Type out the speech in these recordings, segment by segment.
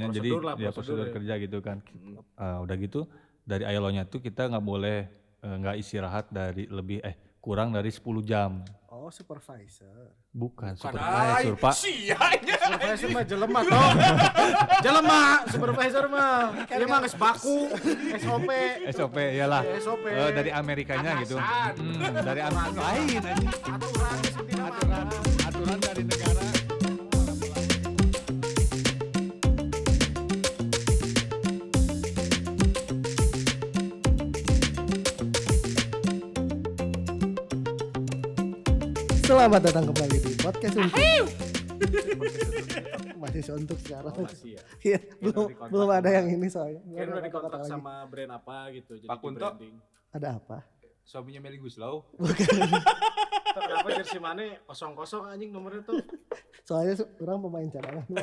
istilahnya. Jadi Prosedur lah, ya prosedur prosedur ya. kerja gitu kan. Eh, udah gitu dari ILO-nya tuh kita nggak boleh eh, nggak istirahat dari lebih eh kurang dari 10 jam. Oh, supervisor. Bukan, Ay, supervisor, Pak. Sianya. Supervisor mah jelema toh. jelema supervisor mah. Dia mah geus baku, SOP. SOP iyalah. SOP. Eh, dari Amerikanya gitu. Hmm, dari Amerika lain anjing. Selamat datang kembali di podcast untuk. Masih suntuk sekarang. Oh, masih ya. Iya, belum belum ada yang ini soalnya. Kan udah kata-kata dikontrak lagi. sama brand apa gitu. Jadi Pak Kunto? branding. Ada apa? Suaminya Meli Guslau. Tuh, Kenapa jersey mana kosong-kosong anjing nomornya tuh? Soalnya orang pemain cadangan.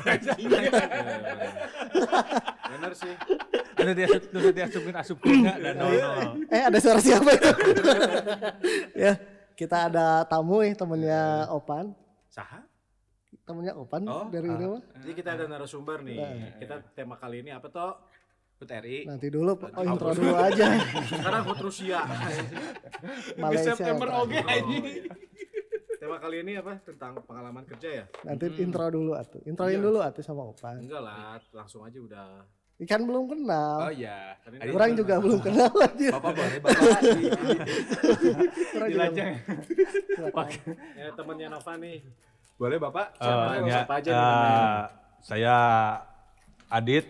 Bener sih. ada dia udah diasupin asupin nggak dan nol eh, ada suara siapa itu? ya, kita ada tamu nih temennya Opan. Saha? Temennya Opan Oh, dari ini mah. Jadi kita ada narasumber nih. Kita tema kali ini apa toh? Hut RI. Nanti dulu, oh intro dulu aja. Sekarang Hut Rusia. Malaysia. September Opan. oke anjing. tema kali ini apa? Tentang pengalaman kerja ya? Nanti intro dulu atuh. Introin dulu atuh sama Opan. Enggak lah, langsung aja udah. Ikan belum kenal. Oh iya. Orang juga belum kenal aja. Bapak boleh Bapak. Orang juga Ya temennya Nova nih. Boleh Bapak? Eh, Siapa? ya, Siapa aja nih namanya? saya Adit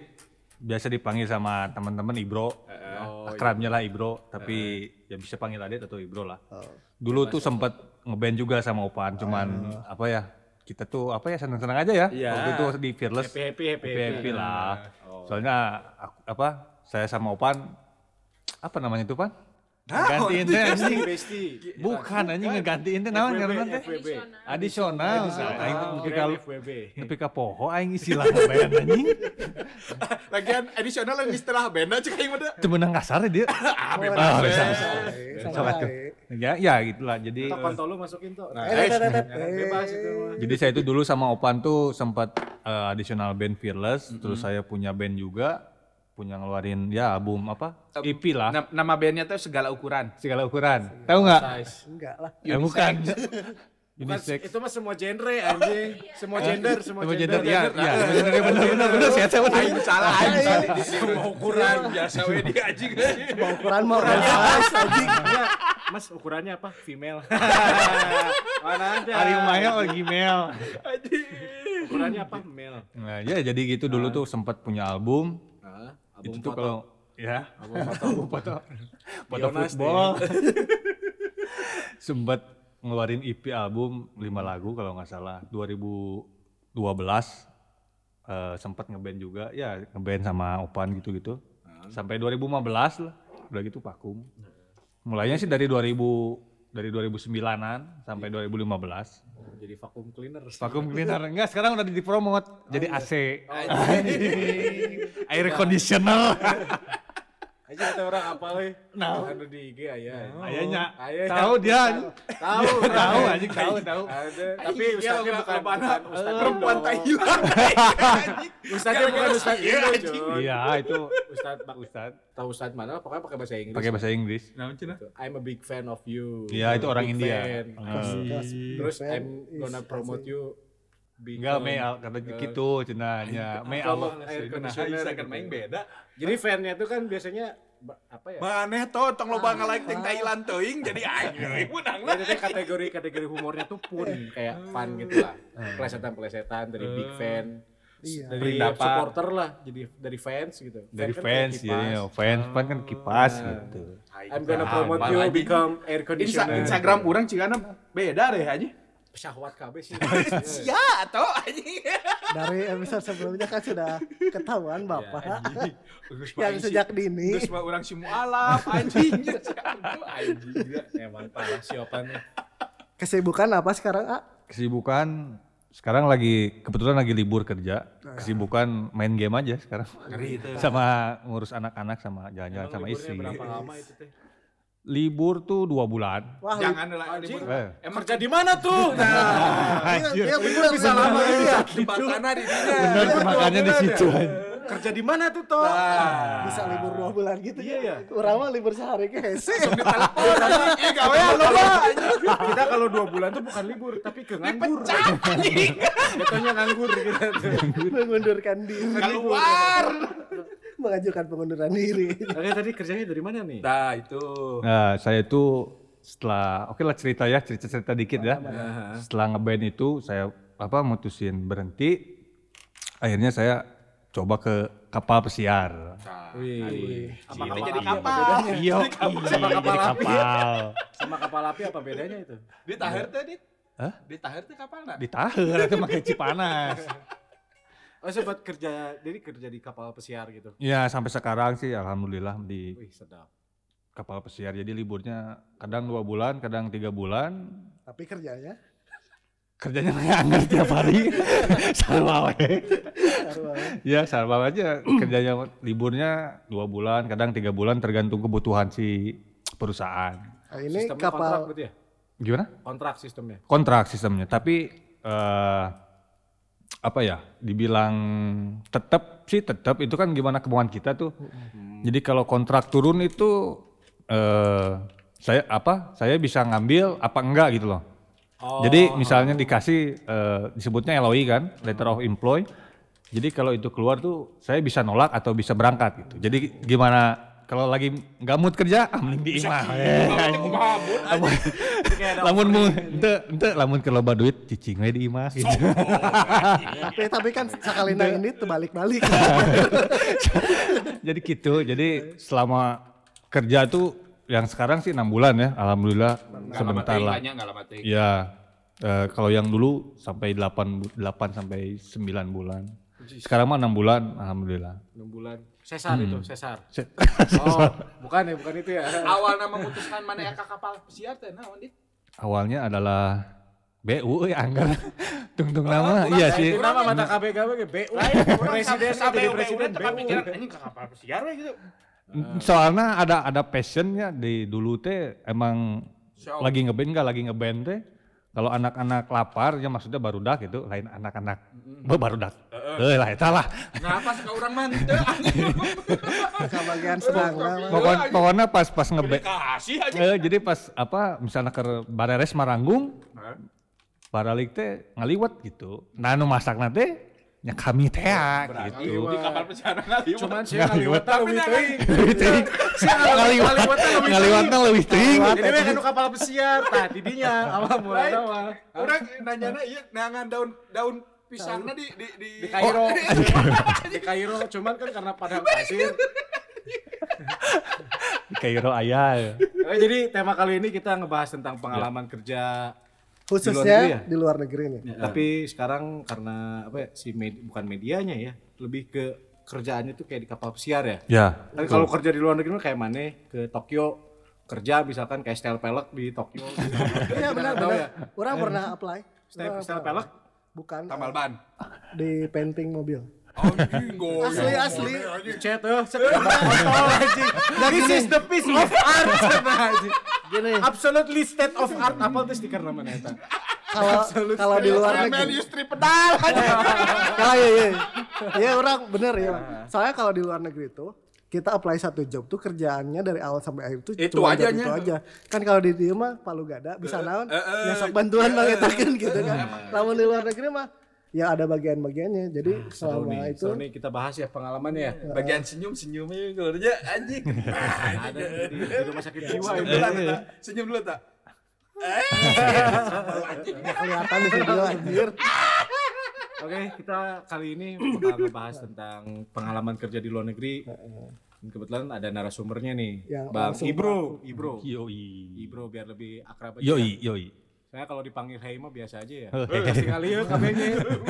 biasa dipanggil sama teman-teman Ibro Oh, akrabnya lah Ibro tapi ya bisa panggil Adit atau Ibro lah Oh. dulu tuh sempet ngeband juga sama Opan cuman apa ya kita tuh apa ya seneng-seneng aja ya. Iya. waktu itu di Fearless. Happy happy happy happy, happy. lah. Oh. soalnya aku- apa saya sama Opan apa namanya itu Pan gantiin teh anjing Besti. bukan anjing ngegantiin teh naon ngaranna teh FWB. adisional aing nepi ka FWB. nepi ka poho aing istilah band anjing Lagian edisional yang istilah band aja kayak mana? teu meunang kasar ya dia Ah. Sobat tuh. ya ya gitulah jadi Kita kontol lu masukin tuh. Nah, Eh, eh. Bebas itu mah. jadi saya itu dulu sama Opan tuh sempat eh, additional band Fearless terus saya punya band juga punya ngeluarin ya album apa EP lah Na- nama bandnya tuh segala ukuran. segala ukuran tahu nggak. Enggak lah. Eh, bukan Bukan, unisex itu mah semua genre anjing. Semua gender, semua Semua gender. gender, ya, ya, bener bener bener bener saya saya bener. Aing salah aing. Semua ukuran. Biasa we di anjing. Mau ukuran mau size anjing. Enggak, Mas ukurannya apa? Female. Mana ada? Ari Maya oh Gmail. Ukurannya apa? Male. Nah, ya jadi gitu dulu tuh sempat punya album. Nah, itu tuh foto. kalau ya. Album foto. album foto foto football. sempat ngeluarin EP album 5 lagu kalau nggak salah. 2012 eh, sempat ngeband juga. Ya ngeband sama Opan gitu-gitu. Sampai 2015 lah. Udah gitu vakum. Mulainya sih dari 2000 dari 2009an sampai 2015 Jadi vacuum cleaner. vakum cleaner. Enggak sekarang udah dipromot jadi AC air conditioner Aja kata orang apa we? Nah. Anu di IG aya. ayahnya Aya. tahu dia Tahu, tahu anjing tahu tahu Ada, tapi ustaznya bukan mana? bukan ustaz Perempuan. Thailand. Ustaznya bukan ustaz Iya, Indo, iya itu Ustaz Bak Ustad tahu ustaz mana? Pokoknya pakai bahasa Inggris. pakai bahasa Inggris Nah, cina. I'm a big fan of you. Iya, itu orang India. Terus I'm gonna promote you. enggak Mei al- kata gitu cenanya Mei Become al- air Nah, conditioner. bisa kan main beda. Jadi fan-nya itu kan biasanya apa ya? Maneh tuh tong loba nge-like ting Thailand teuing jadi anjing menang lah. Jadi teh kategori kategori humornya tuh pun kayak fun gitu lah. Pelesetan-pelesetan dari big fan. Iya. Dari Pendapat. supporter lah, jadi dari fans gitu. dari Fan kan fans kayak ya kipas. fans fan kan kipas gitu I'm gonna promote Ah, you become air Insta conditioner. Instagram orang cigana beda deh aja. Syahwat KB sih. Ya, atau anjing. Dari episode sebelumnya kan sudah ketahuan Bapak Geus yang sejak dini. Geus mah urang si mualaf anjing. Anjing gila. Emang parah sih opannya. Kesibukan apa sekarang, A? kesibukan sekarang lagi kebetulan lagi libur kerja kesibukan main game aja sekarang Ngeri itu. sama ngurus anak-anak sama jalan-jalan sama istri Berapa lama itu teh? Libur tuh dua bulan Wah, Jangan lah Anjing. libur. Eh. Emang Kerja di mana tuh? Nah, Iya, iya, bener, bisa bener. lama gitu ya. jembatanna di dinya. bener makanya di situ Kerja di mana tuh toh? Bisa libur dua bulan gitu Iya, iya. Urang mah libur sehari ke hese. Ih gawean lo Pak. kita kalau dua bulan tuh bukan libur tapi ke nganggur. Jatuhnya nganggur gitu. Mengundurkan diri. Keluar. Mengajukan pengunduran diri. Oke tadi kerjanya dari mana nih? Nah itu. Nah, saya itu setelah oke lah cerita ya, cerita-cerita dikit ya. Setelah ngeband itu saya apa mutusin berhenti. Akhirnya saya coba ke kapal pesiar. Wih. Apa Gila. jadi Apa kapal? bedanya? Iya, Sama kapal jadi api. kapal. Sama kapal api apa bedanya itu? Di Tahir teh dit. Hah? Di Tahir teh kapal nak? Ditahan itu pakai cipanas. Oh sempat kerja, jadi kerja di kapal pesiar gitu. Ya sampai sekarang sih alhamdulillah di Wih sedap. kapal pesiar. Jadi liburnya kadang dua bulan, kadang tiga bulan. Tapi kerjanya Kerjanya nganggur tiap hari. Sarwa we. Ya sarwa aja kerjanya liburnya dua bulan, kadang tiga bulan tergantung kebutuhan si perusahaan. Nah, ini Sistemnya kontrak kapal berarti ya? Gimana? Kontrak sistemnya. Kontrak sistemnya, tapi eh apa ya? Dibilang tetap sih tetap itu kan gimana kemauan kita tuh. Jadi kalau kontrak turun itu eh saya apa? Saya bisa ngambil apa enggak gitu loh. Oh. Jadi misalnya dikasih eh, disebutnya LOI kan, letter of employ. Jadi kalau itu keluar tuh saya bisa nolak atau bisa berangkat gitu. Jadi gimana kalau lagi nggak mood kerja, ah mending di imah. Lamun mu ente ente lamun ke loba duit cicing we di imah gitu. tapi, tapi kan sekali nah ini terbalik-balik. Jadi gitu. Jadi selama kerja tuh yang sekarang sih enam bulan ya, alhamdulillah sebentar lah. Enggak lama teh. Ya, eh, kalau yang dulu sampai 8, bu- 8 sampai 9 bulan. Sekarang mah 6 bulan, alhamdulillah. 6 bulan. Sesar itu, sesar. Se- Oh, bukan ya, bukan itu ya. Awalnya memutuskan mana ya kapal pesiar teh naon dit? Awalnya adalah BU ya anggar. Tungtung nama, iya sih. Itu nama mata KBK ge BU. Presiden jadi presiden tapi BU. pikiran ini ke kapal pesiar we gitu. Soalnya ada ada passionnya di dulu teh emang Show. lagi ngeband nggak lagi ngeband teh. Kalau anak-anak lapar ya maksudnya barudak itu lain anak-anak Be, barudak. Eh lah eta lah. Ngapa suka orang manteu Ke bagian sedang lah. Pokoknya, pokoknya pas pas aja. Eh, jadi pas apa misalnya ke Bareres Maranggung, Baralik teh ngaliwat gitu. Nah nu masak teh nya kami teh gitu. Di kapal pesiar ngaliwat. Cuman sih ngaliwatan lebih teuing. Ngaliwat ngaliwatna leuwih teuing. Jadi we kan kapal pesiar, tah tidinya apa mulai mah. Orang nanyana iya nangan daun daun pisangna di di di Di Kairo. Di Kairo cuman kan karena padang pasir. Di Kairo aya. Oke, jadi tema kali ini kita ngebahas tentang pengalaman kerja Khususnya Di di luar negeri nih. Ya, Tapi sekarang karena apa ya, si med- bukan medianya ya, lebih ke kerjaannya tuh kayak di kapal pesiar ya. Ya. Kan kalau kerja di luar negeri mah kayak mana ke Tokyo kerja misalkan kayak style pelek di Tokyo. Iya benar benar. ya. Orang pernah apply. Style, style pelek Bukan tambal ban. di painting mobil. Anjing goyang. Asli asli. chat tuh. This is the piece of art. Anjing. Gini, Absolutely state of art apa tuh stiker namanya eta? kalau kalau di luar negeri. istri pedal aja. Ya iya iya. Iya orang bener ya. Soalnya kalau di luar negeri itu kita apply satu job tuh kerjaannya dari awal sampai akhir tuh Itu cuma ajanya. itu aja. Kan kalau di dia mah palu gada bisa naon nyasok bantuan mangetakeun gitu kan. Lamun di luar negeri mah ya ada bagian-bagiannya. Jadi Seru selama nih, itu seru nih kita bahas ya pengalamannya ya. Bagian senyum senyumnya keluarnya anjing. Ada di, di rumah sakit jiwa Senyum itu. dulu tak? Senyum dulu tak? nggak kelihatan di video anjir. Oke, kita kali ini bakal ngebahas tentang pengalaman kerja di luar negeri. Dan kebetulan ada narasumbernya nih, Yang Bang Ibro. Ibro. Yoi. Ibro biar lebih akrab aja. Yoi, yoi. Saya kalau dipanggil Hei mah biasa aja ya. Eh, Pasti kali ya kabehnya.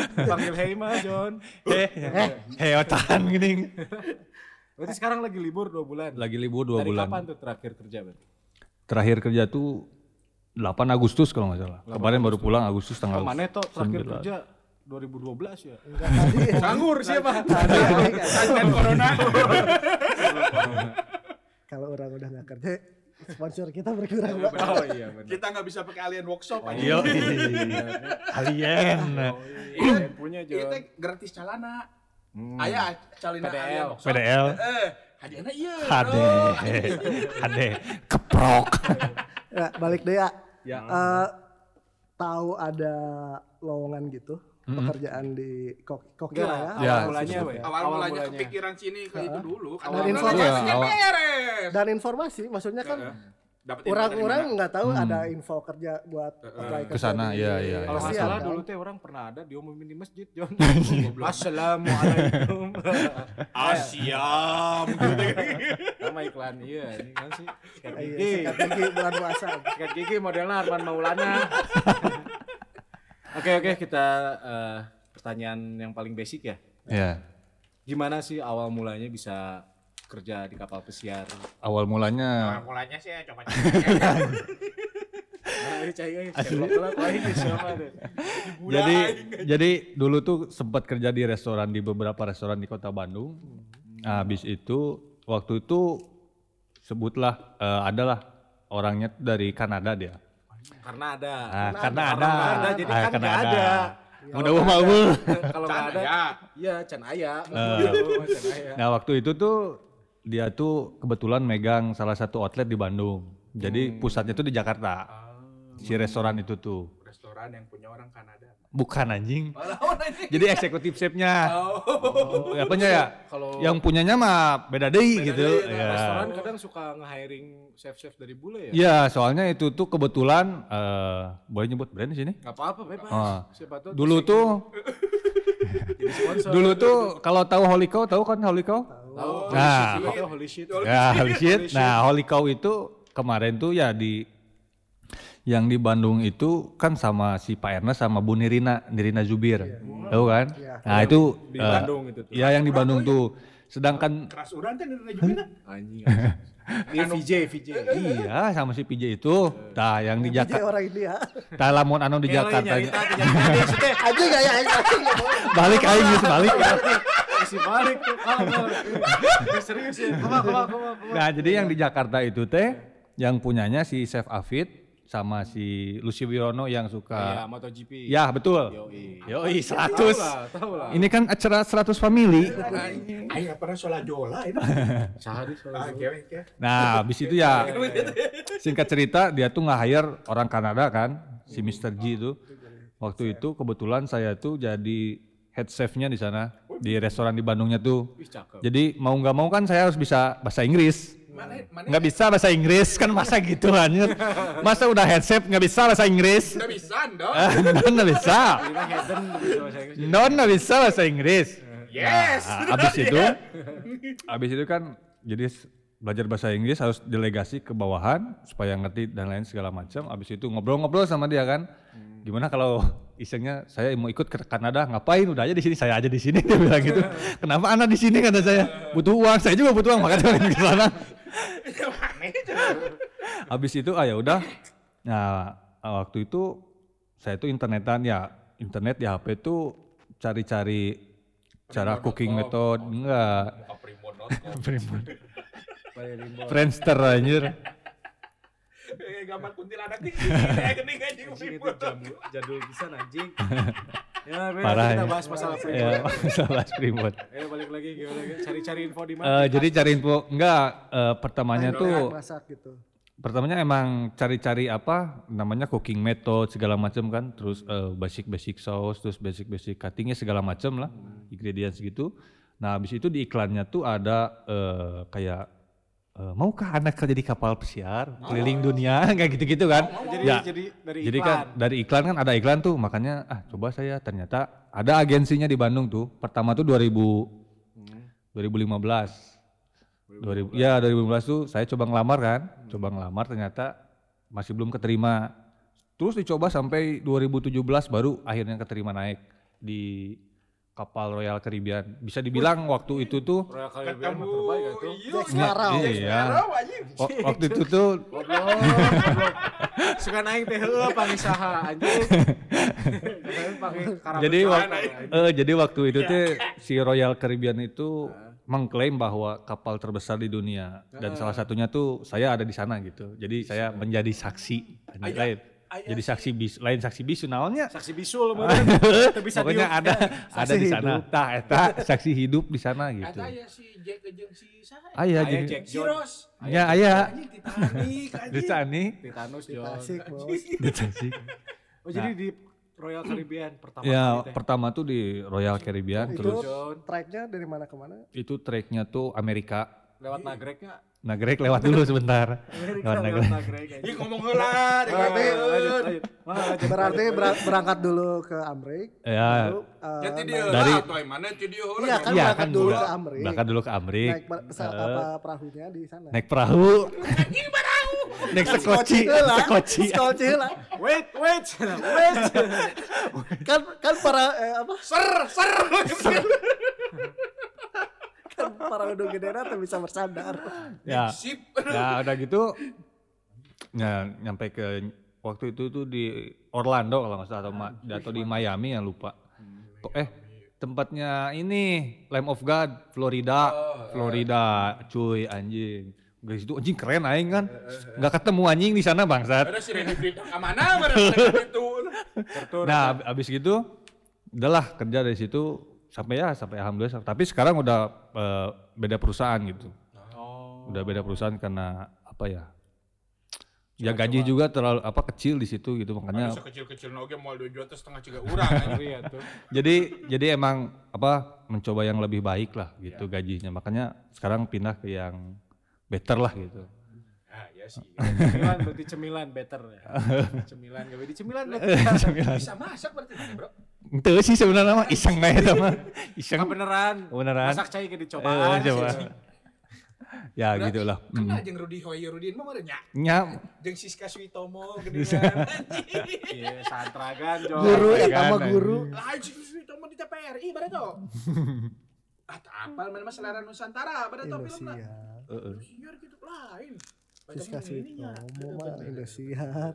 Dipanggil Hei mah John. Eh, heotan gini. Berarti sekarang lagi libur dua bulan. Lagi libur dua Dari bulan. kapan tuh terakhir kerja berarti? Terakhir kerja tuh 8 Agustus kalau nggak salah. Kemarin baru pulang Agustus tanggal. Oh, mana tuh terakhir 9. kerja 2012 ya? Tadi Nganggur siapa? Dan corona. kalau orang udah nggak kerja sponsor kita berkurang. Oh iya benar. Kita nggak bisa pakai alien workshop aja. Yoi. Alien. Iya, punya Iya John. teh gratis calana. Aya calina PDL. aya maksud. PDL. Eh, hadiahna iya. Hade, bro. hade, keprok. Ya, balik deh ya. Ya. Eh, tahu ada lowongan gitu pekerjaan di kok kokil Enggak, ya. awal Ya, mulanya, sesuatu. we. Awal mulanya kepikiran sini ke itu dulu. Kan Dan awal informasi. mulanya Iya, awal- beres. Dan informasi, maksudnya kan orang-orang nggak tahu ada info kerja buat apply Ke sana, iya, iya, Kalau Kasihan, salah kan? dulu teh orang pernah ada diumumin di masjid, John. Assalamualaikum. Asyam gitu. Sama iklan iya, ini kan sih Iya, gigi. sikat gigi bulan puasa. Sikat gigi modelnya Arman Maulana. Oke oke kita eh, pertanyaan yang paling basic ya. Ya, Gimana sih awal mulanya bisa kerja di kapal pesiar? awal mulanya Mulanya sih ya coba Nah, jadi jadi dulu tuh sempat kerja di restoran di beberapa restoran di kota Bandung. Nah, habis itu waktu itu sebutlah eh, adalah orangnya dari Kanada dia. Karena ada. Ah, karena Karena ada. jadi Ah, kan karena ada. ada. Mudah mau Kalau nggak ada, ya. iya can aya. Eh. Can aya. Nah, waktu itu tuh dia tuh kebetulan megang salah satu outlet di Bandung. Jadi pusatnya tuh di Jakarta. Si restoran itu tuh. Restoran yang punya orang Kanada. Bukan anjing. Jadi eksekutif chefnya. Oh. Apanya ya? Kalau Yang punyanya mah beda deh gitu. Ya. restoran kadang suka nge-hiring chef-chef dari bule ya. Iya, soalnya itu tuh kebetulan eh boleh nyebut brand di sini? Gak apa-apa, bebas. Siapa tahu Dulu tuh dulu tuh kalau tahu Holy Cow, tahu kan Holy Cow? Tahu. Nah, Holy shit, holy shit. Ya, Holy Shit. Nah, Holy Cow itu kemarin tuh ya di yang di Bandung itu kan sama si Pak Ernest sama Bu Nirina, Nirina Zubir. Tahu kan? Nah, itu Di eh, Bandung itu tuh. Iya, yang di Bandung tuh. Sedangkan Keras urang teh nirina juga. Anjing. Dia VJ, VJ. iya sama si PJ itu. Tah yang di Jakarta. orang India. Tah lamun anu di Jakarta. Aja gak ya? Balik aing balik. Masih balik tuh. Serius ya. Nah, jadi yang di Jakarta itu teh yang punyanya si Chef Afid sama si Lucy Wirono yang Iya, suka MotoGP. Ya, betul. Yoi. Yoi, Tahu 100. lah, tahu lah. Ini kan acara 100 family. Ayo pernah sholat jola itu. Sehari Ah, oke oke. Nah, habis itu ya singkat cerita dia tuh nggak hire orang Kanada kan, si Mr. G itu. Waktu itu kebetulan saya tuh jadi head chefnya di sana di restoran di Bandungnya tuh. Jadi mau nggak mau kan saya harus bisa bahasa Inggris. Mana mana Nggak bisa bahasa Inggris kan masa gitu anjir. Masa udah head chef nggak bisa bahasa Inggris? udah bisa dong. Non nggak bisa. Ini Hayden bisa bahasa Inggris. Non nggak bisa bahasa Inggris. Yes. Nah, abis itu, abis itu kan jadi belajar bahasa Inggris harus delegasi ke bawahan supaya ngerti dan lain segala macam. Abis itu ngobrol-ngobrol sama dia kan, gimana kalau isengnya saya mau ikut ke Kanada ngapain? Udah aja di sini saya aja di sini dia bilang gitu. Kenapa anak di sini kata saya butuh uang, saya juga butuh uang makanya saya ke sana. Abis itu ah ya udah. Nah waktu itu saya tuh internetan ya internet di HP tuh cari-cari cara cooking method enggak Primbon. Friendster anjir. Eh gambar kuntilanak nih. Kayak gini anjing. Jadul, jadul bisa anjing. Ya, Parah kita ya. bahas masalah Freeport. Ya, masalah Primbon. Ayo balik lagi gimana lagi? Cari-cari info di mana? Eh, jadi cari info enggak eh, pertamanya tuh Masak gitu. pertamanya emang cari-cari apa namanya cooking method segala macam kan terus eh, basic basic sauce terus basic basic cuttingnya segala macam lah ingredients gitu nah habis itu di iklannya tuh ada eh, kayak eh, maukah anak kerja di kapal pesiar? Keliling dunia kayak gitu-gitu kan? Jadi ya. jadi dari jadi iklan. kan dari iklan kan ada iklan tuh makanya ah coba saya ternyata ada agensinya di Bandung tuh. Pertama tuh 2000 2015 2000, ya 2015 tuh saya coba ngelamar kan, coba ngelamar ternyata masih belum keterima. Terus dicoba sampai 2017 baru akhirnya keterima naik di kapal Royal Caribbean. Bisa dibilang waktu itu tuh Royal Caribbean mah terbaik ya tuh. Jack Sparrow. iya. Wa- Waktu itu tuh. Suka naik teh heueuh panggil saha anjing. Jadi waktu anjing. eh, jadi waktu itu tuh si Royal Caribbean itu mengklaim bahwa kapal terbesar di dunia dan salah satunya tuh saya ada di sana gitu. Jadi saya menjadi saksi. Anjay. jadi saksi bisu lain saksi bisu naonnya Saksi bisul meureun. Teu bisa pokoknya diuk. ada ada di sana tah eta saksi hidup di sana gitu Ada ya si Jack jeung si saha? aya Aya jadi Jack Si. Ross. ya aya Titanic di sana Titanus John. Asik bos. di Tasik. Oh jadi di Royal Caribbean pertama ya kali teh. pertama tuh di Royal Caribbean Itu terus tracknya dari mana ke mana? itu treknya tuh Amerika lewat Nagreknya. Nagrek lewat dulu sebentar lewat Nagrek Nagrek. Ih ngomong heula. Berarti berarti ber- berangkat dulu ke Amrik. ya eh, Jadi dia naik- Dari- heula atuh mana dia heula. Iya kan Iya, berangkat kan dulu ke Amrik. berangkat dulu ke Amrik Naik per- pesawat Eh, apa perahunya di sana. naik perahu naik sekoci lah. sekoci Skoci lah. Wait, wait, wait. Kan kan para eh, apa? Ser ser. Kan para udah gede tuh bisa bersandar. ya. Sip. ya udah gitu ya nyampe ke waktu itu tuh di Orlando kalau nggak salah atau, Ma- atau di Miami. Ya lupa. Kok- eh tempatnya ini Lamb of God Florida. Florida cuy anjing. Guys itu anjing keren aing kan. Nggak ketemu anjing di sana bangsat. Ada si Randy Britton ke mana itu. nah ab- abis gitu udahlah kerja dari situ sampai ya sampai alhamdulillah tapi sekarang udah eh, beda perusahaan gitu Oh. udah beda perusahaan karena apa ya ya gaji juga terlalu apa kecil di situ gitu makanya Ada sekecil-kecil oge moal 2 juta setengah ciga urang. Iya tuh. jadi jadi emang apa mencoba yang lebih baik lah gitu gajinya makanya sekarang pindah ke yang better lah gitu Ah ya sih. Cemilan berarti cemilan better ya. Cemilan gak di cemilan better. Bisa masak berarti Bro. Itu sih sebenarnya mah iseng aja sama iseng Kan beneran. beneran Masak cai ke Eh, dicobaan. coba sih. ya gitulah Kenal jeung Rudi Hoyerudin mah meureun nya. nya Jeung Siska Switomo gedean. Iya, santragan Jo. Guru ya eta mah kan, guru. Lain Siska Switomo di TPRI bare to. Ah, tak apal mana mah selera Nusantara to filmna. Indonesia. Heeh. Siar gitu lain. Siska. Switomo mah Indosiar.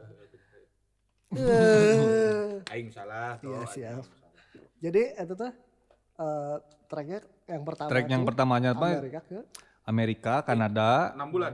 Eh, Aing salah. Iya siap. Jadi itu tuh eh tracknya yang pertama. track yang pertamanya apa Amerika ke Amerika Kanada 6 bulan.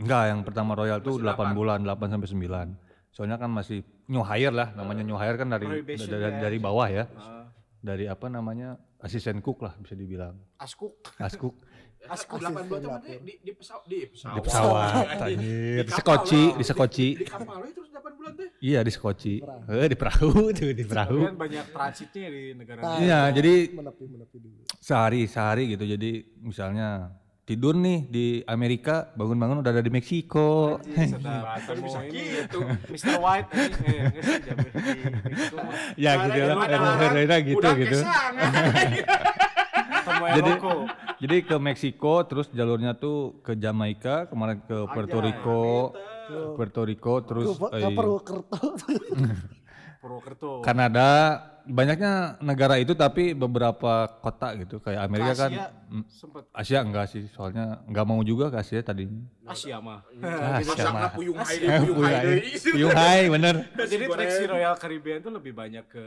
Enggak, yang pertama Royal tuh Masih 8 bulan, 8 sampai 9. Soalnya kan masih new hire lah, namanya new hire kan dari Probation dari, ya. dari bawah ya. Ah, Dari apa namanya? Asisten cook lah bisa dibilang. Askuk. Askuk Asku 8 bulan tuh mana di di pesawat di pesawat. di pesawat, anjir. Di sekoci, di sekoci. Di kapal we terus 8 bulan teh. Iya, di sekoci. Eh, di perahu tuh, di perahu. Kan banyak transitnya di negara. Nah, Iya, jadi menepi menepi dulu. sehari sehari gitu. Jadi misalnya tidur nih di Amerika, bangun-bangun udah ada di Meksiko. Bisa ini gitu. Mr. White ini eh Meksiko mah. ya gitu lah. Gitu Udah gitu. Jadi jadi ke Meksiko terus jalurnya tuh ke Jamaika, kemarin ke Puerto. Rico, Puerto Rico terus Ke eh, ke Purwokerto. Purwokerto. Kanada banyaknya negara itu tapi beberapa kota gitu kayak Amerika kan Asia mm, sempet Asia enggak sih soalnya enggak mau juga ke Asia tadinya Asia mah. Asia mah puyung hai Eh, puyung hai. Puyung hai bener Jadi traksi Royal Caribbean tuh lebih banyak ke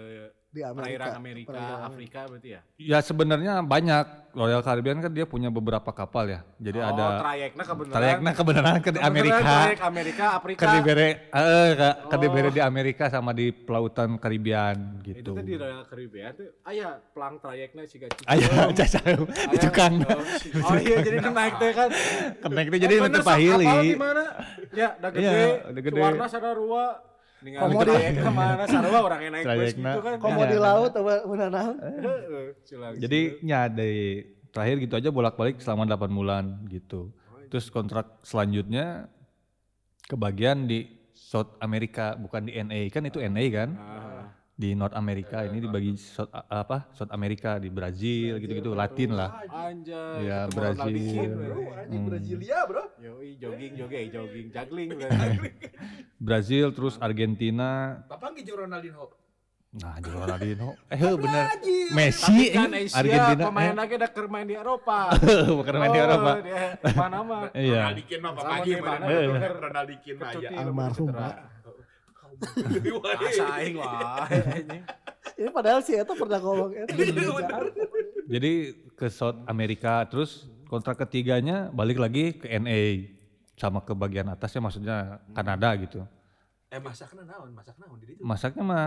di Amerika. perairan Amerika, Perairan Afrika berarti ya? ya sebenarnya banyak Royal Caribbean kan dia punya beberapa kapal ya jadi oh, ada trayeknya kebenaran. trayeknya kebenaran ke kebenaran Amerika Trayek Amerika, Afrika. ke dibere eh ke, ke dibere di Amerika sama di pelautan Karibian Itu gitu tuh di Royal Caribbean tuh, aya pelang trayeknya sih gak Ayo, cacau, di tukang. Oh iya, jadi kan naik teh kan. Kenek teh jadi Oh, bener, sok kapal pahili. di mana? Ya, udah gede. Iya, udah gede. Warna. Komo di- ke mana sarua orang yang naik bus gitu kan. Komo di laut apa mana naon? Heeh, silang. Jadi nya dari terakhir gitu aja bolak-balik selama 8 bulan gitu. Terus kontrak selanjutnya kebagian di South America bukan di NA kan itu NA kan Ah, di North America ini dibagi South apa South America di Brazil gitu-gitu Latin lah anjay. Ya, Brazil. King, Bro, anjing Brasilia, Bro. Yoi, jogging, jogging, jogging, juggling. Brazil terus Argentina Bapak ge jeung Ronaldinho. nah jeung Ronaldinho eh bener Messi Tapi kan eh, Asia, Argentina pemain eh, lagi udah keur main di Eropa. bukan main di Oh, Eropa Panama. iya mah Sama Bapak di ge mana, mana aya. lu Almarhum. Pak. Asa aing wah. anjing. Ini padahal sih itu pernah ngomong itu di Indonesia. Jadi ke South Amerika terus kontrak ketiganya balik lagi ke NA sama ke bagian atasnya maksudnya Kanada gitu. Eh masakna naon? Masak naon di ditu? Masaknya mah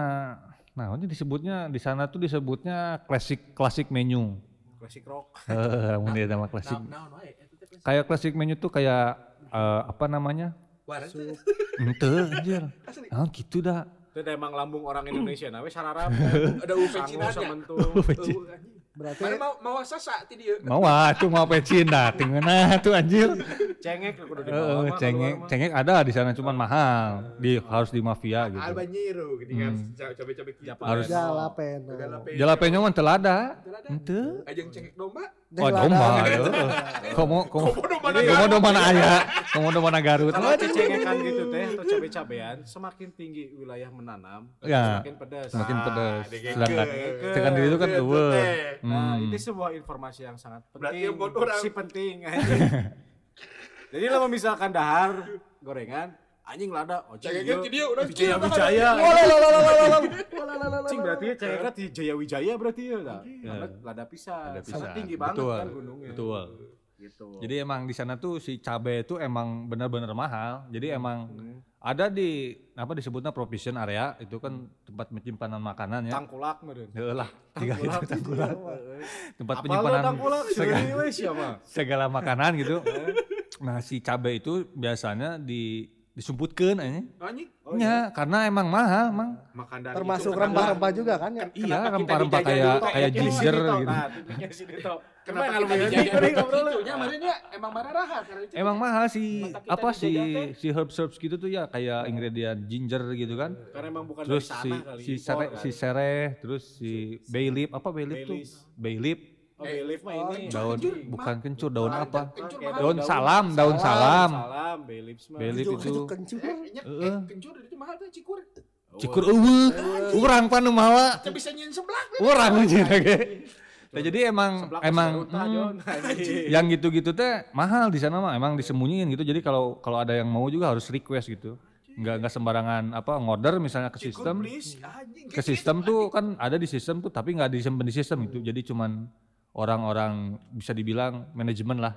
nah ini disebutnya di sana tuh disebutnya classic classic menu. Klasik rock. Heeh, mun dia nama klasik. Naon naon wae eta. Kayak classic menu tuh kayak eh, apa namanya? Wareng teh. Ente anjir. Ah gitu dah. Itu emang lambung orang Indonesia nah we sararap. Ada Sangu Cina nya. samentung. Berarti Mana mau mau sasa ti dieu? Mau ah tuh mau pecin dah, tingena tuh anjir. Cengek kudu Heeh, dibawa mah cengek cengek ada di sana cuman mahal. Di harus di mafia gitu. Albanyiru gini kan cabe-cabe gitu. Harus- jalapen. Jalapeno mah teu ada. Henteu. Ajeng cengek domba. Oh, domba. heeh. Komo komo komo domba na aya. Komo domba na Garut. Kalau cecengekan gitu teh atau cabe-cabean semakin tinggi wilayah menanam Ya, semakin pedas. Semakin Nah, pedas. Sedangkan diri itu kan eueuh. Nah, Hmm. itu sebuah informasi yang sangat Berarti penting. buat orang. Si penting anjing. Jadi lo misalkan dahar gorengan anjing lada oh dieu urang Jaya cium, Wijaya. Cing berarti cengeknya di Jaya Wijaya berarti ya. Karena lada pisang. Ada Sangat pisan. tinggi banget Betul, kan gunungnya. Betul. Gitu. Jadi emang di sana tuh si cabe itu emang benar-benar mahal. Jadi emang Hmm. Ada di apa disebutnya provision area itu kan tempat penyimpanan makanan ya. tangkulak meureun. Heeh tiga tangkulak. Tempat Apa lo penyimpanan tangkulak? segala, Segala siapa? segala makanan gitu. Nah, si cabe itu biasanya di disumputkeun aja. Anjing. Ya, karena emang mahal, Mang. Makan dari Termasuk itu, rempah-rempah juga kan ya. Iya, rempah-rempah kayak kayak Eki ginger Sidito? gitu. Nah, si. Kenapa dijajah dulu ngobrol gitu nya emang marah raha. Emang mahal sih kita apa sih teh. si herbs herbs gitu tuh ya kayak ingredient ginger gitu kan. Karena emang bukan Terus dari si si sere, kan. si sereh, terus si bay leaf apa bay leaf tuh? Bay leaf. Leaf Oh, bay leaf mah ini. daun bukan kencur daun apa? Daun salam, daun salam. Salam, bay leaf mah. Bay leaf itu. kencur, kencur. Eh, eh, kencur itu mahal tuh cikur. Cikur eueuh. Urang pan nu mawa. Teu bisa nyeun sebelah. Urang aja ge. Nah, jadi emang Sebelah emang mm. Anjing. yang gitu-gitu teh mahal di sana mah emang disembunyiin gitu. Jadi kalau kalau ada yang mau juga harus request gitu. Nggak nggak sembarangan apa ngorder misalnya ke Cikur sistem. Ke sistem tuh kan ada di sistem tuh tapi nggak disimpan di sistem itu. Jadi cuman orang-orang bisa dibilang manajemen lah.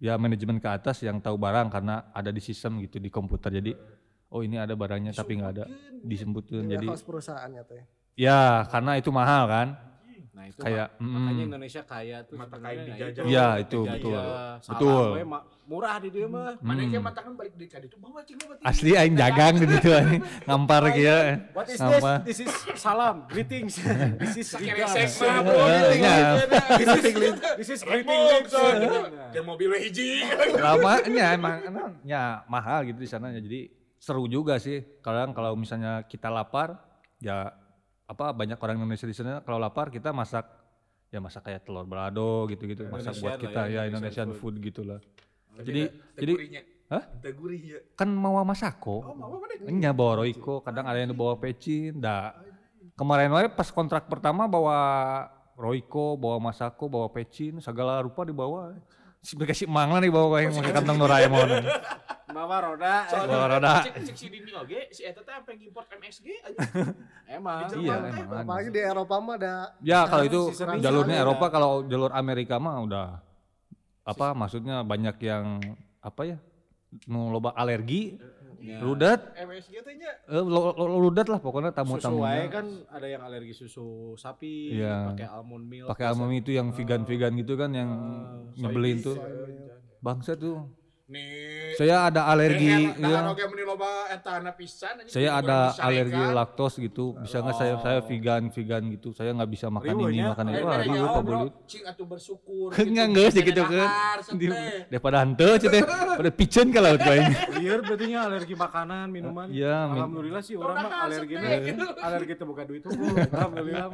Ya manajemen ke atas yang tahu barang karena ada di sistem gitu di komputer. Jadi oh ini ada barangnya tapi nggak ada disebutkan. Jadi Jadi host perusahaannya teh. ya karena itu mahal kan. Nah, itu Kayak, mak- makanya mm. Indonesia kaya tuh Mata kain nah dijajah. Iya, itu, betul. Betul. Murah di dia mah. Mana Hmm. kayak matakan balik di kadi itu bawa cing bawa Asli aing dagang di ditu anjing. ngampar kieu. What is this? Ngampar. This is salam, greetings. This is Pakai resek mah, bro. nya. This is this is greetings. Kayak mobil hiji. Lamanya emang emang ya mahal gitu di sana ya. Jadi seru juga sih. Kadang kalau misalnya kita lapar ya apa banyak orang Indonesia di sana kalau lapar kita masak ya masak kayak telur balado gitu-gitu masak buat kita ya, ya Indonesian Indonesian food, gitulah. Oh, Jadi jadi Hah? Ya. kan mau masako. Oh, mau? Nya bawa Royco, kadang ada yang bawa pecin, dah. Kemarin wae pas kontrak pertama bawa Royco, bawa Masako, bawa pecin, segala rupa dibawa. Si dikasih mangla nih bawa yang pakai kantong Doraemon. Bawa roda. Bawa roda. Cek cek si Dini oge, si eta teh sampai ngimport MSG aja. Emang. Iya, emang. Apalagi di Eropa mah ada Ya kalau itu jalurnya ada. Eropa, kalau jalur Amerika mah udah apa maksudnya banyak yang apa ya? Nu loba alergi, Ya. rudat, MSG teh nya. eh, lo- lo- rudat lah pokoknya Susu wae tamu-tamunya. kan ada yang alergi susu sapi, Iya. pakai almond milk. Pakai almond itu yang vegan-vegan gitu kan yang nyebelin tuh. Bangsa tuh. Nih. Saya ada alergi, ya. Saya ada alergi laktos gitu. Bisa nggak saya saya vegan vegan gitu. Saya nggak bisa makan Riweuh ini makan itu. Wah, bro. Bulit. Cing atuh bersyukur. Enggak enggak sih gitu kan. Daripada henteu cenah teh. Pada picen ka laut bae. Liar berarti nya alergi makanan, minuman. Iya, min- Alhamdulillah sih orang mah alergi gitu. alergi teu boga duit hukum. Alhamdulillah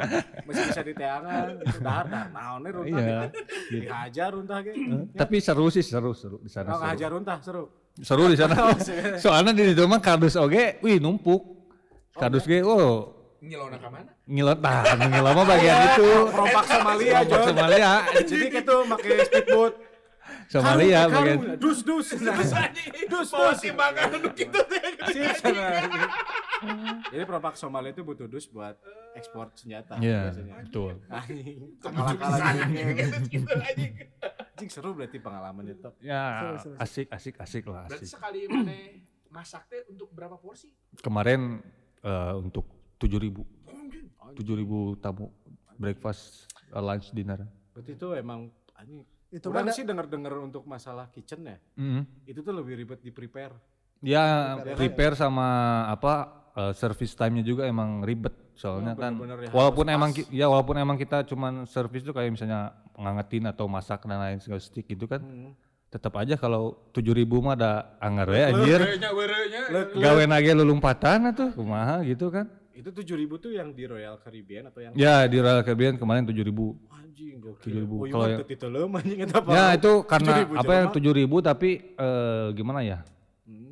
masih bisa diteangan gitu. Dahar dahar naonnya runtah. Iya. gitu. Dihajar runtah ge. Tapi seru sih seru seru di sana. Oh, Seru, seru. seru di sana. Soalnya di situ mah kardus oge, wih numpuk. Kardus ge oh Nyelona ka mana? ngilot nah ngilot mah bagian itu. Perompak Somalia, Jon. Somalia. Jadi gitu pakai speedboat. Somalia Karung, bagian. Dus dus. Nah, Dus Bawa dus. timbangan gitu. Jadi perompak Somalia itu butuh dus buat ekspor senjata Iya, biasanya. betul. Akal-akalan gitu gitu. anjing. Anjing seru berarti pengalamannya top. Ya Seru, seru, seru. asik asik asik lah Berarti asik. sekali mana masak teh untuk berapa porsi? Kemarin eh, untuk 7000 7000 tamu breakfast, eh, lunch, dinner. Berarti itu emang anjing. Itu Orang mana sih denger-denger untuk masalah kitchen ya. Mm. Itu tuh lebih ribet di prepare. Ya prepare sama apa eh, service time-nya juga emang ribet soalnya Oh, kan bener-bener ya, walaupun emang pas. ya walaupun emang kita cuman service tuh kayak misalnya ngangetin atau masak dan lain segala stick gitu kan Hmm. tetap aja kalau 7000 mah ada anggar we anjir gawe nage lulumpatan atuh kumaha gitu kan Itu 7000 tuh yang di Royal Caribbean atau yang ya di Royal Caribbean kemarin 7000 anjing gokil. 7.000. Oh, Kalau iya yang- teu titelem anjing eta apa? ya itu karena 7.000 apa ya jelema. 7000 tapi eh, gimana ya Hmm.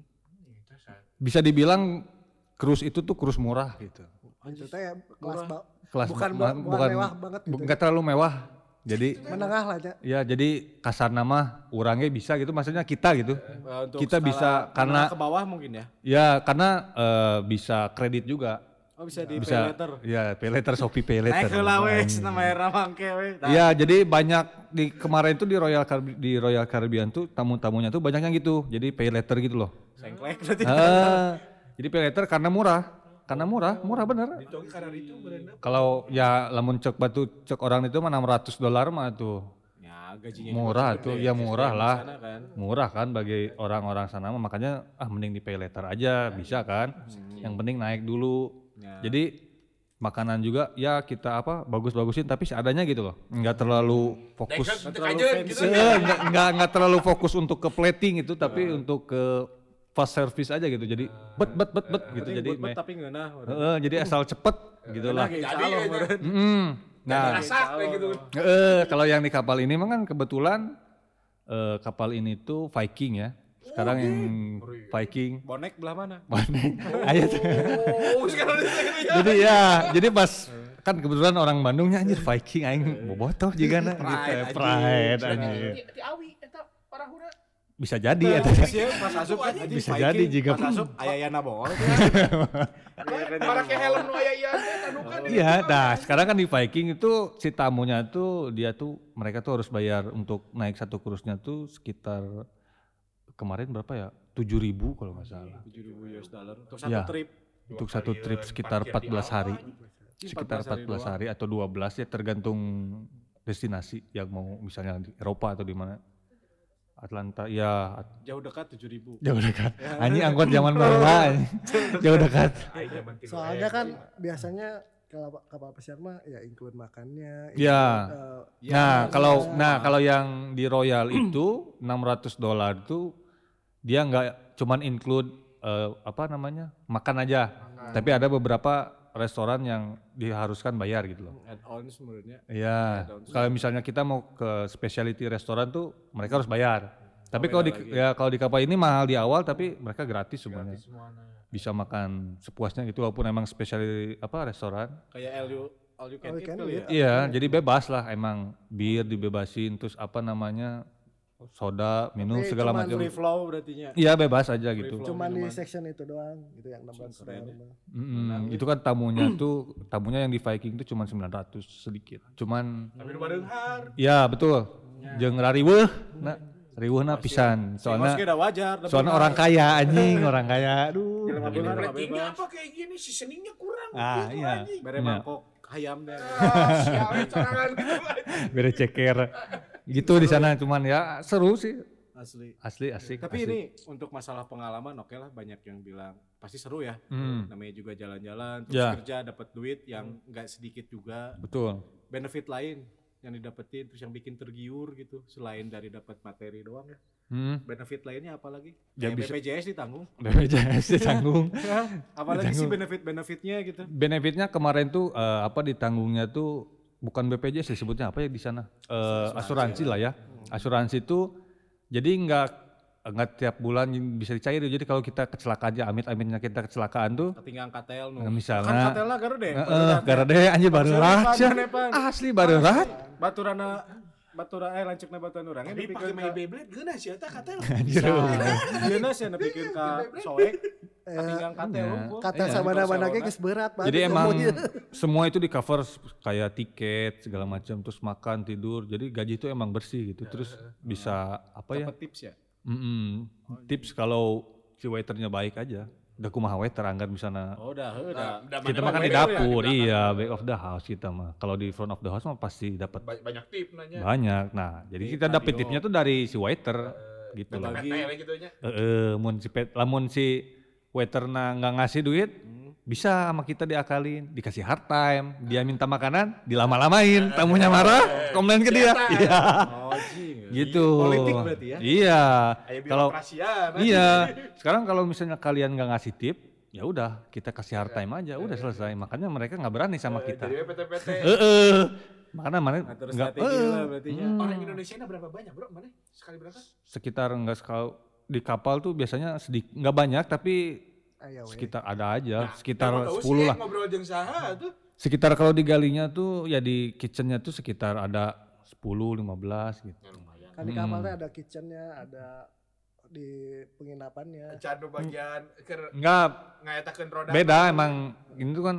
bisa dibilang cruise itu tuh cruise murah gitu itu teh kelas ba- kelas bukan ma- bu- bukan mewah banget gitu. nggak terlalu mewah jadi menengah lah ya. ya jadi kasar nama orangnya bisa gitu maksudnya kita gitu Eh, untuk Kita skala bisa karena- ke bawah mungkin ya. ya karena eh, bisa kredit juga Oh bisa di pay bisa. letter. ya pay letter Shopee pay Naik letter heula we nama era mangke we. Tah. ya jadi banyak di kemarin tuh di Royal Carib- di Royal Caribbean tuh tamu-tamunya tuh banyaknya gitu. Jadi pay letter gitu loh. Sengklek berarti. Ah, jadi pay letter karena murah. Karena murah murah bener. Kalau ya lamun cek batu cek orang itu mah 600 dolar mah tuh. Ya gajinya murah tuh ya murah lah. kan. murah kan bagi orang-orang sana mah. Makanya ah mending di pay letter aja bisa kan. Yang penting naik dulu Ya. jadi makanan juga ya kita apa bagus-bagusin tapi seadanya gitu loh. Nggak terlalu fokus. Aja gitu. Eh, nggak nggak nggak terlalu fokus untuk ke plating itu tapi untuk ke fast service aja gitu. Jadi bet bet bet bet gitu. jadi me- tapi ngeunah. Eh, jadi asal cepet gitu lah. ya, nah. gitu. Eh, kalau yang di kapal ini mah kan kebetulan eh, kapal ini tuh Viking ya. Sekarang yang Viking. bonek belah mana? Bonek. Ayo. Oh, sekarang itu ya. jadi ya, jadi pas kan kebetulan orang Bandungnya anjir Viking aing bobotoh juga na gitu. Pride, Pride anjir. Ti awi eta parahuna. Bisa jadi ya. Iya, pas asup Bisa Viking, jadi jika pas asup ayayana bohong. Para ke helm nu aya tanukan. Iya, nah sekarang kan di Viking itu si tamunya tuh dia tuh mereka tuh harus bayar untuk naik satu kurusnya tuh sekitar kemarin berapa ya? 7000 kalau nggak salah. 7000 US dollar untuk satu Ya. trip. Untuk satu trip sekitar 14 hari. Sekitar 14 hari 14 hari atau 12 ya tergantung destinasi yang mau misalnya di Eropa atau di mana. Atlanta ya Jauh dekat 7000. jauh dekat. Anjing angkot zaman baheula anjing. Jauh dekat. soalnya kan biasanya kalau kapal pesiar mah ya include makannya Ya. include, eh, Nah, kalau nah kalau yang di Royal itu 600 dolar itu dia nggak cuman include eh, apa namanya? makan aja. Tapi ada beberapa restoran yang diharuskan bayar gitu loh. Add-on sebenarnya. Iya, kalau misalnya kita mau ke specialty restoran tuh mereka harus bayar. Tapi kalau di ya kalau di kapal ini mahal di awal tapi mereka gratis semuanya. Bisa makan sepuasnya gitu walaupun emang specialty apa restoran. Kayak all you all you can All you eat can kali ya. Iya, jadi bebas lah emang bir dibebasin terus apa namanya soda, minum Tapi segala cuman macam. Free flow berartinya. Iya bebas aja gitu. flow. cuman di section itu doang gitu yang 600 dolar mah. Mm-mm, itu kan tamunya tuh tamunya yang di Viking tuh cuma 900 sedikit. Cuman Tapi nu badeunghar. ya betul. Jeung rariweuh nah riweuhna pisan. Soalnya wajar. soalnya orang kaya anjing, orang kaya. Aduh. Ratingnya apa kayak gini seasoningnya kurang. Ah, gitu, iya. anjing. Bare Iya. mangkok ayam deh. Ah, siawe sorangan gitu. Bere ceker. Gitu di sana cuman ya seru sih. Asli. Asli asik. Tapi asik. ini untuk masalah pengalaman oke lah banyak yang bilang pasti seru ya. Hmm, Namanya juga jalan-jalan, terus Ya. kerja dapat duit yang nggak sedikit juga. betul. Benefit lain yang didapetin terus yang bikin tergiur gitu selain dari dapat materi doang ya. Hmm. Benefit lainnya apa lagi? Ya bisa- BPJS ditanggung. BPJS ditanggung. Apalagi sih benefit-benefitnya gitu. Benefitnya kemarin tuh eh, apa ditanggungnya tuh bukan BPJS disebutnya apa ya di sana? Eh, asuransi lah ya. Asuransi itu jadi nggak nggak tiap bulan bisa dicairin. Jadi kalau kita kecelakaan aja amit-amitnya kita kecelakaan tuh Ketinggalan KTL nu. Nah, misalnya- kan KTL lah garude. Heeh, gara deh anjir baru Epan. Asli baru rat. Baturana batura eh lancukna baturan urangnya Tapi pakai dipikeun main Beyblade geuna sih eta katel. Anjir. Dieuna sih nepikeun ka soek. Katinggang KTL Iya. unggul. kata Iya. sama mana ge geus berat Pak. Jadi emang semuanya. semua itu di cover kayak tiket segala macam terus makan tidur. Jadi gaji itu emang bersih gitu. Terus bisa apa ya? Dapat tips ya. Mm-mm. Tips kalau si waiternya baik aja. Udah kumaha waiter anggar misalnya. Oh, udah, udah. Udah kita makan di ya, dapur, belakang. iya back of the house kita mah. Kalau di front of the house mah pasti dapat Ba- Banyak tip nanya. banyak. Nah, jadi kita dapat tipnya tuh dari si waiter gitu gitu nya. Heeh, mun si pet, lamun si waiterna nggak ngasih duit, bisa sama kita diakalin, dikasih hard time, dia minta makanan, dilama-lamain, tamunya marah, komplain ke dia. Iya. Oh, gitu. Politik berarti ya? Iya. Kalau ya. iya, sekarang kalau misalnya kalian nggak ngasih tip, ya udah kita kasih hard time aja, udah selesai. Makanya mereka nggak berani sama kita. Jadi PT-PT. Heeh. Makanya mana Ngatur nggak strategi eh, lah berarti ya. Orang Indonesia ini berapa banyak bro? Mana? Sekali berapa? sekitar nggak sekal di kapal tuh biasanya sedikit nggak banyak tapi Ayo, we. sekitar ada aja sekitar Emang nggak 10 usah lah Ngobrol saha tuh. sekitar kalau di galinya tuh ya di kitchennya tuh sekitar ada 10 15 gitu Kan di kapal teh ada kitchennya, ada di penginapannya. Cadu bagian keur nggak ngayatakeun roda. beda emang ini tuh kan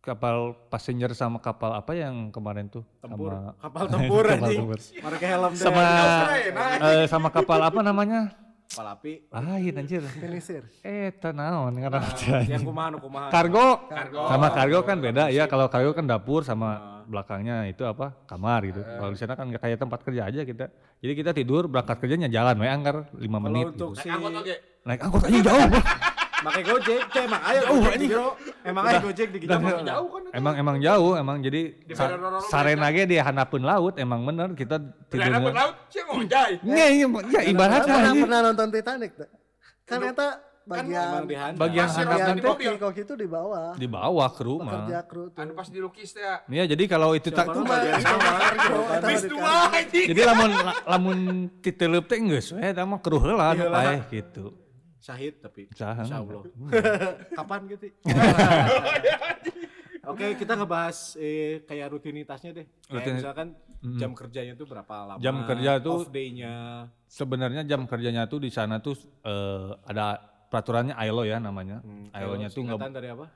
kapal passenger sama kapal apa yang kemarin tuh Tempur. sama Kapal tempur Kapal anjing. tempur. Mereka helm teh. sama Australia, eh, sama kapal apa namanya Kapal api. lain anjir Finisir. eh tanaon karena Yang kumaha nu kumaha. kargo Kargo. sama kargo kan beda ya kalau kargo kan dapur sama belakangnya itu apa kamar gitu kalau di sana kan nggak kayak tempat kerja aja kita jadi kita tidur berangkat kerjanya jalan we anggar 5 Kalau menit untuk gitu. si Angkot oke. naik angkot aja jauh. Pakai Gojek, teh emang aya Gojek di bro. Emang aya Gojek di Gijang. Jauh kan emang emang jauh emang jadi Di saren lagi di hanapeun laut emang bener kita tidurnya berlaut sih ngojay. Nggak, iya, ya ibaratnya pernah, pernah nonton Titanic tuh. Kan eta bagian Emang di handap. bagian handap di mobil. koki itu di bawah. di bawah ke rumah Pekerja kru tuh. Anu pas dilukis teh. ya. Iya jadi kalau itu tak Siapa di anjing. jadi lamun la- lamun titeleup teh geus we eta mah keuruh heula anu paeh gitu. Syahid tapi. Saha. Insya Allah. Kapan gitu? Oke, kita ngebahas eh, kayak rutinitasnya deh. Kayak Rutini- misalkan jam kerjanya tuh berapa lama? Jam kerja tuh- off day-nya. Sebenarnya jam kerjanya tuh di sana tuh eh, ada peraturannya ILO ya namanya. ILO-nya tuh nggak dari apa?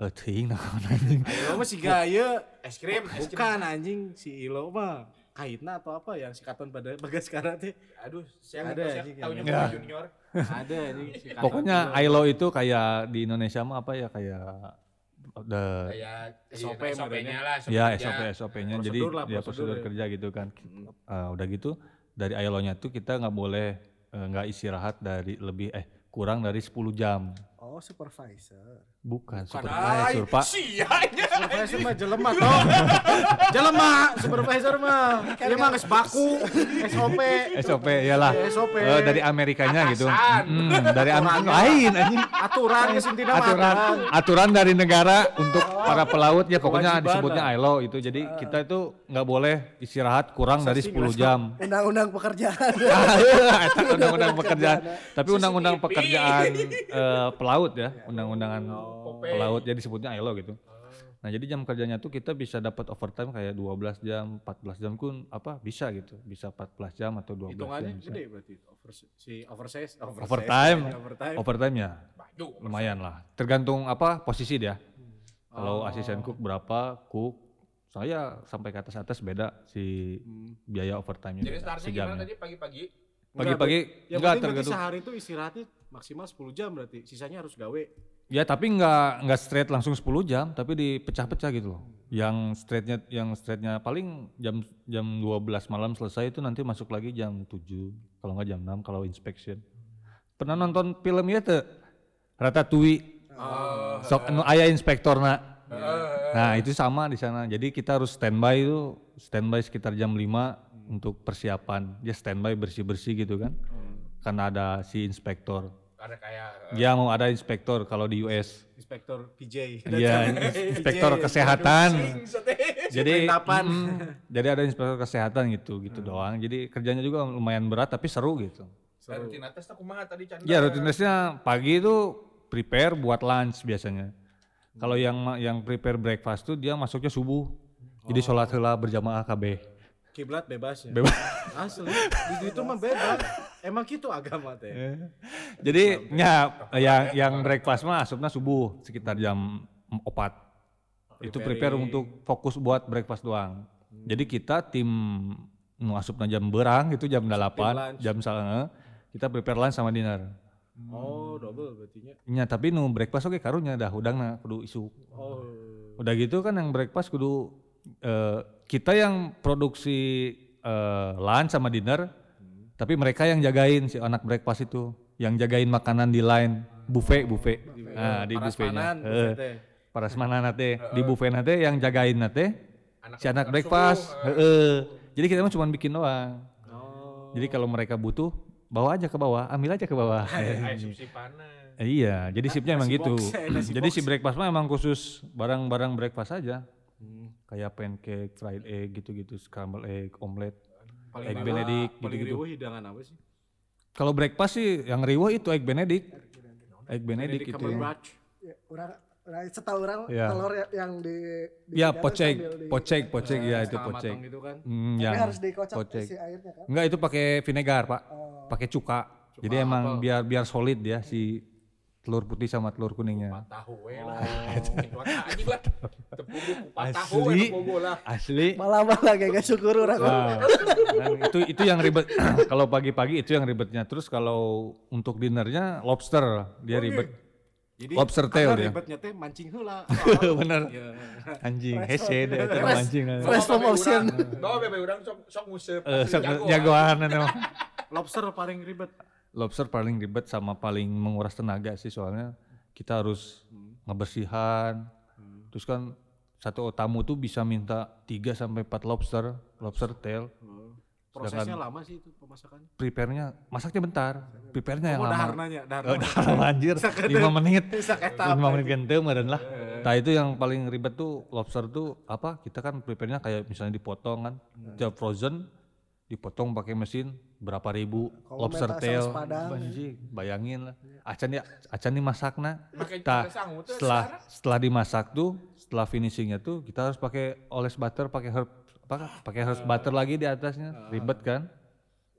eh teuing naon anjing. ILO mah si gaya. Es krim, es krim. Bukan anjing si ILO mah kaitna atau apa yang sikatan pada bagas sekarang teh Aduh, saya Ada Ya. bukan junior. Ada sikatan Pokoknya ILO itu kayak di Indonesia mah apa ya kayak the Kayak SOP SOP-nya modelnya. lah. ya. SOP SOP-nya jadi Prosedur lah, ya prosedur prosedur ya. kerja gitu kan. Eh, udah gitu dari ILO-nya tuh kita nggak boleh eh, nggak istirahat dari lebih eh kurang dari 10 jam. Oh, supervisor. Bukan, Bukan, supervisor, ay, Pak. Sianya. Supervisor mah jelema toh. jelema supervisor mah. Dia mah geus baku SOP. SOP iyalah. SOP. Eh, dari Amerikanya gitu. Atasan. Mm, dari Amerika lain anjing. Aturan geus intina mah Aturan aturan dari negara untuk para pelaut ya pokoknya Kewajiban disebutnya lah. ILO itu. Jadi kita itu nggak boleh istirahat kurang dari 10 jam. Undang-undang pekerjaan. Eta undang-undang pekerjaan. Tapi undang-undang pekerjaan eh, pelaut ya, undang-undangan Pope. pelaut jadi disebutnya ILO gitu. Nah, jadi jam kerjanya tuh kita bisa dapat overtime kayak 12 jam, 14 jam pun apa bisa gitu. Bisa 14 jam atau 12 Hitungannya jam. bisa. gede berarti over, si oversize, oversize Overtime. overtime. Overtime ya lumayan lah. Tergantung apa posisi dia. Kalau Oh. asisten cook berapa, cook saya sampai ke atas atas beda si biaya overtime-nya. Jadi startnya si gimana tadi pagi-pagi? Pagi-pagi enggak berarti tergantung. sehari itu istirahatnya maksimal 10 jam berarti. Sisanya harus gawe. Ya tapi nggak nggak straight langsung 10 jam, tapi dipecah-pecah gitu loh. Yang straightnya yang straightnya paling jam jam 12 malam selesai itu nanti masuk lagi jam 7 kalau nggak jam 6 kalau inspection. Pernah nonton film ya tuh Ratatouille. Sok anu aya inspektorna. Nah, itu sama di sana. Jadi kita harus standby itu standby sekitar jam 5 untuk persiapan. Ya standby bersih-bersih gitu kan. Karena ada si inspektor. Ada kayak Ya mau ada inspektor kalau di US. Inspektor PJ. Iya, inspektor kesehatan. Jadi mm, jadi ada inspektor kesehatan gitu, gitu doang. Jadi kerjanya juga lumayan berat tapi seru gitu. Saya rutin atas aku mah tadi canda. Ya rutinitasnya pagi itu prepare buat lunch biasanya. Kalau yang yang prepare breakfast tuh dia masuknya subuh. Jadi sholat heula berjamaah KB. Kiblat bebas ya. Bebas. Asli. Di situ mah bebas. Emang gitu agama teh. Jadi ya yang yang breakfast mah asupna subuh sekitar jam 4. Itu prepare untuk fokus buat breakfast doang. Jadi kita tim nu asupna jam berang itu jam 8, lunch. jam 9 kita prepare lunch sama dinner. Oh, double berarti nya. nya tapi nu breakfast oke karunya dah udangna kudu isu Oh. udah gitu kan yang breakfast kudu eh, kita yang produksi eh, lunch sama dinner tapi mereka yang jagain si anak breakfast itu yang jagain makanan di line buffet buffet. Nah di buffetnya. Eh, buffet teh. parasmanan nate di buffet nate yang jagain nate si anak breakfast. heeh. jadi kita mah cuma bikin doang. Oh. jadi kalau mereka butuh bawa aja ke bawah ambil aja ke bawah. Iya jadi sipnya emang gitu. nasi jadi si breakfast mah emang khusus barang-barang breakfast aja. Hmm. kayak pancake, fried egg gitu-gitu, scramble egg, omelet. Paling Egg Benedict paling gitu-gitu. riweuh hidangan apa sih? Kalau breakfast sih yang riwah itu egg benedict. Egg benedict Benedict itu. Cumberbatch. Ya, orang orang setahu orang Iya. telur ya- yang di, di Ya pocek, di- pocek, pocek ya itu Setengah pocek. gitu kan. Hmm, Tapi yang harus dikocok pocek. si airnya kan. Enggak itu pakai vinegar pak, Oh. pakai cuka. Jadi emang biar biar solid ya si telur putih sama telur kuningnya. Tahu we lah. Asli, asli. Malah malah kayak gak syukur orang. Nah, itu itu yang ribet. kalau pagi-pagi itu yang ribetnya. Terus kalau untuk dinernya lobster dia ribet. Jadi Lobster tail dia. ribetnya teh mancing heula. Bener. Ya. Anjing, hese dia itu Fresh. mancing. Fresh from ocean. Bawa bebe urang sok sok nguseup. Eh, jagoan. jagoan emang. Lobster paling ribet. Lobster paling ribet sama paling menguras tenaga sih soalnya kita harus ngebersihan. Terus kan satu tamu tuh bisa minta 3 sampai 4 lobster, lobster tail. Prosesnya lama sih itu pemasakan. Prepare-nya masaknya bentar. Prepare-nya yang Oh, lama. daharnanya, dahar. Oh, dahar anjir. 5 menit. Saketa 5 menit genteu meureun lah. Nah, itu yang paling ribet tuh lobster tuh apa? Kita kan prepare-nya kayak misalnya dipotong kan. Tiap frozen dipotong pakai mesin berapa ribu Kalau lobster tail. bayangin lah. Acan ya acan pakai sangu tuh setelah sekarang. setelah dimasak tuh, setelah finishingnya tuh kita harus pakai oles butter, pakai herb apa? Pakai herb butter lagi di atasnya. Ribet kan?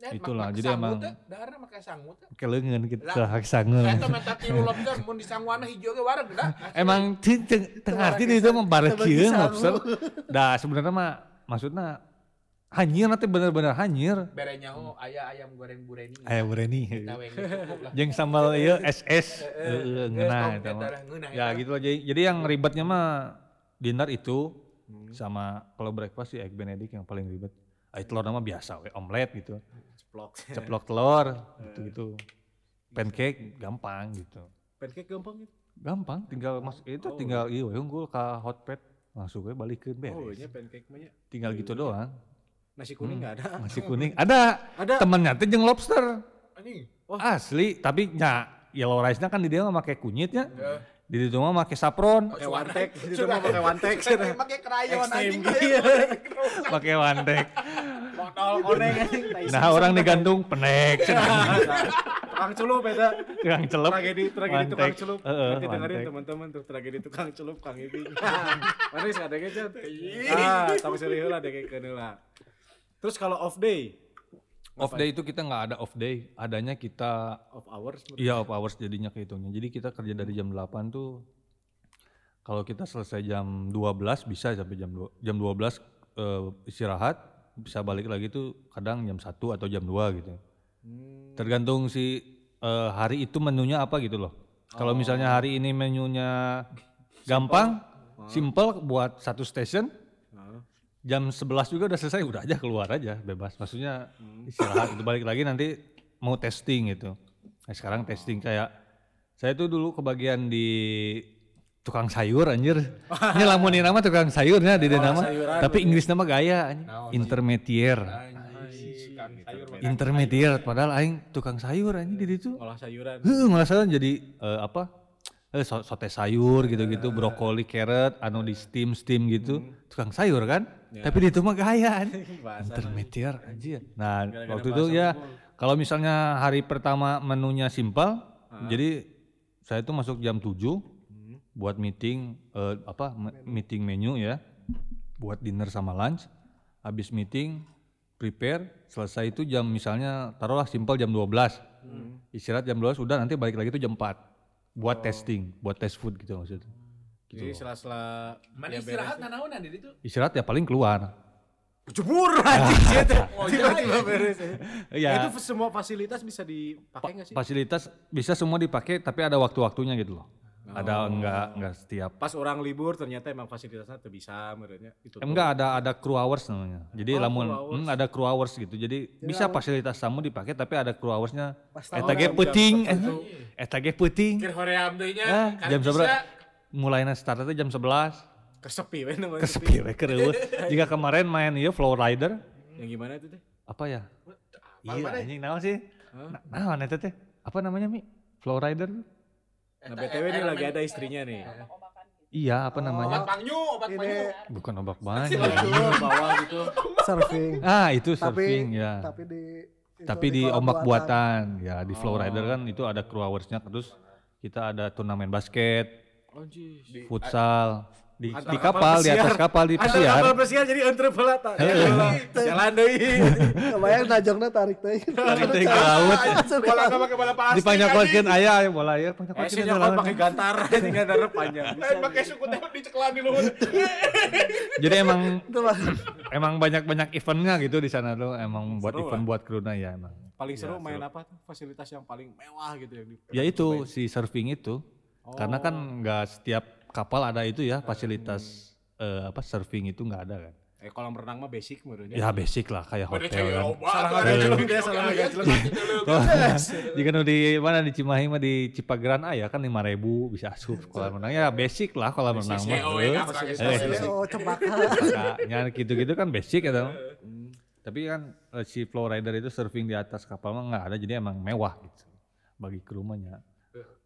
Dan Itulah, mak- jadi emang- teh, daharna make sangu teh. Pakai leungeun gitu, Lah, pakai sangeun. Eta meta tilu lobster mun di sanguana hijau ge wareg dah. Emang ti- teng- tengah arti itu mah barek tebagi kieu sangu. lobster. Dah sebenarnya mah maksudnya hanyir nanti bener-bener hanyir. Berenya oh aya ayam goreng bureni. Aya berani. Kita weng cukup lah. Jeung sambal ieu SS Tong eta mah. Ya gitu aja. Jadi yang ribetnya mah dinner itu sama kalau breakfast sih egg benedict yang paling ribet. Ay telur nama biasa we, omelet gitu. Ceplok. Ceplok telur gitu-gitu. Pancake gampang gitu. Pancake gampang gitu. Gampang tinggal mas itu tinggal iya unggul ke hot plate langsung we balikeun beres. Oh, nya pancake mah nya. tinggal gitu doang Nasi kuning enggak ada. nasi kuning ada Ada. temennya teh jeung lobster Anjing. asli tapi nya yellow rice nya kan di dia mah make kunyitnya Ya. di itu mah make saffron Pakai wantek, itu mah pakai wantek. Pakai pakai krayon anjing. pakai wantek Modal koneng nah orang digantung penek Tukang celup eta. tukang celep Tragedi tragedi tukang celup. Heeh, Nanti dengerin teman-teman tuh tragedi tukang celup Kang Ibing. Mana sih ada gitu. Ah, tong seri heula dekekeun heula. Terus kalau off day, off day itu kita nggak ada off day adanya kita off hours iya off hours jadinya kehitungnya jadi kita kerja dari jam 8 tuh kalau kita selesai jam 12 bisa sampai jam 2 jam 12 eh, istirahat bisa balik lagi tuh kadang jam 1 atau jam 2 gitu. Tergantung si eh, hari itu menunya apa gitu loh. Kalau misalnya hari ini menunya gampang simple buat satu station jam 11 juga udah selesai udah aja keluar aja bebas. Maksudnya istirahat itu balik lagi nanti mau testing gitu. Nah, sekarang testing kayak saya tuh dulu kebagian di tukang sayur anjir. Ini lamunin nama tukang sayurnya di nama. sayuran tapi Inggris nama gaya anjing. intermedier intermedier padahal aing tukang sayur anjing di situ. Ngolah sayuran. Heeh, malah saya jadi eh, apa? Eh, so- sote sayur gitu-gitu, brokoli, carrot, anu di steam steam gitu, tukang sayur kan? Tapi di itu mah gaya, intermediate aja. Nah waktu itu ya, kalau misalnya hari pertama menunya simpel, jadi saya tuh masuk jam 7 buat meeting eh, apa me- meeting menu ya, buat dinner sama lunch. Habis meeting prepare, selesai itu jam misalnya taruhlah simpel jam 12. Istirahat jam 12 udah nanti balik lagi tuh jam 4 buat testing, buat test food gitu maksudnya. Jadi sela-sela Mana istirahat nanaonan di ditu? Istirahat ya paling keluar. jebur anjing gitu. Oh, Tiba-tiba beres. Ya. Itu semua fasilitas bisa dipakai nggak sih? fasilitas bisa semua dipakai tapi ada waktu-waktunya gitu loh. Ada enggak enggak setiap. Pas orang libur ternyata emang fasilitasnya tuh bisa menurutnya itu. Enggak ada ada crew hours namanya. Jadi Oh, lamun hmm, ada crew hours gitu. Jadi bisa fasilitas tamu dipakai tapi ada crew hoursnya. Pas Eta ge peuting, eh, eta ge peuting. Kir hoream deui nya. Ah, karena jam bisa. Mulainya start itu jam 11. kesepi we namanya. Kesepi we kereut. Jika kemarin main ieu Flow Rider, Yang gimana itu teh? apa ya? Apa Iya, mana? anjing naon sih? Nah, naon eta teh? Apa namanya, Mi? Flow Rider? Nah, BTW ini lagi ada istrinya nih. Iya, apa Obat namanya? obat Ini pangyu. Bukan obat banyak. Itu bawah gitu. surfing. ah, itu tapi surfing ya. tapi di itu Tapi di ombak buatan, ya di Flow Rider kan itu ada crew hours-nya terus kita ada turnamen basket, Anjir. futsal di, Antar di kapal, di atas kapal di Ada pesiar. kapal pesiar jadi entre pelata. Jalan deui. Kebayang najongna tarik teh. Tarik teh ke laut. Bola enggak pakai bola plastik. Dipanyakolkeun aya aya bola Eh panyakolkeun nyokot laut. pakai gantar, ini gantar panjang. Eh, pakai suku teh diceklan di luhur. Jadi emang emang banyak-banyak eventnya gitu di sana tuh emang buat event buat kruna ya emang. Paling seru main apa tuh? Fasilitas yang paling mewah gitu yang di Ya itu si surfing itu. Karena kan Oh. nggak setiap kapal ada itu ya fasilitas eh, apa surfing itu nggak ada kan. Eh kolam renang mah basic menurutnya. Ya basic lah kayak hotel kan. Salah celung dia, salah celung. Jika nu di mana di Cimahi mah di Cipageran aya kan 5000 bisa asup kolam renang ya basic lah kolam renang mah. SEO Eh, ya, pakai eh, oh cempaka. Gitu-gitu kan basic ya tau. Tapi kan eh, si flow rider itu surfing di atas kapal mah nggak ada jadi emang mewah gitu bagi kru mah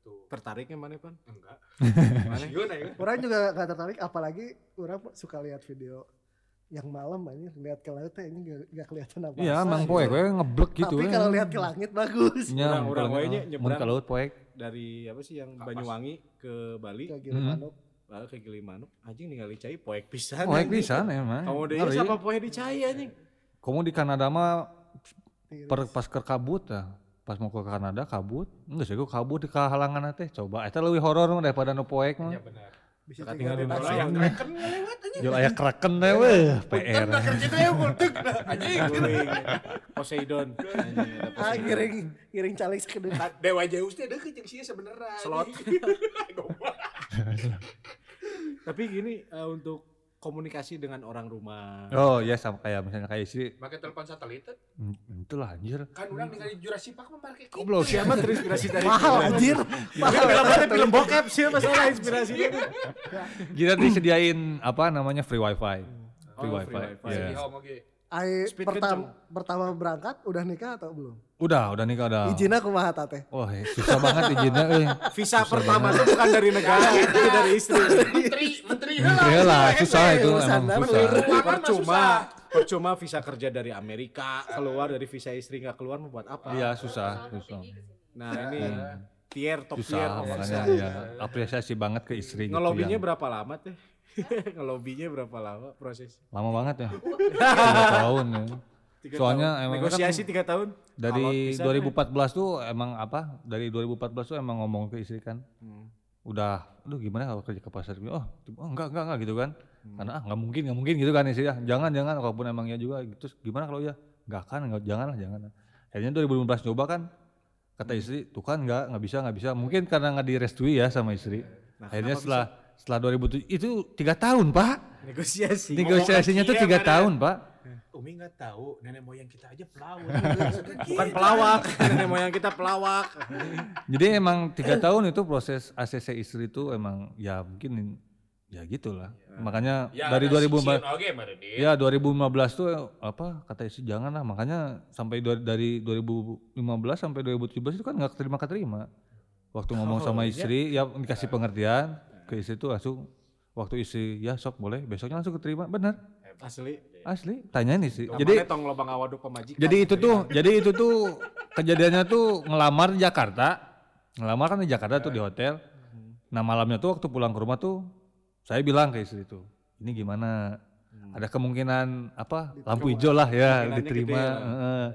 nya. Tertariknya mana pan? Enggak. Mana? Aja. Orang juga gak tertarik apalagi orang suka lihat video yang malam ini lihat ke laut teh ini gak, gak kelihatan apa Iya emang poek we ngeblek gitu. Tapi ya. kalau lihat ke langit bagus. Nya, Orang-orang kalau we nya mun nyebrang. ke laut poek. Dari apa sih yang Banyuwangi ke Bali, Kayak gini manuk. lalu ke Gilimanuk, anjing ningali cai poek pisan. Poek pisan emang. Kamu deh Ngeri. siapa poek di cai anjing? Kamu di Kanada mah per, pas ke kabut ya. Pas mau ke Kanada kabut, enggak sih gue kabut di kehalangan teh. Coba eta leuwih horor mah daripada nu poek mah. Ya benar. Bisa tinggal di tasnya. Yang kraken ngelewat aja. Jual aya kraken teh weh, PR. Anjing. Guling. Poseidon. Ah giring giring calik sekedar. Dewa Zeus teh deukeut jeung sia sebenarnya. Slot. Tapi gini eh, untuk komunikasi dengan orang rumah. Oh ya sama kayak misalnya kayak istri, Pakai telepon satelit. "Hmm, itulah anjir. kan orang ningali Jurassic Park mah pakai gitu. Goblok sih. Siapa terinspirasi dari Mahal anjir. Tapi film film bokep sih masalah inspirasinya. Kita disediain apa namanya free wifi. Free Oh, wifi. free wifi. Iya. Ai Speed pertama pertama berangkat udah nikah atau belum? Udah, udah nikah udah. Izinnya kumaha teh? Wah, eh, susah banget izinnya euy. Visa pertama itu bukan dari negara, itu dari istri. Menteri, menteri Iya lah, susah itu emang susah. Percuma, susah. percuma visa kerja dari Amerika keluar dari visa istri nggak keluar mau buat apa? Iya, susah, susah. Nah ini tier top tier. Susah makanya ya apresiasi banget ke istri gitu Ngelobinya yang berapa lama teh? Ngelobinya berapa lama proses? lama banget ya. Tiga tahun ya. Tiga Soalnya tahun. emang negosiasi kan tiga tahun. Dari pisan, 2014 tuh emang apa? Dari 2014 tuh emang ngomong ke istri kan. Hmm. Udah, aduh gimana kalau kerja ke pasar. Oh, oh enggak enggak enggak gitu kan. Hmm. Karena ah enggak mungkin enggak mungkin gitu kan istri ya. Jangan jangan walaupun emang ya juga gitu. Gimana kalau ya? Enggak kan, enggak jangan lah jangan. Akhirnya 2015 nyoba kan kata Hmm. istri tuh kan enggak enggak bisa enggak bisa mungkin karena enggak direstui ya sama istri Nah, akhirnya setelah setelah 2007 itu tiga tahun pak Negosiasi. negosiasinya tuh iya, tiga mana? tahun pak Umi nggak tahu nenek moyang kita aja pelaut. Bukan pelawak, nenek moyang kita pelawak. jadi emang tiga tahun itu proses ACC istri itu emang ya mungkin ya gitulah makanya Ya, dari ada 2015 sisian oge mah Dit. ya 2015 tuh apa kata istri jangan lah makanya sampai dua- dari 2015 sampai 2017 itu kan nggak keterima keterima waktu ngomong sama istri ya dikasih pengertian ke istri tuh langsung waktu istri ya sok boleh besoknya langsung keterima. Benar Asli. asli. Tanyain istri. Jadi jadi tong lobang awaduk pemajikan. jadi itu tuh jadi itu tuh kejadiannya tuh ngelamar di Jakarta. Ngelamar kan di Jakarta tuh di hotel. Nah malamnya tuh waktu pulang ke rumah tuh saya bilang ke istri tuh ini gimana? Ada kemungkinan apa lampu hijau lah ya diterima. heeh.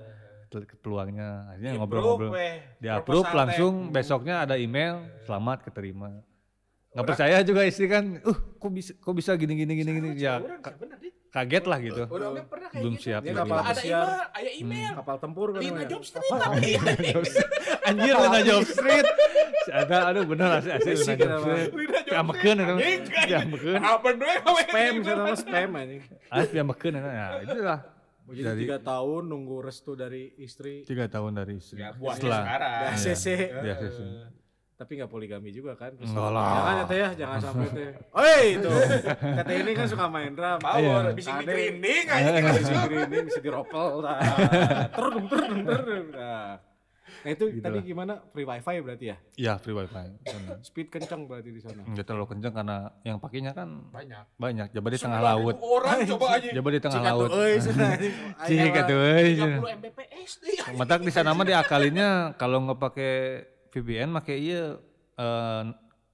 Tel- peluangnya. Akhirnya ngobrol-ngobrol. di approve langsung besoknya ada email selamat keterima nggak percaya juga istri kan uh kok bisa kok bisa gini gini gini gini? Ya ka- kaget lah gitu. Udah udah pernah kayak belum gitu. siap kapal Ada email, ada email. Kapal tempur kan Lina. Job Street tapi. Anjir Lina Job Street. Ada aduh bener asli asli Lina Job? Street. Lina Job piamakeun Street, itu anjing, piamakeun Apa doang apa Spam, saya nama spam anjing. asli piamakeun itu ya. Itulah. Jadi Dari- tiga tahun nunggu restu dari istri. tiga tahun dari istri. Ya, buahnya setelah sekarang. Di ACC. di ACC. Tapi nggak poligami juga kan. Terus- Enggak lah. Jangan ya teh ya, jangan sampai teh. Oi itu. Kata ini kan suka main drum. Power, Iya. bisa di grinding Bisa aja. di grinding, bisa di ropel. Nah, Terdung, terdung, terdung. Nah. Nah itu Gitu tadi lah. gimana? Free wifi berarti ya? Iya free wifi bener. Speed kencang berarti di sana. nggak terlalu kencang karena yang pakainya kan Banyak. banyak jabat di tengah 90 laut Orang coba aja. jabat di tengah Cika tuh, laut euy, sana. cik atuh euy 30 Mbps. Matak di sana mah diakalinnya kalau nggak pakai VPN pakai iya eh,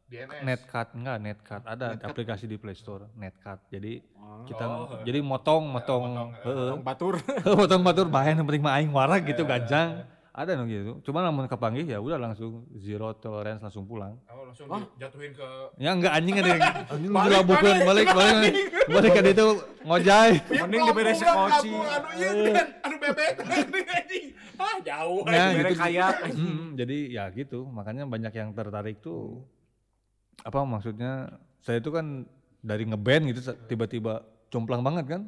DNS. netcard enggak netcard ada aplikasi di Play Store netcard jadi kita Oh, jadi motong motong heeh. Tong batur. motong batur bahan yang penting mah aing warag gitu gajang ada no gitu. Cuma namun kepanggih ya udah langsung zero tolerance langsung pulang. Oh, langsung dijatuhin ke ya enggak anjing ada yang anjing Balik, balik, balik balik. Balik. Kan itu ngojay Mending diberesin koci. Anu iya kan, anu bebek anjing. Ah, jauh Nah, gitu. kayak. Jadi ya gitu. Makanya banyak yang tertarik tuh apa maksudnya saya itu kan dari ngeband gitu tiba-tiba jomplang banget kan?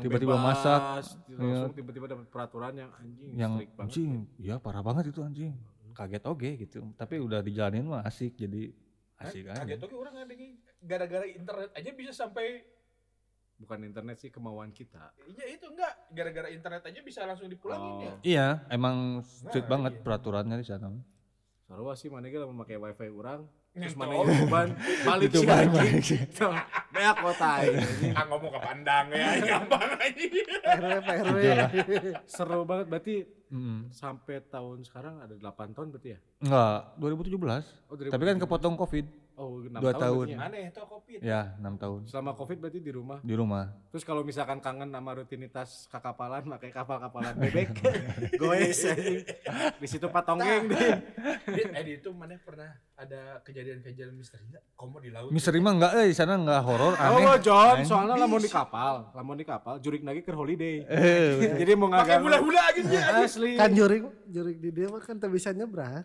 Tiba-tiba masak langsung tiba-tiba dapat peraturan yang anjing yang anjing ya parah banget itu anjing. Kaget oke gitu tapi udah dijalanin mah asik jadi asik aja. Kaget oke orang ada gara-gara internet aja bisa sampai bukan internet sih kemauan kita. Iya itu enggak. Gara-gara internet aja bisa langsung dipulangin Oh. ya. iya emang strict Nah, banget iya. peraturannya di sana. Sarua sih mana ge memakai wifi orang terus mana beban? Balik sih balik, banyak kota ini. Ah ngomong ke pandang ya, gampang aja. PRW PRW seru banget. Berarti Mm. sampai tahun sekarang ada 8 tahun berarti ya? Enggak 2017 oh tapi kan kepotong covid oh 6 dua tahun. berarti ya. Aneh itu covid. ya enam tahun selama covid berarti di rumah di rumah terus kalau misalkan kangen sama rutinitas kakapalan pakai kapal-kapalan bebek goes di situ patonggeng deh eh di itu mana pernah ada kejadian-kejadian misteri enggak? Komo di laut. misteri mah enggak eh di sana enggak horor aneh Oh, John, Aneh. soalnya lamun di kapal, lamun di kapal, jurik lagi ke holiday. Eh, Jadi mau Pakai ngagang hula-hula gitu ya. asli. kan jurik jurik di dia mah kan tak bisa nyebrang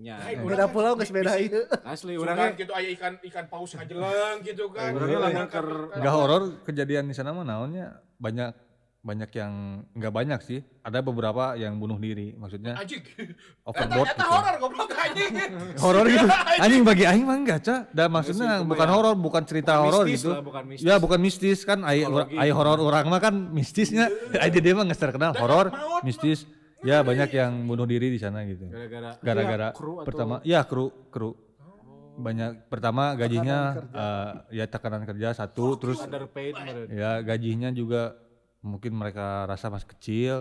Nya, Hai, beda pulau nggak beda ieu asli orangnya gitu aya ikan ikan paus ngajeleng gitu kan. Urangnya lamun ker enggak horor kejadian di sana mah naonnya banyak banyak yang enggak banyak sih. Ada beberapa yang bunuh diri maksudnya Anjing. overboard gitu. horor goblok anjing. horor gitu. Anjing. Bagi aing mah enggak ca dan maksudnya bukan ya. horor bukan cerita horor gitu. lah, bukan mistis. ya bukan mistis kan. Ai ai horor orang mah kan mistisnya. Ai dia mah nggak terkenal horor mistis ya banyak yang bunuh diri di sana gitu. Gara-gara gara-gara Iya, kru atau pertama ya kru kru. Banyak pertama gajinya eh, ya tekanan kerja satu terus underpaid ya gajinya juga mungkin mereka rasa masih kecil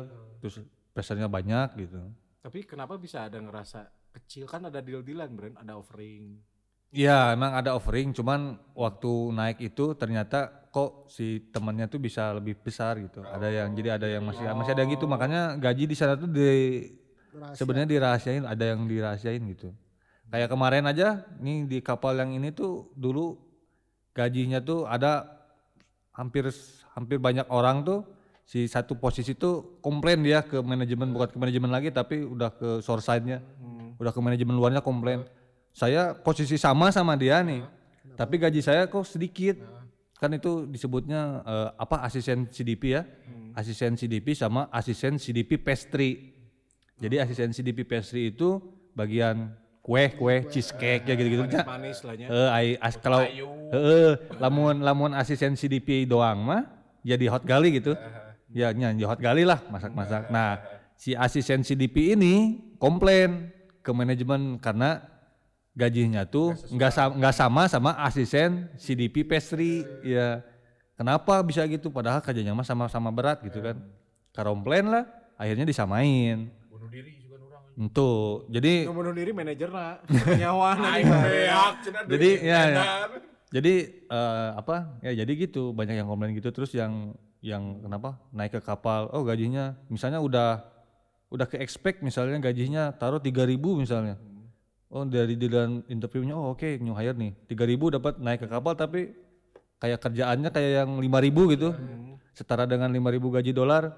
terus pressure-nya banyak gitu. Tapi kenapa bisa ada ngerasa kecil? Kan ada deal-dealan brand, ada offering. Iya emang ada offering cuman waktu naik itu ternyata kok si temannya tuh bisa lebih besar gitu. Ada yang jadi ada yang masih masih ada yang gitu. Makanya gaji di sana tuh di sebenarnya dirahasiain ada yang dirahasiain gitu. Kayak kemarin aja nih di kapal yang ini tuh dulu gajinya tuh ada hampir hampir banyak orang tuh si satu posisi tuh komplain dia ke manajemen bukan ke manajemen lagi tapi udah ke source side-nya udah ke manajemen luarnya komplain saya posisi sama sama dia nih. Tapi gaji saya kok sedikit. Kan itu disebutnya eh, apa asisten CDP ya? Asisten CDP sama asisten CDP pastry. Jadi asisten CDP pastry itu bagian kue kue cheesecake ya gitu gitu Manis lah nya. Eh, ai as kalau heeh lamun lamun asisten CDP doang mah jadi hot gali gitu. Ya nyanyi hot gali lah masak-masak. Nah, si asisten CDP ini komplain ke manajemen karena gajinya tuh nggak sama nggak sama sama asisten CDP pastry ya kenapa bisa gitu? Padahal kerjanya mah sama-sama berat gitu kan. Karomplain lah akhirnya disamain. Bunuh diri juga orang. untuk jadi bunuh diri manajer lah, nyawa Jadi, ya, ya. Jadi eh, apa? Ya jadi gitu. Banyak yang komplain gitu. Terus yang yang kenapa? Naik ke kapal. Oh gajinya. Misalnya udah udah ke expect misalnya gajinya taruh 3000 misalnya Oh dari di dalam interviewnya oh oke new hire nih 3000 dapat naik ke kapal tapi kayak kerjaannya kayak yang 5000 gitu. Setara dengan 5000 gaji dolar.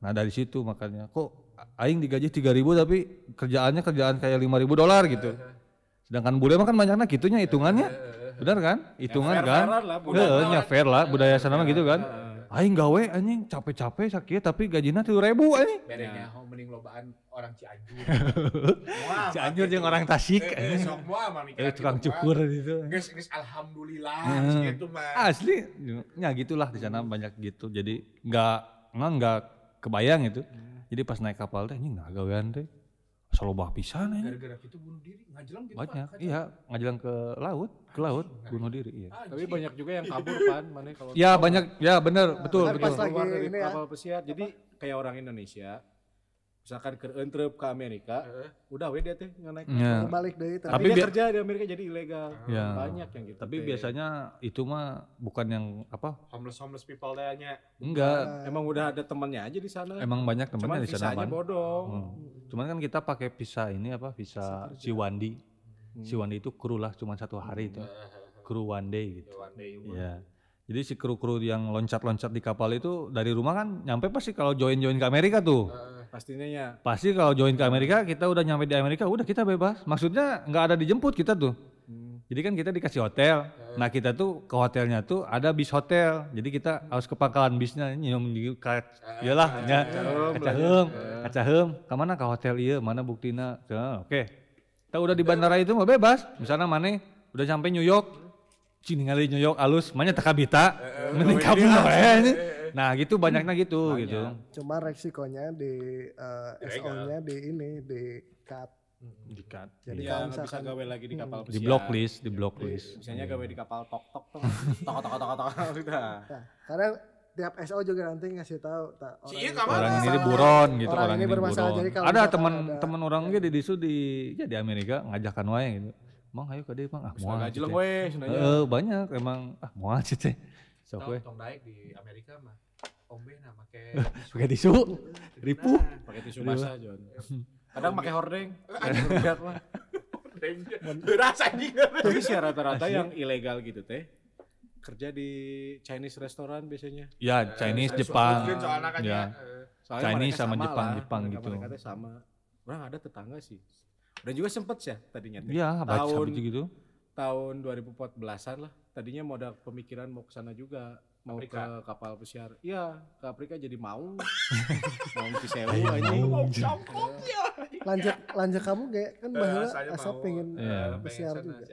Nah dari situ makanya kok aing digaji 3000 tapi kerjaannya kerjaan kayak 5000 dolar gitu. Sedangkan bule mah kan banyaknya gitunya hitungannya. Benar kan? Hitungan kan? lah, budaya Heeh, nya fair lah budaya sana mah gitu kan. Aing gawe anjing capek-capek sakit tapi gajinya 3000 anjing. Bedanya oh, mending lobaan orang Cianjur. Cianjur jeung orang Tasik Eh, anjing. sok moal mah mikir Eh tukang cukur gitu. Geus geus alhamdulillah Heeh. gitu mah. Asli, ya gitulah di sana banyak gitu. Jadi nggak nggak nggak kebayang itu. Jadi pas naik kapal teh anjing nah gawean teh asal lobah pisan anjing. Gara-gara gitu bunuh diri, ngajelang gitu Banyak. Pak. Iya, ngajalan ke laut, ke laut bunuh diri, iya. Ah, Tapi banyak juga yang kabur kan, mana kalau Ya banyak, ya bener, betul, Kan betul. pas lagi keluar dari ini ya. kapal pesiar. Jadi kayak orang Indonesia, misalkan ke entrep ke Amerika, udah we dia teh nggak naik. Ya. balik deh tapi, Tapi, Tapi dia kerja di Amerika jadi ilegal. Ya. Banyak yang gitu. Tapi teh. biasanya itu mah bukan yang apa? homeless homeless people tanya. Enggak, emang udah ada temannya aja di sana. emang banyak Cuman temennya di sana visanya man. bodong. Hmm. Cuman kan kita pakai visa ini apa? Visa Siwandi. Siwandi itu kru lah, cuma satu hari itu. Kru one day gitu. One day Iya. Jadi si kru-kru yang loncat-loncat di kapal itu dari rumah kan nyampe pasti kalau join-join ke Amerika tuh. Pastinya ya. Pasti kalau join ke Amerika kita udah nyampe di Amerika udah kita bebas. Maksudnya nggak ada dijemput kita tuh. Jadi kan kita dikasih hotel. Nah kita tuh ke hotelnya tuh ada bis hotel. Jadi kita harus ke pangkalan bisnya nyium di ka, iyalah nya kaca heum, kaca heum. Ke mana ke hotel iya, mana buktina. Ya, Oke. Kita udah di bandara itu mah bebas. Misalnya mana udah sampai New York. Cing ningali New York alus, mana teka bita. Mending kabur ini. Nah, gitu banyaknya gitu gitu. cuma resikonya di eh, SO-nya di ini di cut. Dikat. jadi Ya kalau nggak bisa misalkan gawe lagi di kapal Di pesiar. blocklist, di blocklist. Misalnya gawe di kapal tok tok tok. Tok tok tok tok udah. nah, karena tiap SO juga nanti ngasih tahu tak, Si orang iya ini kamar orang ini buron gitu. Orang orang, ini ini bermasalah, buron. jadi kalau ada misalkan teman teman orang ge di disu di ya di Amerika ngajakan wae gitu. Mang ayo ke dia mang. Ah moal Gaji gitu lah we sebenarnya. Heeh, banyak emang. Ah moal sih teh sok Tong we tong daek di Amerika mah. Ombe nah make pakai tisu ripuh Pakai tisu basah Jon. Kadang pakai hordeng. Lihat mah. Berasa anjing. Tapi sih rata-rata yang ilegal gitu teh kerja di Chinese restoran biasanya. ya Chinese Jepang Soalnya kan ya. Soalnya Chinese sama sama Jepang- lah, Jepang mereka- gitu. Mereka sama. Orang ada tetangga sih. Dan juga sempet sih tadinya teh. ya baca tahun gitu gitu tahun 2014-an lah. Tadinya mau ada pemikiran mau ke sana juga, mau Afrika. ke kapal pesiar. Iya, ke Afrika jadi mau. mau ke Sewu anjing. lanjut lanjut kamu kayak kan bahwa asal mau, pengen Iya. pesiar juga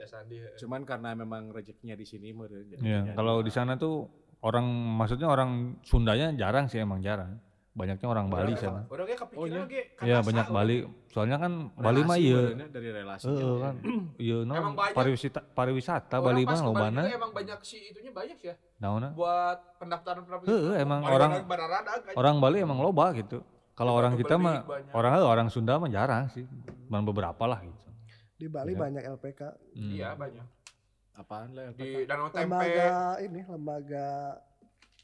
Cuman karena memang rezekinya di sini meureun. ya jadi. kalau di sana tuh orang maksudnya orang Sundanya jarang sih emang jarang banyaknya orang Bali sana Orangnya kepikiran Oh, ge. Iya banyak Bali. Soalnya kan Bali mah iya. dari. Heeh kan. Iya no Emang pariwisata pariwisata Orang Bali mah lobana. emang banyak si itunya banyak ya Naonna? buat pendaftaran pendaftaran. Heeh, emang orang- kan. Orang Bali emang loba gitu. Kalau Banyak orang kita mah orang heuh, orang Sunda mah jarang sih. Cuman beberapa lah gitu. di Bali Iya. banyak LPK. Iya banyak. Apaan lah? Di Danau Tempe. lembaga ini lembaga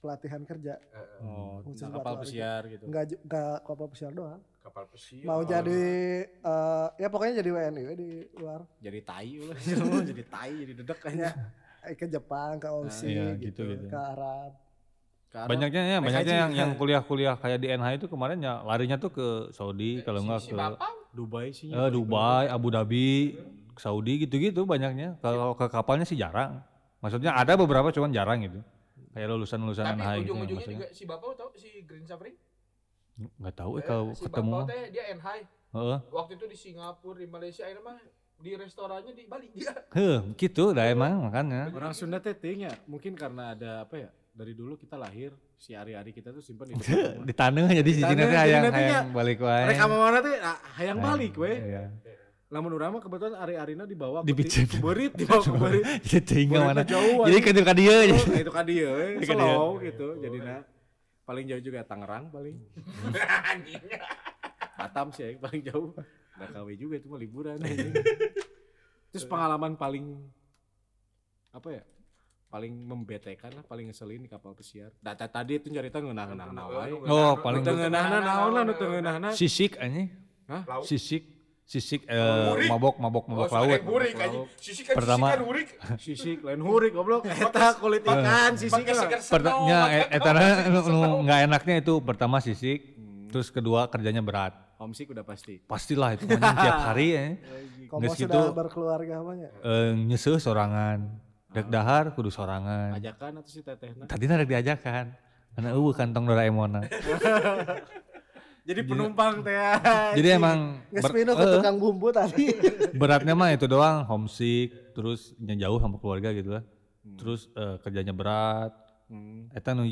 pelatihan kerja Oh, Khusus tentang buat kapal pesiar gitu. nggak ju- nggak kapal pesiar doang kapal pesiar. mau jadi eh, ya pokoknya jadi WNI we di luar Jadi tai lah. jadi tai, jadi dedek ya kayaknya. eh, ke Jepang ke Aussie iya, gitu, gitu, gitu. ke Arab Ke Arab. Banyaknya ya, banyaknya yang yang kuliah-kuliah kayak di NH itu kemarin ya larinya tuh ke Saudi kalau Si- enggak si ke Bapak Dubai sih. eh, Dubai, Abu Dhabi, Saudi gitu-gitu banyaknya. Kalau ke kapalnya sih jarang. Maksudnya ada beberapa cuman jarang gitu. Kayak lulusan-lulusan tapi NH gitu ya, ujung-ujungnya juga si Bapak tahu si Green Safari? Nggak tahu eh Eh, kalau si ketemu. Bapak teh dia NHI. Heeh. Waktu itu di Singapura, di Malaysia, akhirnya mah di restorannya di Bali dia. Heh, gitu dah emang makanya. Orang Sunda teh ting ya, mungkin karena ada apa ya? Dari dulu kita lahir, si ari-ari kita tuh simpan di di tanah jadi si Di Cina teh hayang hayang balik wae. Mereka mau mana teh ah, hayang balik we. Lamun urang mah kebetulan ari-arina dibawa Dipicen. ke berit, dibawa ke berit. Jadi tinggal mana. ke jauh, Jadi ke ka dieu aja. Oh, itu kan dia, we. Itu ka dia. slow gitu. Jadi paling jauh juga Tangerang paling. Batam sih yang paling jauh. Gak KW juga itu mah liburan. Terus pengalaman paling apa ya? Paling membetekan lah, paling ngeselin di kapal pesiar. Data tadi itu cerita ngeunah-ngeunah wae. Oh, paling Nu teu ngeunahna naon lah, nu teu ngeunahna. sisik anjing. Hah? Lauk. Sisik. Sisik eh, mabok mabok mabok Oh, laut. hurik aja. Kan Pertama- sisi kan hurik. Sisik lain hurik goblok. Eta kulit ikan sisik Pakai siker Pertanya nu nu nggak enaknya itu pertama sisik, terus kedua kerjanya berat. Homesick udah pasti. Pastilah itu mah tiap hari ya. Komo Geus sudah gitu berkeluarga banyak. eh, nyeseuh sorangan. Dek dahar kudu sorangan. Ajakan atau si tetehna. Tadi ada diajakan. Karena eueuh kantong Doraemon. Jadi penumpang teh. Jadi emang minum ke eh, tukang bumbu tadi. beratnya mah itu doang homesick, terus jauh sama keluarga gitu lah. Terus eh, kerjanya berat. Hmm. Eta nu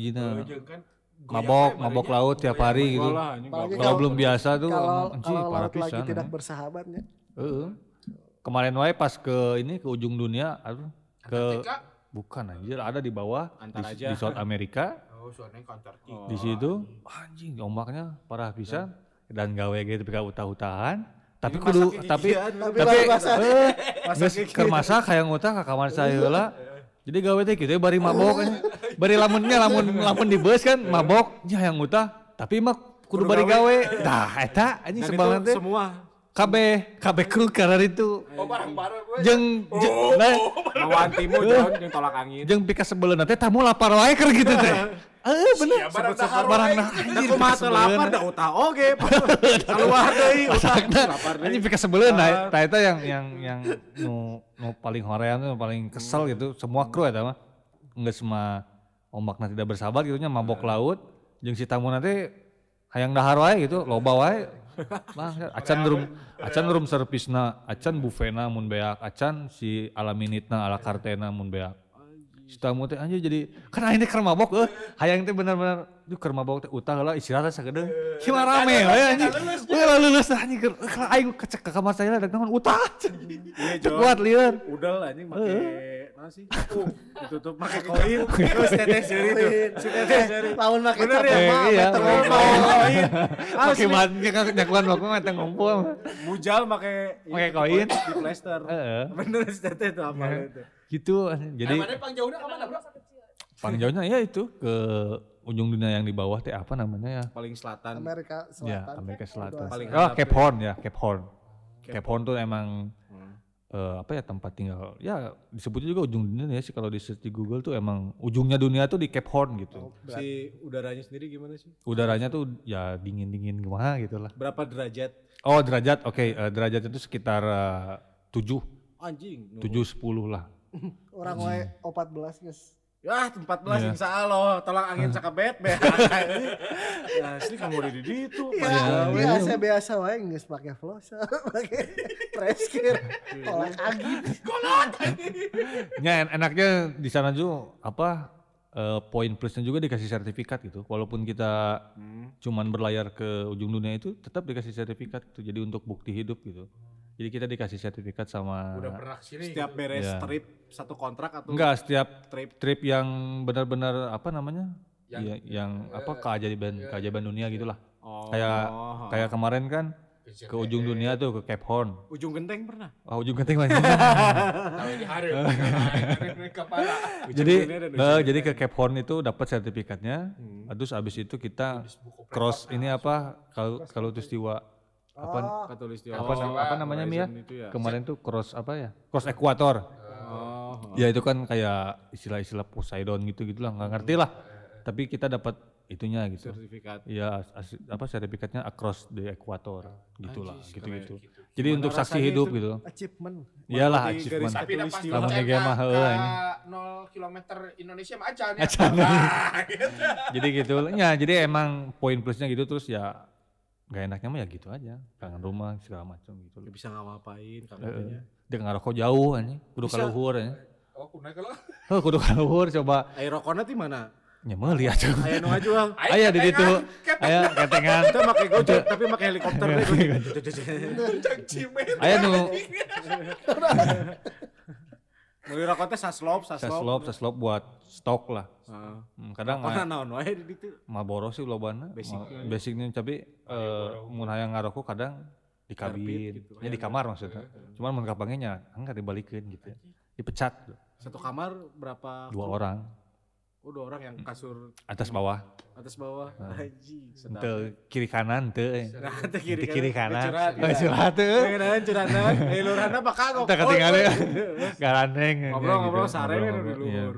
kan mabok, mabok laut tiap hari gitu. Kalau belum biasa tuh Kalau laut lagi tidak ya. bersahabatnya. Heeh. Kemarin wae pas ke ini ke ujung dunia aduh ke bukan anjir ada di bawah di, aja. di South Amerika Oh, kantor Oh. di situ anjing ombaknya parah pisan dan gawe gitu pika utah-utahan. Tapi kudu tapi Tapi eh, Masak geus keur masak hayang utah ka kamar saya heula jadi gawe teh kitu bari mabok. Bari lamunnya lamun lamun di bus kan mabok. Nya hayang utah tapi mah kudu Kudu bari gawe. dah eta anjing sebalan teh. semua. Kabeh kabeh kru karena itu. Oh, barang-barang gue. jeung jeung nah, lawan timu John yang tolak angin. jeung pika sebeleuna teh tamu lapar wae keur gitu teh. Eh bener. Ya, barang dahar barang wae. nah Da anjing. kumaha teu lapar da utah oge. Keluar deui utah lapar deui. anjing pika sebeleuna tah eta yang yang yang nu nu paling horean nu paling kesel gitu. Semua kru eta mah. Geus mah ombakna tidak bersahabat gitu nya mabok laut. Jeung si tamu nanti hayang dahar wae gitu loba wae. Bang, acan rum acan rum servisna, acan buffetna mun beak, acan si alaminitna ala kartena mun beak. Si tamu teh anjir jadi kan aing teh keur mabok euy. Hayang teh bener-bener duh keur mabok teh utah heula istirahat sagedeung. Ki mah rame we anjing. We lulus anjing keur kalau aing kecek ke kamar saya ada naon utah. Iya, Cek John. kuat lieur. Udel anjing make naon sih? Uh, ditutup make koin. Terus teteh seuri tuh. Si teteh seuri. Lawan make Bener ya? mah, iya. Koin. Pakai Asli. ban nyakuan waktu mah teh ngumpul. Mujal make Make koin. di plaster. Bener si teteh tuh apa itu. Gitu jadi mana pang jauhnya ke mana, Bro? paling jauhnya ya itu ke ujung dunia yang di bawah teh apa namanya ya? Paling selatan. Amerika Ya, Selatan. Amerika Selatan. Paling oh, Cape Horn ya, Cape Horn. Cape Cape Horn tuh emang Hmm. eh, apa ya tempat tinggal. Ya disebutnya juga ujung dunia ya sih kalau di search di Google tuh emang ujungnya dunia tuh di Cape Horn gitu. Si udaranya sendiri gimana sih? Udaranya tuh ya dingin-dingin gimana gitu lah. Berapa derajat? Oh derajat, oke eh, derajat itu sekitar eh, tujuh, Anjing. tujuh sepuluh lah. Orang wae 14 geus. Ya, 14 Iya. insya Allah. Tolong angin sakabet be. Ya, asli kamu di itu. Ya, Iya. biasa biasa wae geus make flosa, make preskir. Tolak angin. Ya en- enaknya di sana juga apa eh, poin plusnya juga dikasih sertifikat gitu. Walaupun kita Hmm. cuman berlayar ke ujung dunia itu tetap dikasih sertifikat gitu. Jadi untuk bukti hidup gitu. Jadi kita dikasih sertifikat sama Udah pernah ke sini. Setiap beres Iya. trip satu kontrak atau enggak setiap trip trip yang benar-benar apa namanya? Yang- Yang, yang apa keajaiban keajaiban dunia gitulah. oh, Kayak kayak kemarin kan ke ujung dunia tuh ke Cape Horn. ujung genteng pernah. Oh, ujung genting lagi. Tahu ini hari. Kepala. jadi dunia dan eh, jadi ke Cape Horn itu dapat sertifikatnya. Terus abis itu kita cross ini apa kalau kalau apa Katulistiwa. apa, nam- apa namanya Mia? Ya. Kemarin tuh cross apa ya? Cross ekuator. Oh. Ya itu kan kayak istilah-istilah Poseidon gitu gitulah nggak ngerti lah. Tapi kita dapat itunya gitu. sertifikat. Iya as- apa sertifikatnya across the equator gitulah gitu-gitu. gitu. Jadi untuk saksi hidup itu? gitu. Achievement. Iyalah achievement. Tapi udah pas Katulistiwa. Lamun ege mah heula ini. 0 km Indonesia mah acan ya. Acan. Ah, gitu. jadi gitu. Ya jadi emang poin plusnya gitu terus ya nggak enaknya mah ya gitu aja. Kangen rumah segala macam gitu. Nggak bisa ngapa-ngapain Heeh. katanya. Dia ngarokok jauh anjing. Kudu Bisa. kaluhur anjing. Oh, kunaik kalau. Heuh, kudu kaluhur coba Air rokoknya di mana? nya meuli atuh. Aya nu ngajual. Aya di ditu. Aya ketengan. Kita pakai gojek tapi pakai helikopter deh. Cang cimen. Aya nu Meuli rokok teh saslop, saslop. saslop saslop buat stok lah. Heeh. Hmm, kadang Mana naon wae di ditu. Maboro sih lobana. Basicnya. Ma- Basicnya tapi eh mun hayang ngarokok kadang di kabin, gitu. ya di kamar maksudnya. Cuman mun kapangnya enggak dibalikin gitu. ya. Dipecat Satu kamar berapa? dua orang. Oh, dua orang yang kasur atas bawah. atas bawah. Haji, sedap. Ente kiri kanan teu. Nah, kiri, Teu kiri kanan. Curhat, Oh, curhat. Kenalan curahan. Eh lurahna apa kagok? Teu ketinggalan garandeng. Ngobrol-ngobrol gitu. sare kan iya. luhur.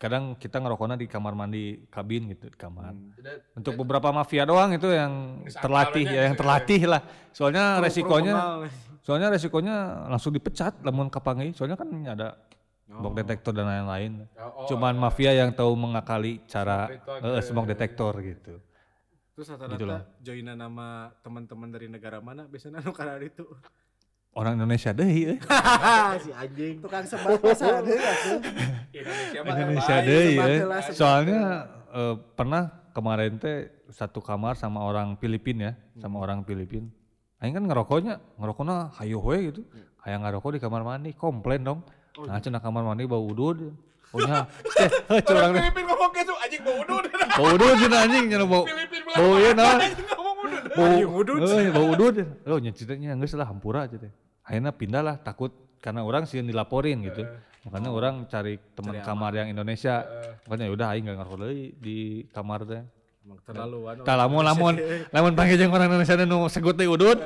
Kadang kita ngerokoknya di kamar mandi kabin gitu di kamar. Hmm. Untuk beberapa mafia doang itu yang terlatih ya, yang terlatih lah. Soalnya resikonya soalnya resikonya langsung dipecat lamun kapangi. Soalnya kan ada smoke detektor dan lain-lain. Oh, Cuman mafia yang tahu mengakali cara eh, smoke detektor gitu. Terus rata-rata Gitulah. joinan nama teman-teman dari negara mana biasanya anu karena itu. Orang Indonesia deh, eh. si anjing. Tukang sebat ya tuh. Indonesia Indonesia deh, ya. Soalnya eh, pernah kemarin teh satu kamar sama orang Filipin ya, sama orang Filipin. Aing kan ngerokoknya, ngerokoknya hayo we gitu. Kayak ngerokok di kamar mandi, komplain dong. Nah, cenah kamar mandi bau udud. Oh nya, eh, curang deh. Filipin ngomong gitu anjing bau udud. Bau udud cenah anjing, cenah bau. Filipin Bau ieu nah. ngomong udud. Bau udud. Eh, bau udud. Oh nya ceritanya geus lah hampura aja deh. Akhirnya pindah lah takut karena orang sih dilaporin gitu. Makanya orang cari teman kamar yang Indonesia. Makanya udah aing gak ngerokok deui di kamar teh. Terlaluan. Tah lamun lamun lamun panggil jeung orang Indonesia nu segut deui udud.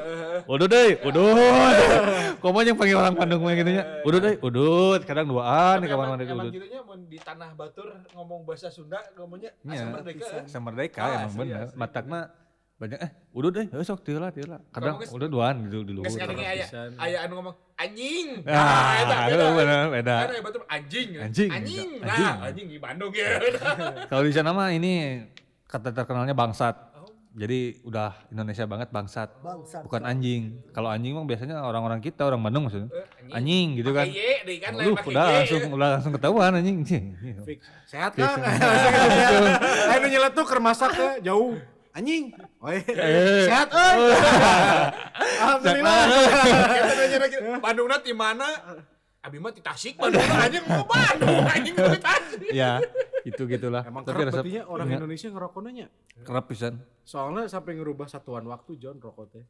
Udud deui, udud. Komo jeung panggil orang Bandung mah gitu nya. Udud deui, udud. Kadang duaan di kamar mandi Emang udud. gitunya mau di tanah batur ngomong bahasa Sunda ngomongnya Iya. asa merdeka. Semerdeka Ah, emang asli, bener. Matakna banyak eh udud deui, heuh sok tieu lah, tieu lah. Kadang geus- udah duaan gitu di Geus luhur. kadang aya pisan. aya anu ngomong anjing. Ah, bener, beda. Batur anjing. Anjing, Anjing. anjing. Nah, anjing di Bandung ya. Kalau di sana mah ini kata terkenalnya bangsat. Jadi udah Indonesia banget bangsat. Bangsat. Bukan anjing. Kalau anjing mah biasanya orang-orang kita, orang Bandung maksudnya. Anjing gitu kan. Deui kan lain udah Y. langsung udah langsung ketahuan anjing. Fix. Sehat kan? Ayo nu nyeletuk keur masak teh jauh. Anjing. Oi. Sehat euy. Alhamdulillah. Nanya lagi, Bandungna di mana? Abi mah di Tasik, Bandung anjing mau Bandung, anjing mau di Tasik. ya, itu gitulah. Emang Tapi kerap resep berarti orang ingat, Indonesia ngerokoknya nya. kerap pisan. Soalnya sampai ngerubah satuan waktu John rokok teh.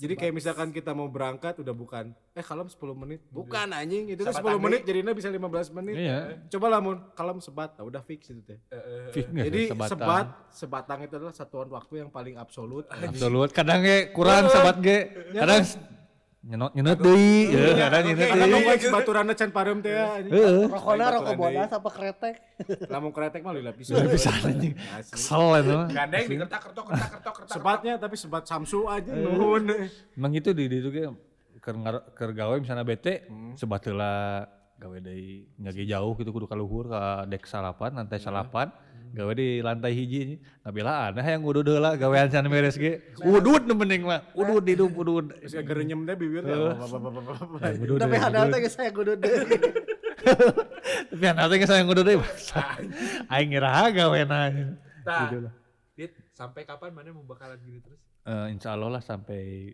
Jadi kayak misalkan kita mau berangkat udah bukan eh kalem 10 menit. Bukan anjing, itu kan 10 menit jadinya bisa 15 menit. Iya. Coba lah mun kalem sebat, nah udah fix itu teh. Fix nggak Jadi sih, sebatang. sebat, sebatang itu adalah satuan waktu yang paling absolut. Absolut. Kadang ge kurang sebat ge. Kadang nyenot nyenot deui, ya, nyenot Karena deui. nungguan sebaturanna can parem teh ya. Heeh. Rokokna rokok bodas apa kretek? Lamun kretek mah lila pisan. Bisa anjing. Kesel itu. mah. Gandeng dikertak kertok kertak kertok kertak. Sebatnya tapi sebat Samsu aja nuhun. Emang itu di di itu ge keur keur gawe misalnya bete Hmm. sebat heula gawe deui nyagi jauh gitu kudu ka luhur ka dek salapan Hmm. salapan gawe di lantai hiji ngabila ada yang udud heula gawean can beres ge. Udud nu mending mah. Udud hidup udud. Ya gerenyem teh bibir. Teh. Udud Tapi udud. teh geus saya kudu deui. tapi anak teh geus yang udud deui aing ngira gawena Tah, gitu lah. Dit, sampai kapan mana mau bakalan gini terus? Eh, insya Allah lah sampai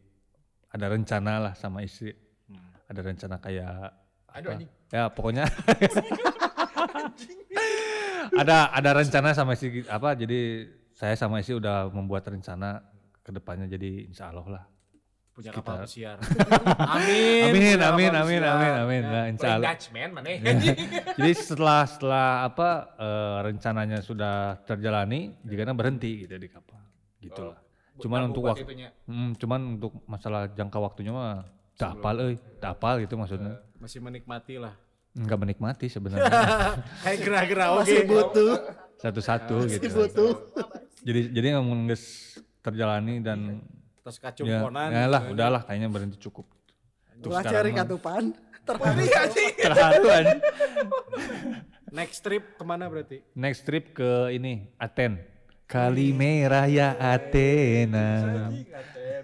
ada rencana lah sama istri. Ada rencana kayak Aduh apa? anjing. ya pokoknya ada ada rencana sama istri apa jadi saya sama istri udah membuat rencana ke depannya jadi insya Allah lah. Punya Kita- kapal pesiar. Amin. amin amin kapal amin amin amin nah, insya Allah. Dutchman mana? jadi setelah setelah apa eh, rencananya sudah terjalani jika berhenti gitu di kapal. Gitulah cuman untuk waktu Hmm, cuman untuk masalah jangka waktunya mah tak apal euy, tak apal gitu maksudnya. Masih menikmati lah. Enggak menikmati sebenarnya. Kayak gerah-gerah oke. Masih butuh, Satu-satu masih gitu. butuh. Jadi jadi ngomong geus terjalani dan Terus ya, kacumponan. ya lah udahlah kayaknya berhenti cukup. Tuh cari sekarang mah. katupan. Terpari Terharu. Next trip ke mana berarti? Next trip ke ini Aten. Kalimeraya Athena.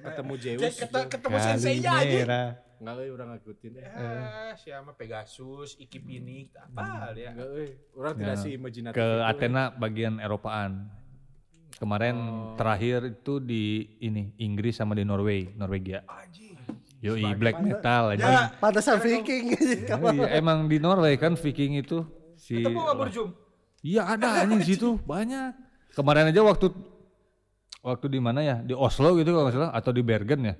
Ketemu Zeus. Ketemu sensei aja. Enggak euy urang ngikutin. eh. Ah, siapa Pegasus, Iki Pinik, apa ya? Enggak euy. Urang tidak sih imajinatif. Ke itu. Athena bagian Eropaan. Kemarin terakhir itu di ini Inggris sama di Norway, Norwegia. Yoi black metal aja. Pantesan Viking. Iya, emang di Norway kan Viking itu si Ketemu berjum? Iya ada anjing situ banyak. Kemarin aja waktu waktu di mana ya? Di Oslo gitu kalau nggak salah atau di Bergen ya.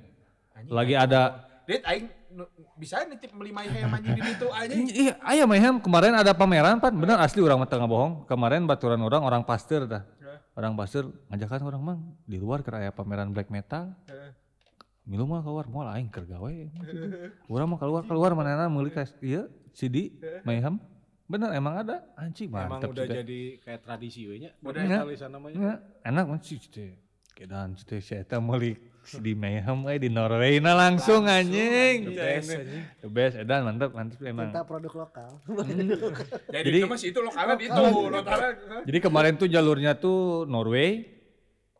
Lagi ada Dit aing bisa nitip beli mayhem anjing di ditu anjing. Iya, aya Mayhem kemarin ada pameran pan, bener asli orang mah tengah bohong. Kemarin baturan orang orang pasteur dah. Orang pasteur ngajakan orang mang di luar kira aya pameran black metal. Milu mah keluar mau aing keur gawe. Urang mah keluar keluar manehna meuli ka ieu CD Mayhem. Bener emang ada anjing Emang mantap udah juga. jadi kayak tradisi we nya. Udah. Tulisan namanya. Ya, enak mah sih teh. Kedan teh si eta meuli CD Mayhem euy di Norway na langsung anjing. The best, anjing. The best edan mantap mantap emang. Kita produk lokal. Jadi, Jadi- itu masih itu lokalnya di itu, lokalnya. Jadi kemarin tuh jalurnya tuh Norway,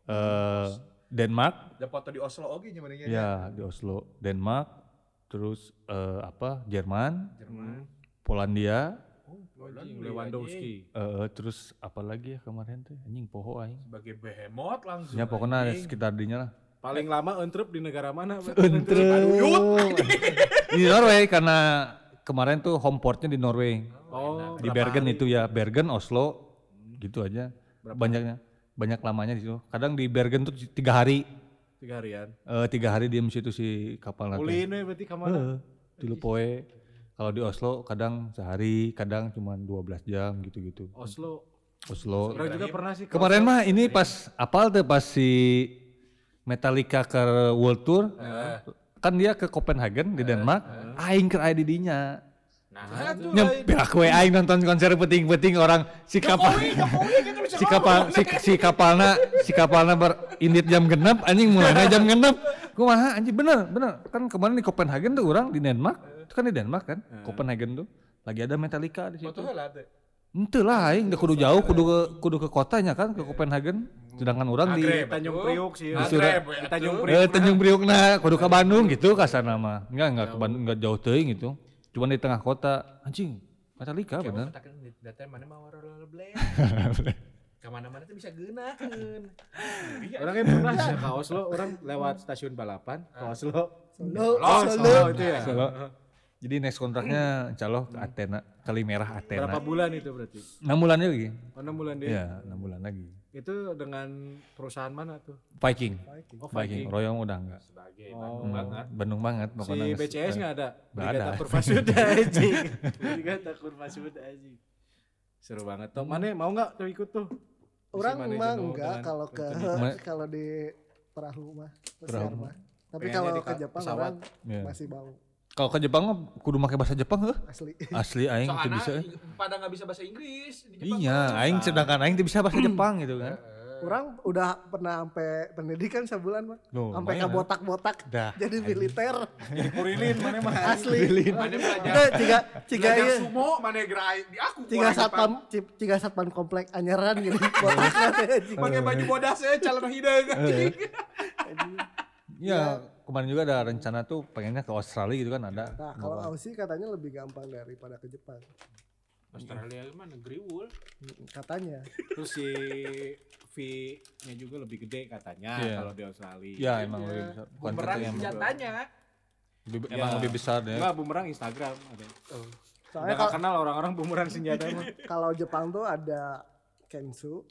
eh Denmark, Ada foto di Oslo oke nyaman ya di Oslo, Denmark, terus eh, apa Jerman, Polandia, Anjing, Lewandowski. eh, terus apa lagi ya kemarin tuh anjing poho aing. sebagai behemoth langsung. Ya pokoknya ada sekitar dinya lah. Paling lama entrep di negara mana? Di Norway karena kemarin tuh home portnya di Norway. Oh, di Bergen itu ya, Bergen, Oslo, gitu aja. Banyaknya, banyak lamanya di situ. Kadang di Bergen tuh tiga hari, tiga harian. eh, tiga hari diem situ si kapal nanti. Ulin we berarti ke mana? Heeh, tilu poe. Kalau di Oslo kadang sehari, kadang cuma 12 jam gitu-gitu. Oslo. Oslo. Orang juga pernah sih. ke Kemarin mah ini pas apal tuh pas si Metallica ke World Tour. Kan dia ke Copenhagen di Denmark. Aing ke aya di dinya. Nah, Nyampe aku aing nonton konser penting-penting orang si kapal si kapal si, si kapalna si kapalna berindit jam genep anjing mulainya jam genep. Kumaha anjing bener bener. Kan kemarin di Copenhagen tuh orang di Denmark. Itu kan di Denmark kan Copenhagen tuh. Lagi ada Metallica di situ. Ente lah aing udah kudu jauh kudu ke kudu ke kotanya kan ke Copenhagen sedangkan orang di. Tanjung Priuk sih. Agreb, Di. Tanjung Priuk. eh, Tanjung Priok nah kudu ke Bandung gitu kasana mah enggak enggak ke Bandung enggak jauh teuing gitu cuman di tengah kota anjing Metallica bener Katakan data mana mau rollerblade. Ke mana-mana tuh bisa geunakeun. Orang yang pernah sih ke Oslo, orang lewat stasiun balapan ke Oslo. Solo, Solo. Solo itu ya. Solo. Jadi next kontraknya insya Allah ke Athena, kali merah Athena. Berapa bulan itu berarti? 6 bulan lagi. Oh, enam bulan deh. Iya, 6 bulan lagi. Itu dengan perusahaan mana tuh? Viking. Oh, Viking. Royong udah enggak. Sebagai Oh. Bandung banget. Bandung banget Si pokoknya. nges- BCS nggak ada? Nggak Brigata ada. Kurva Sud anjing. Brigata Kurva Sud anjing. Seru banget. Tuh, mana mau nggak tuh ikut tuh? Orang mah enggak kalau ke kalau di perahu mah. Perahu Pesiar mah. Tapi kalau ke Jepang orang Iya. masih mau Kalau ke Jepang mah kudu make bahasa Jepang heuh. asli. Asli aing teu bisa. eh. pada nggak bisa bahasa Inggris di Jepang Iya, aing sedangkan aing teu bisa bahasa Jepang gitu kan. Orang udah pernah sampai pendidikan sebulan mah. Sampai ke lumayan, botak-botak. Dah, Jadi militer. Jadi kurilin mana mah. Asli. Mana belajar ciga ciga ieu. sumo, mana gerai di aku. Ciga satpam ci- ciga satpam komplek anyaran gini. Botak anjing. Jepang. Pakai baju bodas ya, calon hideung anjing. Iya, kemarin juga ada rencana tuh pengennya ke Australia gitu kan ada. Nah, kalau Aussie katanya lebih gampang daripada ke Jepang. Australia mah negeri wool. Katanya. Terus si V-nya juga lebih gede katanya Iya. kalau di Australia. Iya, emang lebih besar. Bukan Bumerang senjatanya. lebih- Iya. emang lebih besar ya. Enggak, bumerang Instagram ada. Soalnya Udah kalau kenal orang-orang bumerang senjata mah. kalau Jepang tuh ada Kensu.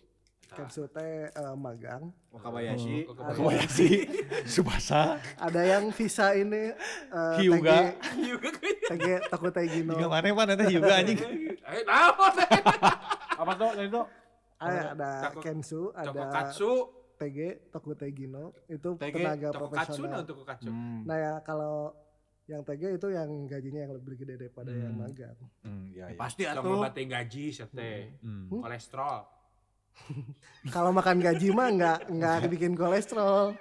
Kensu teh eh, magang. Wakabayashi. Kobayashi, Subasa, Ada yang visa ini eh, Hyuga. TG, TG Takutei Gino. Tiga mana mana teh juga anjing. Eh? Apa tuh? Tadi tuh? Ada, Kensu, ada Tokokatsu. TG Takutei Gino. Itu TG, tenaga profesional. nah Tokokatsu. Nah ya kalau yang TG itu yang gajinya yang lebih gede daripada yang Hmm. magang. Hmm, iya, iya. Pasti Yang atuh. mati gaji sete. Hmm. Kolesterol. Kalau makan gaji mah nggak nggak bikin kolesterol.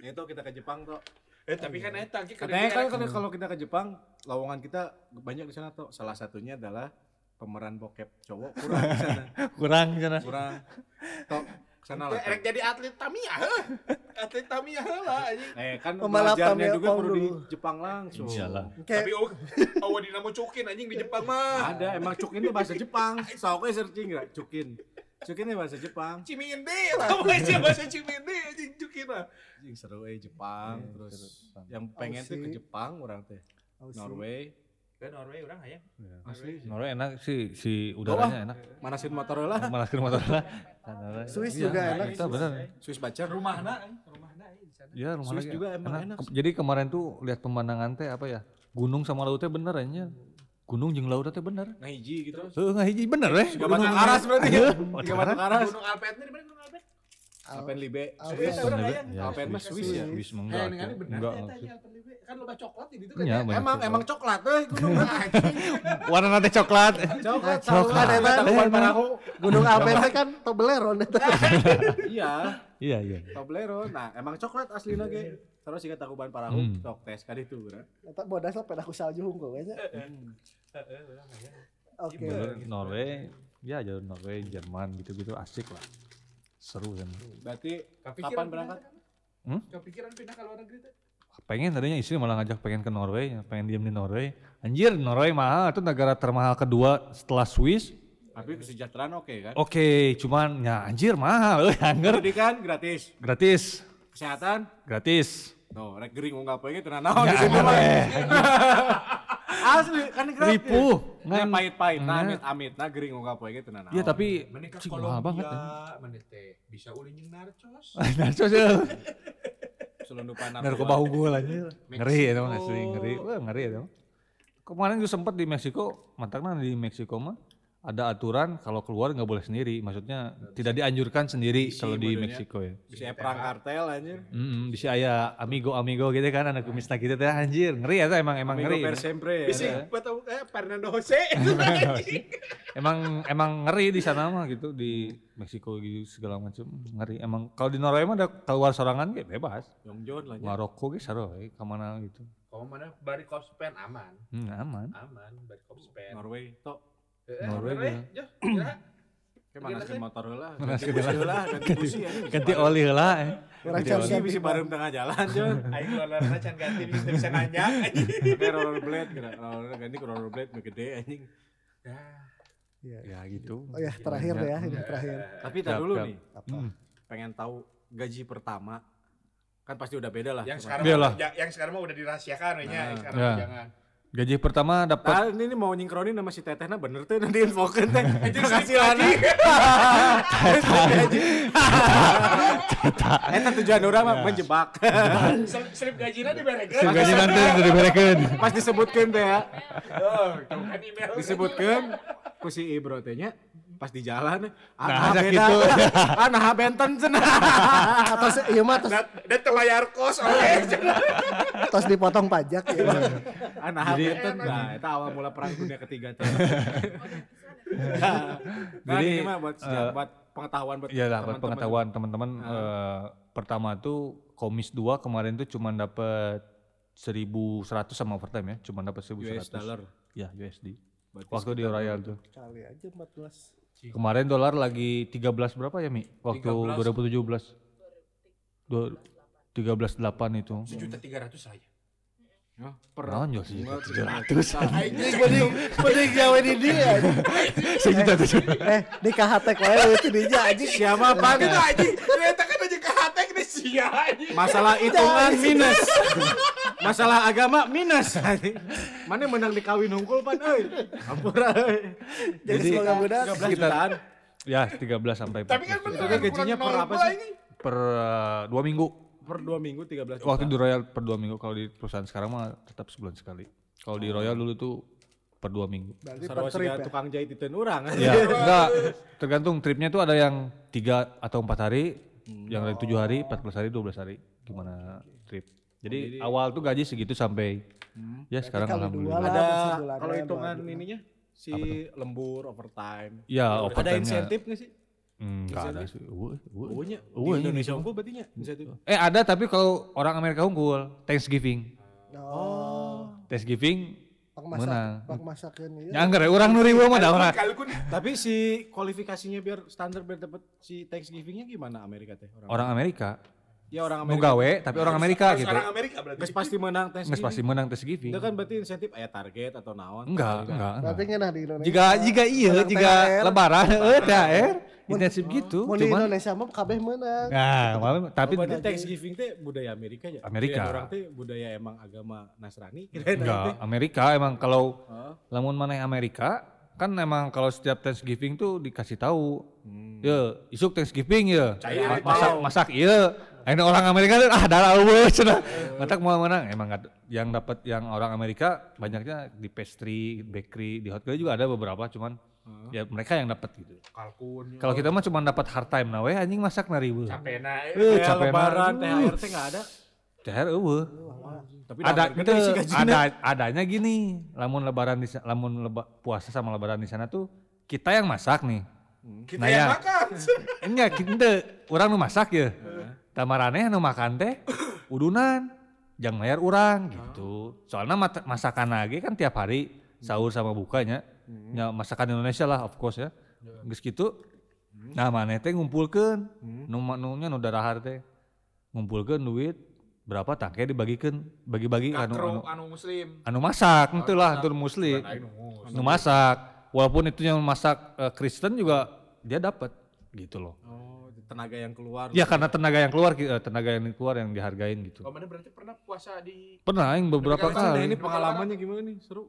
Itu kita ke Jepang tuh. Eh tapi kan eta ki Katanya kan kalau- kalau kita ke Jepang, lowongan kita banyak di sana tuh. Salah satunya adalah pemeran bokep cowok kurang di sana. Kurang sana. Kurang. Sana lah. Erek jadi atlet Tamiya. Atlet Tamiya heula anjing. Eh kan Pembalap belajarnya Tamiya juga perlu di. Jepang langsung. Iyalah. Tapi Kayak oh, oh dinamo cukin anjing di Jepang mah. Ada emang cukin itu bahasa Jepang. Sok searching enggak cukin. Cukin itu bahasa Jepang. Ciminde lah bahasa bahasa Ciminde anjing cukin mah. Anjing seru eh Jepang Iya, terus seru. yang pengen tuh ke Aussie. Jepang orang teh. Aussie. Norway. Ke Norway urang aya. Asli. Norway enak sih, si udaranya enak. Manasin motor lah. Malaskeun motor lah. Swiss Iya, juga enak. Itu bener. Swiss bacer. Rumahna, eh, rumahna eh, sana. Ya rumah Swiss lagi juga emang enak Ke- Jadi kemarin tuh lihat pemandangan teh apa ya? Gunung sama lautnya bener aja. Gunung jeung lautnya teh bener. Nah hiji gitu. Heeh, nggak hiji bener eh. Tiga batu karas berarti ya. Batu Tiga batu karas. Gunung Alpetnya di mana Gunung Alpet? Alpen Libe. Alpen. Swiss. Bener, Alpen Ya, Alpen mah Swiss ya. Swiss mah Eh, enggak. tuh. Enggak. ya. Kan loba coklat di itu kan. Emang coklat. emang coklat euy gunung anjing. Warna nanti coklat. Coklat Coklat. Coklat eta takuan parahu. Gunung Alpen teh kan Toblerone. Iya, Iya iya. Toblerone. Nah, emang coklat aslinya ge. Terus siga takuban parahu, Hmm. sok tes ka ditu urang. Eta bodas lah pedah ku salju hungkul we nya. Oke. Jalur Norway, ya jalur Norway, Jerman gitu-gitu asik lah. Seru kan. Berarti Kepikiran kapan pindah berangkat? Hmm? Kepikiran pindah ke luar negeri teh? Pengen tadinya istri malah ngajak pengen ke Norway, pengen diem di Norway. Anjir, Norway mahal, itu negara termahal kedua setelah Swiss. Tapi kesejahteraan oke kan? Oke, cuman ya anjir mahal, euy, anger. Pendidikan gratis, Gratis, kesehatan gratis. Tuh, rek gering unggal poe ge teu naon Ya, di situ mah. Asli kan gratis. ripuh. Nah, Ngan- pahit-pahit, nah Nah. amit-amit, nah gering unggal poe ge teu naon. Iya tapi cik mahal banget. ya. Mana teh bisa ulin jeung narcos. Narcos ya. selundupan Narkoba unggul aja. Ngeri ya teman asli, ngeri. Wah, ngeri ya teman. Kemarin juga sempat di Meksiko, mantaknya di Meksiko mah ada aturan kalau keluar nggak boleh sendiri. Maksudnya tidak dianjurkan sendiri kalau di. Meksiko ya. bisa perang kartel anjir. Mm, bisa aya amigo amigo gitu kan anak kumisna gitu teh anjir ngeri ya tuh emang emang Amigo ngeri per sempre. Bisa ya. buat tahu kayak Fernando Jose. emang emang ngeri di sana mah gitu di Meksiko gitu segala macam ngeri emang kalau di Norway mah ada keluar sorangan gitu bebas Yong John lah ya. Maroko gitu saru we, ke mana gitu Kamu mana bari Kopspen aman. hmm, aman Aman bari Kopspen. Norway tok. Eh, Norway Norway. juga. Yo, kira. Ke manaskeun motor heula. Manaskeun Ganti busi heula. heula, ganti busi anjing. ganti oli lah eh. Can oli. Busi bisa bareng tengah jalan John. Aing rollernya can ganti bisa bisa nanya. Pakai rollerblade kira. Roller ganti ke rollerblade gede anjing. Iya. ya gitu Oh ya terakhir ya ini terakhir. Tapi tak dulu nih, Hmm. pengen tahu gaji pertama. Kan pasti udah beda lah. Yang sekarang ya- yang sekarang mah udah dirahasiakan nya, yang sekarang Ya. mah jangan. Gaji pertama dapat Nah, ini, ini mau nyingkronin sama si teteh nah bener tuh nanti infokan teh. Penghasilan. Eta tujuan orang mah menjebak. Slip- Slip gajina diberekeun. Sip gaji nanti diberekeun Pas disebutkan teh ya. Oh, kan email. Disebutkan ku si Ibro teh nya pas di jalan Nah, ah ada beda gitu. ah nah benten cenah Atau se- iya mah tos Dan dan telayar kos oke. tos dipotong pajak ya. ah nah benten nah itu awal mula perang dunia ketiga teh nah, Jadi, ini mah buat sejarah, eh, buat pengetahuan buat Iya lah, buat teman-teman. pengetahuan teman-teman. eh, pertama tuh komis 2 kemarin tuh cuma dapat 1100 sama overtime ya, cuma dapat 1100. US dollar Ya, USD. Berarti Waktu di Royal tuh. Kali aja 14. Kemarin dolar lagi 13 berapa ya, Mi? Waktu 2017. Dua- 13.8 itu. Sejuta tiga ratus aja. Ya, per Naon jual sih? Enggak, 700. Anjing mending mending gawe di dia. Sejuta tujuh. Eh di KHT wae itu dia anjing. siapa apa Itu aja ke anjing. masalah hitungan minus masalah agama minus mana menang dikawin hungkul pan euy ampura euy Jadi Jadi, semoga mudah 13 sekitar- Ya, 13 sampai 14. Tapi kan kan gajinya per apa sih? per uh, dua minggu. per dua minggu 13 juta Waktu di Royal per dua minggu. Kalau di perusahaan sekarang mah tetap sebulan sekali. Kalau di Royal dulu tuh per dua minggu. berarti per trip ya. tukang jahit itu orang Ya, enggak. Tergantung tripnya tuh ada yang tiga atau empat hari, yang ada tujuh hari, 14 hari, 12 hari. Gimana trip? Jadi, awal tuh gaji segitu sampai ya sekarang alhamdulillah. lah. ada kalau hitungan ininya si lembur overtime Ya, ada overtime-nya. insentif nggak sih Enggak ada sih. Uwe, uwe. Uwanya di Uwe, Indonesia unggul berarti nya Eh ada tapi kalau orang Amerika unggul, Thanksgiving. Oh, Thanksgiving pak masak, menang. pak ieu. Ya orang nuri mah da orang. Kalau kun tapi si kualifikasinya biar standar biar dapat si Thanksgivingnya gimana Amerika teh orang Orang Amerika. Ya orang Nu Amerika gawe tapi orang Amerika gitu. orang Amerika berarti. Geus pasti menang Nggak Thanksgiving pasti menang Thanksgiving. itu kan berarti insentif aya target atau naon Enggak, enggak, Berarti enggak. ngeunah di Indonesia. Jika jika iya, Menang jika lebaran heeh THR intensif gitu. Mun di Indonesia mah kabeh menang. Nah, malam tapi berarti Thanksgiving teh budaya Amerika ya? Amerika. Orang teh budaya emang agama Nasrani. enggak. Amerika emang kalau lamun mana Amerika kan emang kalau setiap Thanksgiving tuh dikasih tahu. Ya, isuk Thanksgiving ya. Masak masak iya. Ini orang Amerika tuh ah darah eueuh cenah. Matak mau menang emang nggak yang dapat yang orang Amerika banyaknya di pastry, bakery, di hotel juga ada beberapa cuman ya mereka yang dapat gitu. Kalkun. Kalau kita mah cuma dapat hard time nah we anjing masak na ribu. Capena. Eh, Kayak capek lebaran. THR teh nggak ada. THR eueuh. Tapi Ada gede itu sih gajinya. ada adanya gini, lamun lebaran di lamun leba, puasa sama lebaran di sana tuh kita yang masak nih. Kita Nah, yang ya. makan. Enggak, kita orang nu masak ya. Tamarane nu makan teh udunan, jang bayar urang gitu. Soalnya mat- masakan lagi kan tiap hari sahur sama bukanya. Ya masakan Indonesia lah of course ya. Geus gitu. Nah, maneh teh ngumpulkeun. Ma- nu nya nu darahar teh. Ngumpulkeun duit berapa tangke dibagikeun bagi-bagi anu, anu anu muslim. anu masak ente lah anu muslim nu masak walaupun itu yang masak eh, Kristen juga dia dapat gitu loh Oh, tenaga yang keluar. ya karena tenaga yang keluar eh, tenaga yang keluar yang dihargain gitu. Oh, mana berarti pernah puasa di pernah aing beberapa Negara Nah, kali. Ini pengalamannya gimana nih? Seru.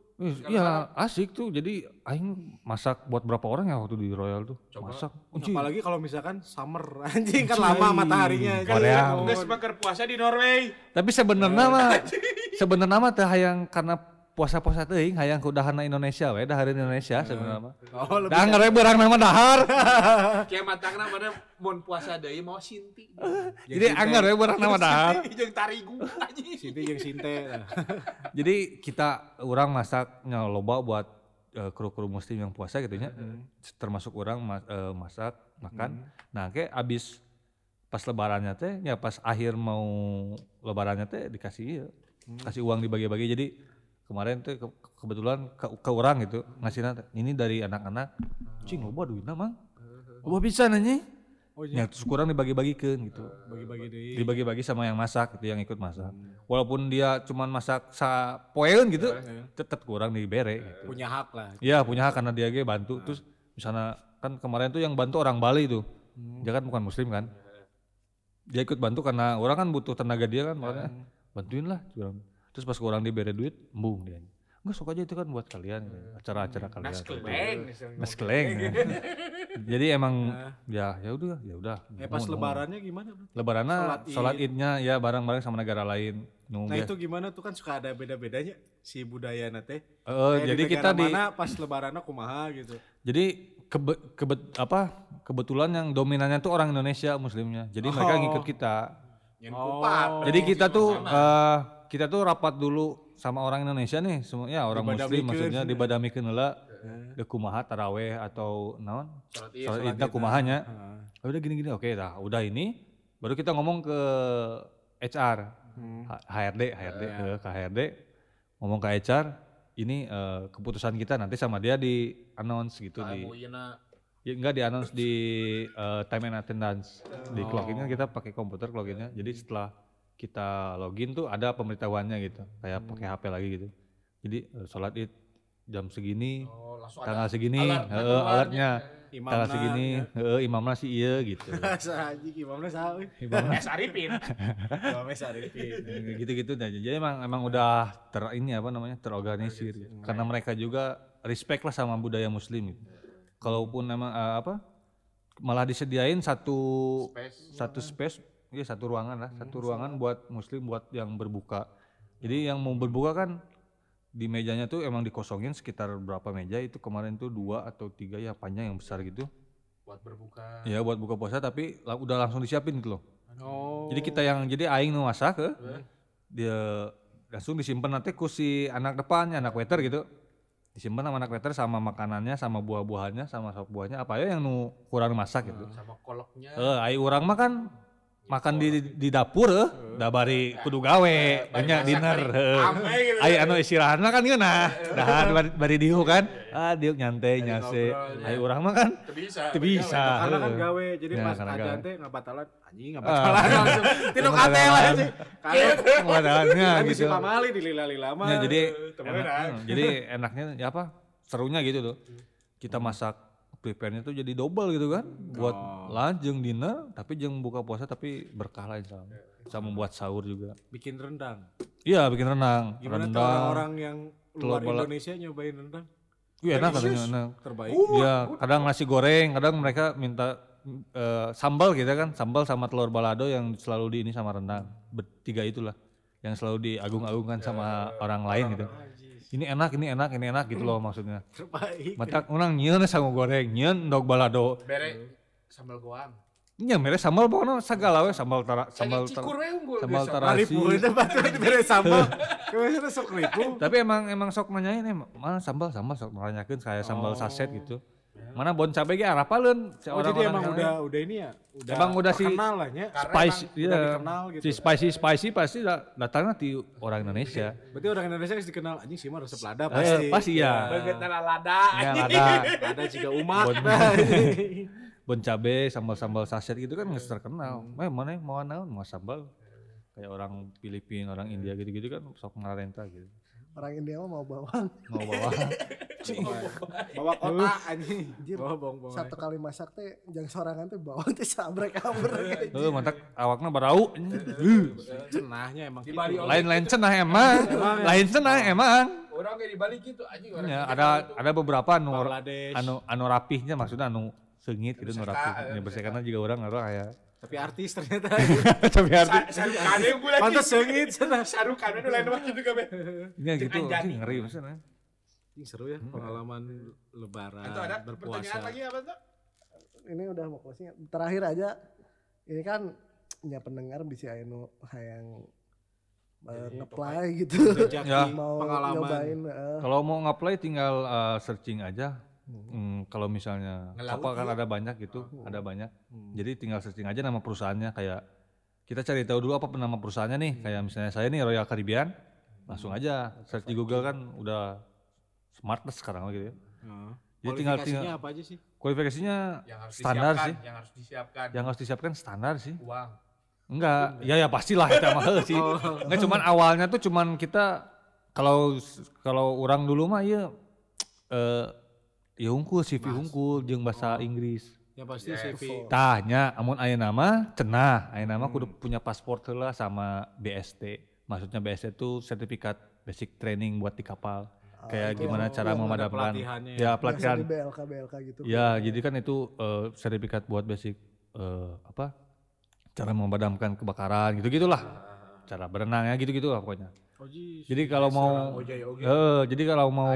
Iya asik tuh. Jadi aing masak buat berapa orang ya waktu di Royal tuh? Masak. Unci, Apalagi kalau misalkan summer. Anjing kan lama mataharinya. Kan Korea. Geus bakar puasa di Norway. tapi sebenarnya mah sebenarnya mah teh hayang karena puasa-puasa teuing hayang kudahan Indonesia we dahareun Indonesia sebenarnya mah Oh, lebih dah ngere berang nama dahar Kayak matangna mana mun puasa deui mau sinti. jadi anggar we berang nama dahar Jeung tarigu anjing. Siti yang Sinte. Jadi kita orang masaknya loba buat eh, kru-kru muslim yang puasa gitu nya. Termasuk orang ma- eh, masak, makan. Nah, kayak abis pas lebarannya teh ya pas akhir mau lebarannya teh dikasih ieu. Kasih uang dibagi-bagi. Jadi kemarin tuh ke- kebetulan ke, ke orang gitu ngasihnya teh, ini dari anak-anak. Cing loba duitna mang. Loba bisa nanya. Oh Ya, terus kurang dibagi-bagikan gitu Bagi-bagi deh. dibagi-bagi sama yang masak gitu yang ikut masak walaupun dia cuman masak sa poeun gitu tetap kurang dibere gitu. Punya hak lah. Iya punya hak karena dia ge bantu terus misalnya kan kemarin tuh yang bantu orang Bali tuh dia kan bukan muslim kan dia ikut bantu karena orang kan butuh tenaga dia kan makanya bantuin lah curang. Terus pas orang diberi duit embung dia enggak sok aja itu kan buat kalian gitu. acara-acara kalian Naskeleng. Naskeleng ya. jadi emang ya ya udah ya udah Eh pas lebarannya gimana? Lebarannya Sholat sholat, Id. idnya ya bareng-bareng sama negara lain. Nah itu gimana tuh kan suka ada beda-bedanya si budaya nate. Eh, Kayak jadi di kita di mana pas lebarannya kumaha gitu. jadi kebe, kebet- apa kebetulan yang dominannya tuh orang Indonesia muslimnya. Jadi mereka Oh. ngikut kita. Oh. Jadi kita tuh eh, kita tuh rapat dulu sama orang Indonesia nih, semua ya orang muslim maksudnya dibadamikeun heula de kumaha taraweh atau naon? Sholat Id, Sholat sholat idnya Id, kumahanya. Heeh. Ah, udah gini-gini oke dah udah ini baru kita ngomong ke HR Hmm. HRD HRD eh, ke HRD ngomong ke HR ini eh, keputusan kita nanti sama dia di announce gitu di Ayeuna ya, enggak di announce di eh, time and attendance. Di clock in kan kita pakai komputer clock innya jadi setelah kita login tuh ada pemberitahuannya gitu kayak pakai HP lagi gitu jadi eh, sholat id jam segini oh, tanggal segini alert keluarnya. alertnya Imamna, tanggal segini heeh, imamnya si iya gitu Bahasa haji gimana sah? euy? Es Arifin. Imamnya Sarifin. gitu-gitu dah. Jadi emang emang udah ter ini apa namanya terorganisir gitu. karena mereka juga respect lah sama budaya muslim gitu. Kalaupun emang eh, apa malah disediain satu Space. satu space ya satu ruangan lah, satu ruangan buat muslim buat yang berbuka. Jadi yang mau berbuka kan di mejanya tuh emang dikosongin sekitar berapa meja itu kemarin tuh dua atau tiga ya panjang yang besar gitu. Buat berbuka. Ya buat buka puasa tapi la- udah langsung disiapin gitu loh. Oh. Jadi kita yang jadi aing nu masak ke dia langsung disimpan nanti ku si anak depannya anak waiter gitu. Disimpan sama anak waiter sama makanannya sama buah-buahannya sama sop buahnya apa ya yang nu kurang masak gitu. Sama koloknya. Eh ai urang mah kan makan di di dapur eh da bari kudu gawe banyak dinner. Ame gitu. Ai anu istirahat mah kan geunah. Dahar bari, bari dieu kan. Ah dieu nyantai nyase. Ai urang mah kan Teu bisa. teu bisa. karena kan gawe jadi Ya, pas karena ada gawe. teh ngabatalan anjing Ah. ngabatalan langsung ate lah sih Ngadaannya kan gitu. pamali dilila-lila mah Ya, jadi dah. hmm, jadi enaknya ya apa serunya gitu tuh kita masak prepare-nya tuh jadi double gitu kan. Buat lunch jeung dinner tapi jeung buka puasa tapi berkah lah insya Allah. sama buat sahur juga. Bikin rendang? Iya bikin renang gimana tuh rendang orang-orang yang luar Indonesia nyobain rendang? Iya enak katanya enak. Terbaik. Iya, kadang nasi goreng, kadang mereka minta eh, sambal gitu kan, sambal sama telur balado yang selalu di ini sama rendang. Bertiga itulah yang selalu diagung-agungkan sama orang lain gitu. Ini enak, ini enak, ini enak gitu loh maksudnya. Terbaik. Mata orang nyieun sangu goreng, nyieun endog balado. Bere sambal goang. Nya mere sambal pokoknya segala we sambal tara sambal tara, sambal. Ribu itu batu itu beres sambal. Kayaknya sok ribu. Tapi emang emang sok nanyain eh mana sambal sambal sok nanyakeun kayak sambal saset gitu. Mana bon cabe ge arapaleun si Oh jadi orang-orang emang udah lain. udah ini ya? Udah Emang udah si- lah ya. spicy udah iya. dikenal gitu. Si spicy spicy pasti da- datangnya di orang Indonesia. Berarti orang Indonesia harus dikenal anjing sih mah resep lada Eh, pasti. pasti ya. Beget lada. Ya ada Ada juga umat. Bon. Bon cabe sambal-sambal saset gitu kan geus terkenal. Eh mana mau naon mau sambal kayak orang Filipina, orang India gitu-gitu kan sok ngarenta gitu. Orang India mah mau bawang. Mau bawa Bawa kota anjing. Bawa bawang bawang. Satu kali masak teh jangan sorangan teh bawang teh sabrek abrek. Heeh, mantak awakna barau. Cenahnya emang gitu. Lain-lain cenah emang. Lain cenah emang. Orang kayak di Bali gitu anjing orang. Ya, ada gitu. ada beberapa anu anu anu rapihnya maksudnya anu seungit gitu anu rapih. Ya bersihkan juga orang orang aya. Tapi artis ternyata. Tapi arti Sa- Sarukane gue lagi. Pantes seungit cenah. Sarukane itu lain waktu juga be. ini gitu ngeri maksudnya. Anjing seru ya pengalaman lebaran ada berpuasa. pertanyaan lagi apa tuh? Ini udah mau closing. Terakhir aja ini kan ya pendengar bisa anu hayang uh, ngeplay gitu. Ya. mau pengalaman. nyobain eh, Kalau mau ngapply tinggal uh, searching aja. Hmm, kalau misalnya Ngelaut apa kan ada banyak gitu, ada banyak. Hmm. Jadi tinggal searching aja nama perusahaannya kayak kita cari tahu dulu apa nama perusahaannya nih. Kayak misalnya saya nih Royal Caribbean, langsung aja search di Google kan udah smartless sekarang gitu ya. Heeh. Jadi tinggal Kualifikasinya tinggal apa aja sih? kualifikasinya Yang harus standar disiapkan, sih. Yang harus disiapkan. Yang harus disiapkan standar sih. Uang. Enggak, ya ya pastilah itu mah heuh sih. Enggak cuman awalnya tuh cuman kita kalau kalau orang dulu mah ya eh ya unggul CV unggul jeung bahasa Inggris. Yang pasti CV. Tanya, amun aya nama cenah, aya nama kudu punya paspor heula sama BST. Maksudnya BST itu sertifikat basic training buat di kapal. Kayak gimana cara ada memadamkan. pelatihannya Ya, biasa pelatihan. di BLK BLK gitu. Ya, jadi kan itu eh, sertifikat buat basic eh, apa? Cara memadamkan kebakaran gitu-gitulah. Cara berenang ya gitu-gitu lah pokoknya. Jis. Jadi kalau mau oge. eh jadi kalau mau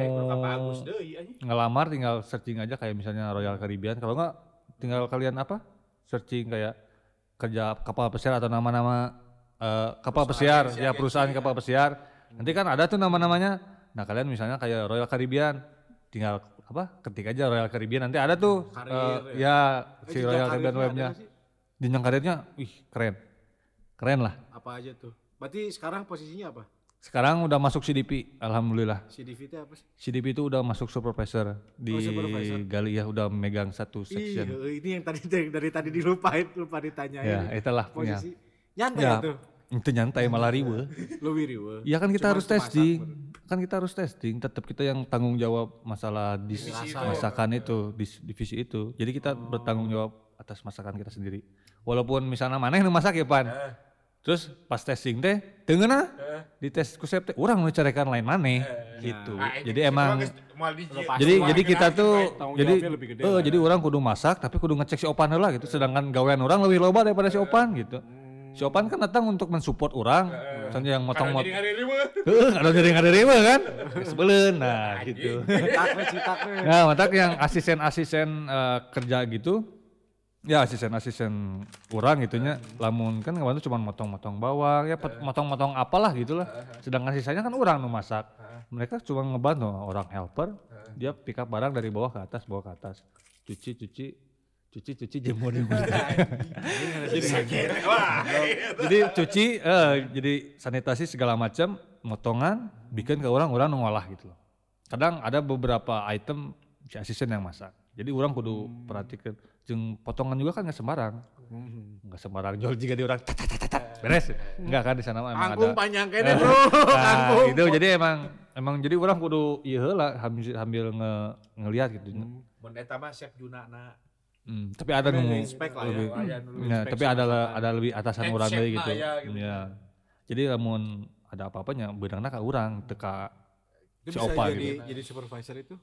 ngelamar tinggal searching aja kayak misalnya Royal Caribbean. Kalau enggak tinggal kalian apa? Searching kayak kerja kapal pesiar atau nama-nama eh, kapal pesiar, ya perusahaan kapal pesiar. Nanti kan ada tuh nama-namanya. Nah, kalian misalnya kayak Royal Caribbean tinggal apa? Ketik aja Royal Caribbean nanti ada tuh Karir, eh, ya Eh, si jenjang Royal Caribbean webnya. Jenjang karirnya, wih keren. Keren lah. Apa aja tuh? Berarti sekarang posisinya apa? Sekarang udah masuk CDP, alhamdulillah. CDV itu apa sih? CDP itu udah masuk supervisor di Oh, supervisor. Gali ya udah megang satu section. ini yang tadi dari, dari tadi dilupain, lupa ditanyain. Ya, itulah punya. Nyantai Ya, tuh. itu nyantai malah riwe. Lu wiriwe. Iya kan kita Cuma harus itu masak, testing. Kan kita harus testing, tetap kita yang tanggung jawab masalah itu. masakan itu, dis- divisi itu. Jadi kita bertanggung jawab atas masakan kita sendiri. Walaupun misalnya mana yang masak ya pan. Terus pas testing teh, tengenah di tes kusep teh, orang mencarekan lain mana gitu. Ah, ini Jadi sih emang jadi jadi kita tuh gitu, jadi jawabnya lebih gede eh, lah. jadi orang kudu masak tapi kudu ngecek si opan heula gitu. Sedangkan gawean orang lebih loba daripada si opan gitu. Si opan kan datang untuk mensupport orang. Misalnya yang motong motong heeh ada jadi ada riwe kan? Sebelen nah gitu. Nah matak yang asisten-asisten eh, kerja gitu ya asisten-asisten orang gitunya lamun kan kemarin cuma motong-motong bawang ya pet- motong-motong apalah gitulah. Sedangkan sisanya kan orang nu masak. Mereka cuma ngebantu orang helper dia pick up barang dari bawah ke atas bawah ke atas. Cuci cuci cuci cuci jemur jemur. Wah. jadi cuci eh, jadi sanitasi segala macam motongan bikin ke orang orang nu ngolah gitu loh. Kadang ada beberapa item si asisten yang masak. Jadi orang kudu perhatikan jeung potongan juga kan nggak sembarang nggak sembarang jual jika di orang beres enggak kan di sana mah emang Angkung ada panjang kayaknya bro. nah, gitu jadi emang emang jadi orang kudu iya lah sambil sambil nge, ngelihat gitu Mun eta mah chef Junana. Hmm, tapi ada nu Inspect lah ya. lebih, ya, inspek tapi ada ada lebih atasan orang lah gitu. ya, gitu. Ya. Jadi lamun ada apa-apanya beudangna ka urang teka Itu si bisa opa jadi gitu. jadi supervisor itu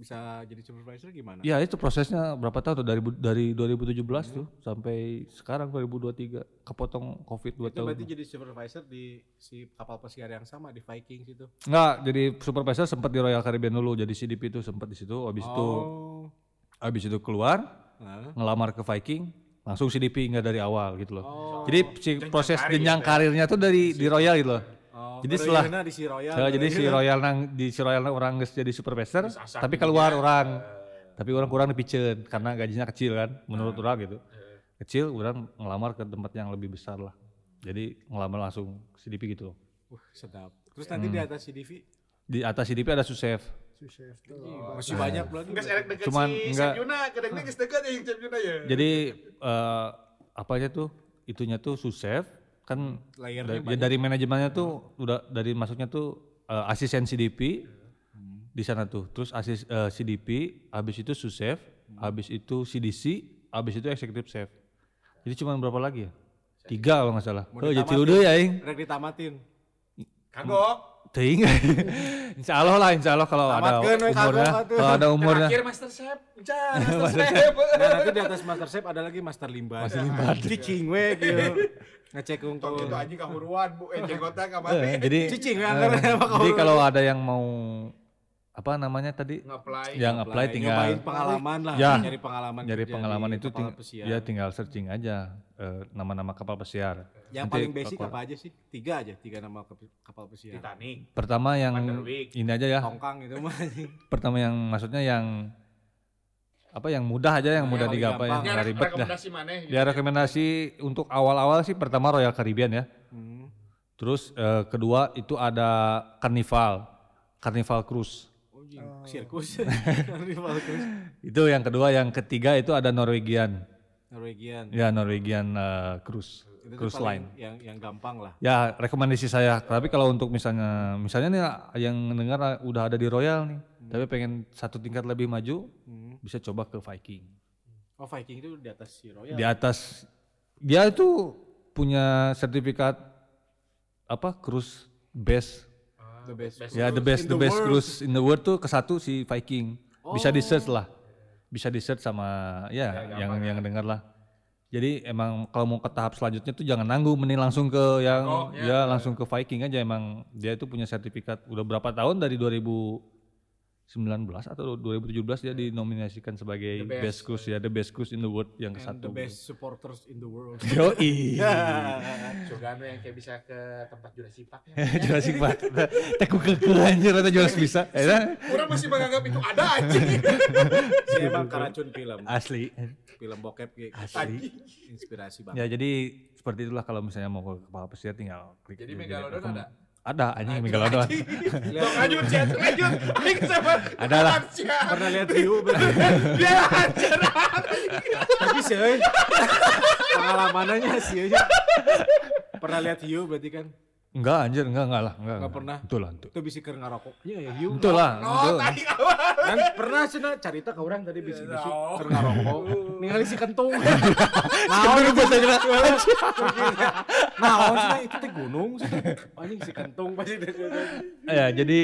bisa jadi supervisor gimana? Ya itu prosesnya berapa tahun tuh dari dari 2017 tuh sampai sekarang 2023 kepotong covid 2 itu tahun. berarti jadi supervisor di si kapal pesiar yang sama di Vikings itu. Enggak, jadi supervisor sempat di Royal Caribbean dulu jadi CDP itu sempat di situ habis itu Oh. habis itu keluar Nah. ngelamar ke Viking langsung CDP nggak dari awal gitu loh. Oh. Jadi si proses jenjang karirnya tuh dari di Royal gitu loh. Oh, Jadi baru setelah- di si Royal. Saya jadi si Royal nang di si Royal nang orang geus jadi supervisor, tapi keluar orang. Tapi orang kurang dipicen karena gajinya kecil kan, menurut orang gitu. Kecil, orang ngelamar ke tempat yang lebih besar lah. Jadi ngelamar langsung CDP gitu loh. Wah, sedap. Terus nanti di atas CDV Di atas CDP ada Susef. Sous-chef tuh. masih banyak lagi. Enggak serek deket Cuman si enggak- kadang-kadang geus deket ya ya. Jadi eh apa aja tuh? Itunya tuh Susef kan Layernya da- ya dari manajemennya tuh udah dari masuknya tuh eh, asisten CDP di sana tuh. Terus asis eh, CDP, habis itu Susef, habis itu CDC, habis itu executive chef. Jadi cuma berapa lagi ya? Tiga kalau nggak salah. Oh, jadi deui ya, Ing. Rek ditamatin. Kagok. Teuing. insya Allah lah, insya Allah kalau ada umurnya, kalau ada umurnya. Terakhir Master Chef. Master Chef. Nah, nanti di atas Master Chef ada lagi Master Limbat. Master Limbat. Cicing we gitu. Ngecek unggul. itu anjing kahuruan Bu, eh jenggotnya ka Eh, jadi Cicing eh, kau. jadi kalau ada yang mau apa namanya tadi Nge-apply. yang apply tinggal nyobain pengalaman lah, Ya. nyari pengalaman nyari pengalaman itu ting- pesiar. ya tinggal searching aja eh, nama-nama kapal pesiar. Yang Nanti paling basic apa aja sih? Tiga aja, tiga nama kap- kapal pesiar. Titanic. Pertama yang ini aja ya. Tongkang itu mah anjing. Pertama yang maksudnya yang apa yang mudah aja yang mudah paling digapai yang gampang. nggak ribet dah. rekomendasi mana? Dia rekomendasi untuk awal-awal sih pertama Royal Caribbean ya. Hmm. Terus eh, kedua itu ada Carnival, Carnival Cruise. Oh, anjing. Sirkus. Rival Cruise. Itu yang kedua, yang ketiga itu ada Norwegian. Norwegian. Ya Norwegian eh, Cruise, Itu Cruise Line. yang yang gampang lah. Ya rekomendasi saya. Tapi kalau untuk misalnya, misalnya nih yang dengar udah ada di Royal nih, tapi pengen satu tingkat lebih maju, Hmm. bisa coba ke Viking. Oh, Viking itu di atas si Royal. Di atas, dia itu punya sertifikat apa cruise best. the best. Ya the best the the best world. cruise in the world tuh ke satu si Viking. Bisa di search lah. Bisa di search sama ya, yang yang dengar lah. Jadi emang kalau mau ke tahap selanjutnya tuh jangan nanggung, mending langsung ke yang ya langsung ke Viking aja emang dia itu punya sertifikat udah berapa tahun dari 2019 atau 2017 dia dinominasikan sebagai best. cruise ya the best cruise in the world yang ke And the satu. best supporters in the world. Yo Sugano yang kayak bisa ke tempat Jurassic Park ya. Jurassic Park. Teku keke anjir atau Jurassic bisa. Ya, Orang masih menganggap itu ada anjing. si emang karacun film. asli. Film bokep kayak gitu. Asli. Inspirasi banget. Ya jadi seperti itulah kalau misalnya mau ke kepala pesiar tinggal klik. Jadi di- Megalodon ada? Ada anjing Megalodon. Lanjut chat, lanjut. Aing sama Ada lah. Pernah lihat hiu berarti. Dia anjir. Tapi sih, euy. pengalamannya sih. Pernah lihat hiu berarti kan? Enggak anjir, enggak enggak lah, enggak. Enggak pernah. Betul lah, betul. Itu ngarokok. Iya ya hiu. Betul lah, Oh, tadi. Kan pernah cenah carita ke orang tadi bisa bisa keur ngarokok. Ningali si kentung. Nah, Bener bahasa Jawa. Nah, cenah itu teh gunung. Anjing si kentung pasti. Ya, jadi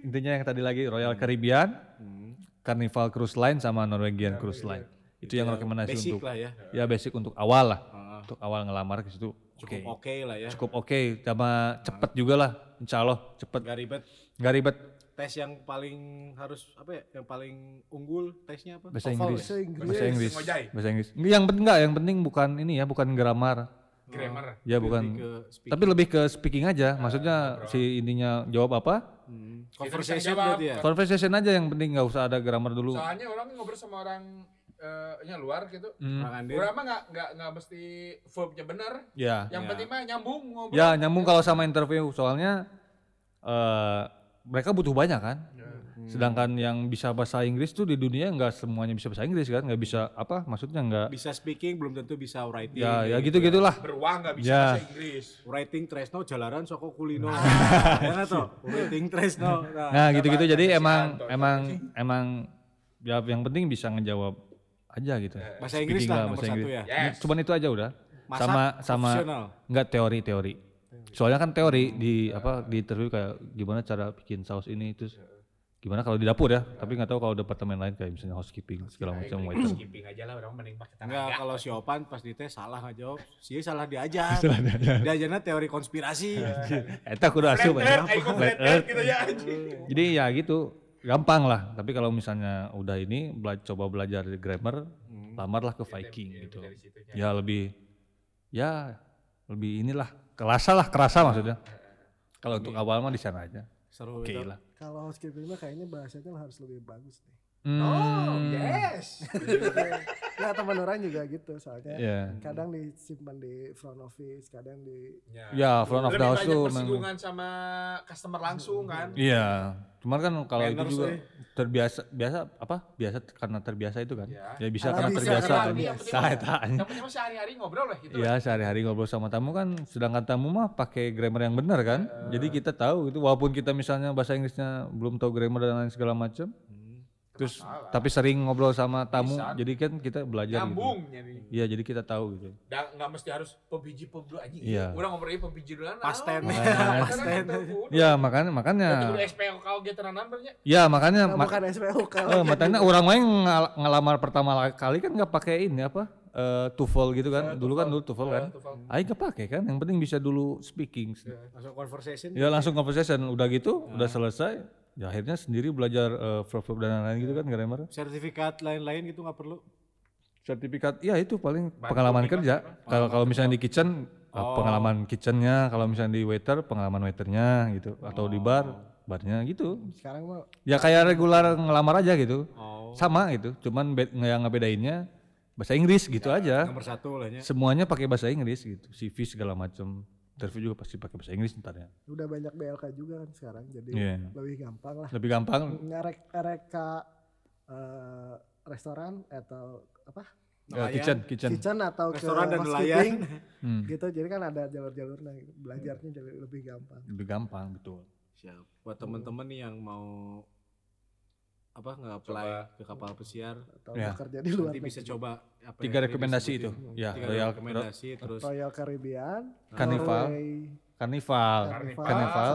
intinya yang tadi lagi Royal Caribbean, Hmm. Carnival Cruise Line sama Norwegian Cruise Line. Itu yang rekomendasi Basic untuk lah ya. ya basic untuk awal lah. Untuk awal ngelamar ke situ. Cukup Oke. oke lah ya. Cukup oke, sama cepet juga lah. Insya Allah cepet, Gak ribet. nggak ribet. Tes yang paling harus apa ya? Yang paling unggul tesnya apa? Bahasa Inggris. ya? Bahasa Inggris. Bahasa Inggris. Bahasa Inggris. Yang penting enggak, yang penting bukan ini ya, bukan grammar. Grammar. Ya Lebih bukan. ke speak. Tapi lebih ke speaking aja. Maksudnya si intinya jawab apa? Hmm. Conversation berarti ya. Conversation aja yang penting nggak usah ada grammar dulu. Soalnya orang ngobrol sama orang eh, nya luar gitu. Hmm. Orang mah nggak nggak nggak mesti verbnya bener. Ya. Yang Ya. penting mah nyambung ngobrol. Ya nyambung kalau sama interview soalnya eh mereka butuh banyak kan. Sedangkan yang bisa bahasa Inggris tuh di dunia nggak semuanya bisa bahasa Inggris kan, nggak bisa apa? Maksudnya nggak. Bisa speaking belum tentu bisa writing. Ya ya gitu gitulah. Beruang nggak bisa Ya. bahasa Inggris. Writing tresno jalaran soko kulino. ya nggak toh? Writing tresno. Nah, Nah gitu-gitu jadi emang emang emang ya yang penting bisa ngejawab aja gitu. bahasa Inggris Speaking lah nomor bahasa satu Inggris. ya. Yes. Cuman itu aja udah. Masak sama sama optional. nggak teori-teori. Soalnya kan teori di apa di interview kayak gimana cara bikin saus ini terus gimana kalau di dapur ya tapi nggak tahu kalau departemen lain kayak misalnya housekeeping segala macam waiter skipping aja lah orang mending pakai Enggak, tenaga. kalau si Opan pas dites salah nggak jawab. Si salah diajar. Diajarnya teori konspirasi. Eta kudu asup ya. gitu ya. Jadi ya gitu, gampang lah. Tapi kalau misalnya udah ini bela- coba belajar grammar, lamarlah ke Viking gitu. Dari situnya. Ya lebih ya lebih inilah kerasa lah, kerasa maksudnya. Kalau untuk awal mah di sana aja. Seru Oke itu. lah. Kalau mah kayaknya bahasanya harus lebih bagus nih. Oh, Hmm, yes. Nah teman orang juga gitu soalnya. Ya. Kadang disimpan di front office, kadang di Ya, front of the house tuh bersinggungan sama customer langsung kan. Iya, cuman kan kalau itu juga eh. terbiasa biasa apa? Biasa karena terbiasa itu kan. Iya. Ya bisa Karena karena bisa, terbiasa kan. Saya tanya. Yang penting sehari-hari ngobrol lah gitu. Iya sehari-hari ngobrol sama tamu kan, sedangkan tamu mah pakai grammar yang benar kan. Jadi kita tahu gitu, walaupun kita misalnya bahasa Inggrisnya belum tahu grammar dan lain segala macam. Terus tapi sering ngobrol sama tamu, Bisa. jadi kan kita belajar gitu. Nyambung jadi. Iya jadi kita tahu gitu. Da, nggak mesti harus pembiji pem dulu anjing. Iya. Urang ngobrolin pembiji dulu Pasten. Pasten. Ya makanya makanya, Udah SPO kau gitu namanya. ya makanya, Nah, ma- bukan SPO eh, makanya orang lain ngal- ngelamar pertama kali kan nggak pakai ini apa, eh, TOEFL gitu kan. Dulu kan dulu TOEFL kan. Aing nggak pakai kan, yang penting bisa dulu speaking. Langsung conversation. Ya langsung conversation, udah gitu, udah selesai. Ya akhirnya sendiri belajar eh, verb-verb dan lain-lain gitu kan grammar. Sertifikat lain-lain gitu nggak perlu. Sertifikat, ya itu paling pengalaman kerja. Kalau kalau misalnya di kitchen, eh, pengalaman kitchennya. Kalau misalnya di waiter, pengalaman waiternya gitu. Atau di bar, barnya gitu. sekarang mah Ya kayak regular ngelamar aja gitu. Oh. Sama gitu. Cuman be- yang ngebedainnya bahasa Inggris gitu aja. Nomor satu lah ya. Semuanya pakai bahasa Inggris gitu. CV segala macam. Interview juga pasti pakai bahasa Inggris ntar ya. udah banyak BLK juga kan sekarang, jadi Iya. lebih gampang lah. Lebih gampang. Ngerek reka eh, restoran atau apa eh, kitchen, kitchen. kitchen atau Restoran ke dan housekeeping, Hmm. gitu jadi kan ada jalur-jalurnya gitu. belajarnya jadi lebih gampang Lebih gampang betul. Siap. Buat temen-temen nih yang mau apa nggak apply ke kapal pesiar atau Ya. bekerja di luar nanti bisa coba apa Tiga tadi rekomendasi itu. Ya, tiga Royal rekomendasi terus Royal Caribbean Carnival. Carnival, Carnival,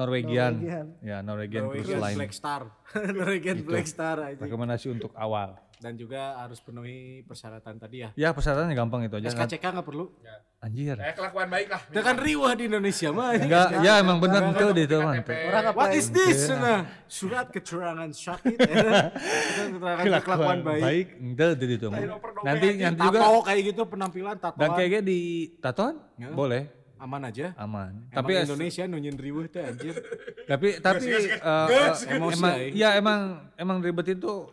Norwegian, Norwegian. ya Norwegian Cruise Norwegian Line. Black Star Norwegian Itu. Black Star aja Rekomendasi untuk awal. Dan juga harus penuhi persyaratan tadi ya Ya persyaratannya gampang itu aja. kan. SKCK nggak perlu Anjir. Eh kelakuan baik lah. Udah kan riwah di Indonesia mah Enggak, ya emang bener itu di itu mah. orang apa What is this? Nah, surat keterangan sakit ya. keterangan kelakuan baik. Itu itu itu. Nanti nanti juga Tato kayak gitu penampilan dan tatoan kayaknya di tatoan Ya. boleh aman aja. aman. Tapi Tapi es- Indonesia nunyin riweuh teh anjir. tapi tapi Emosi, emang aing. ya emang emang ribet itu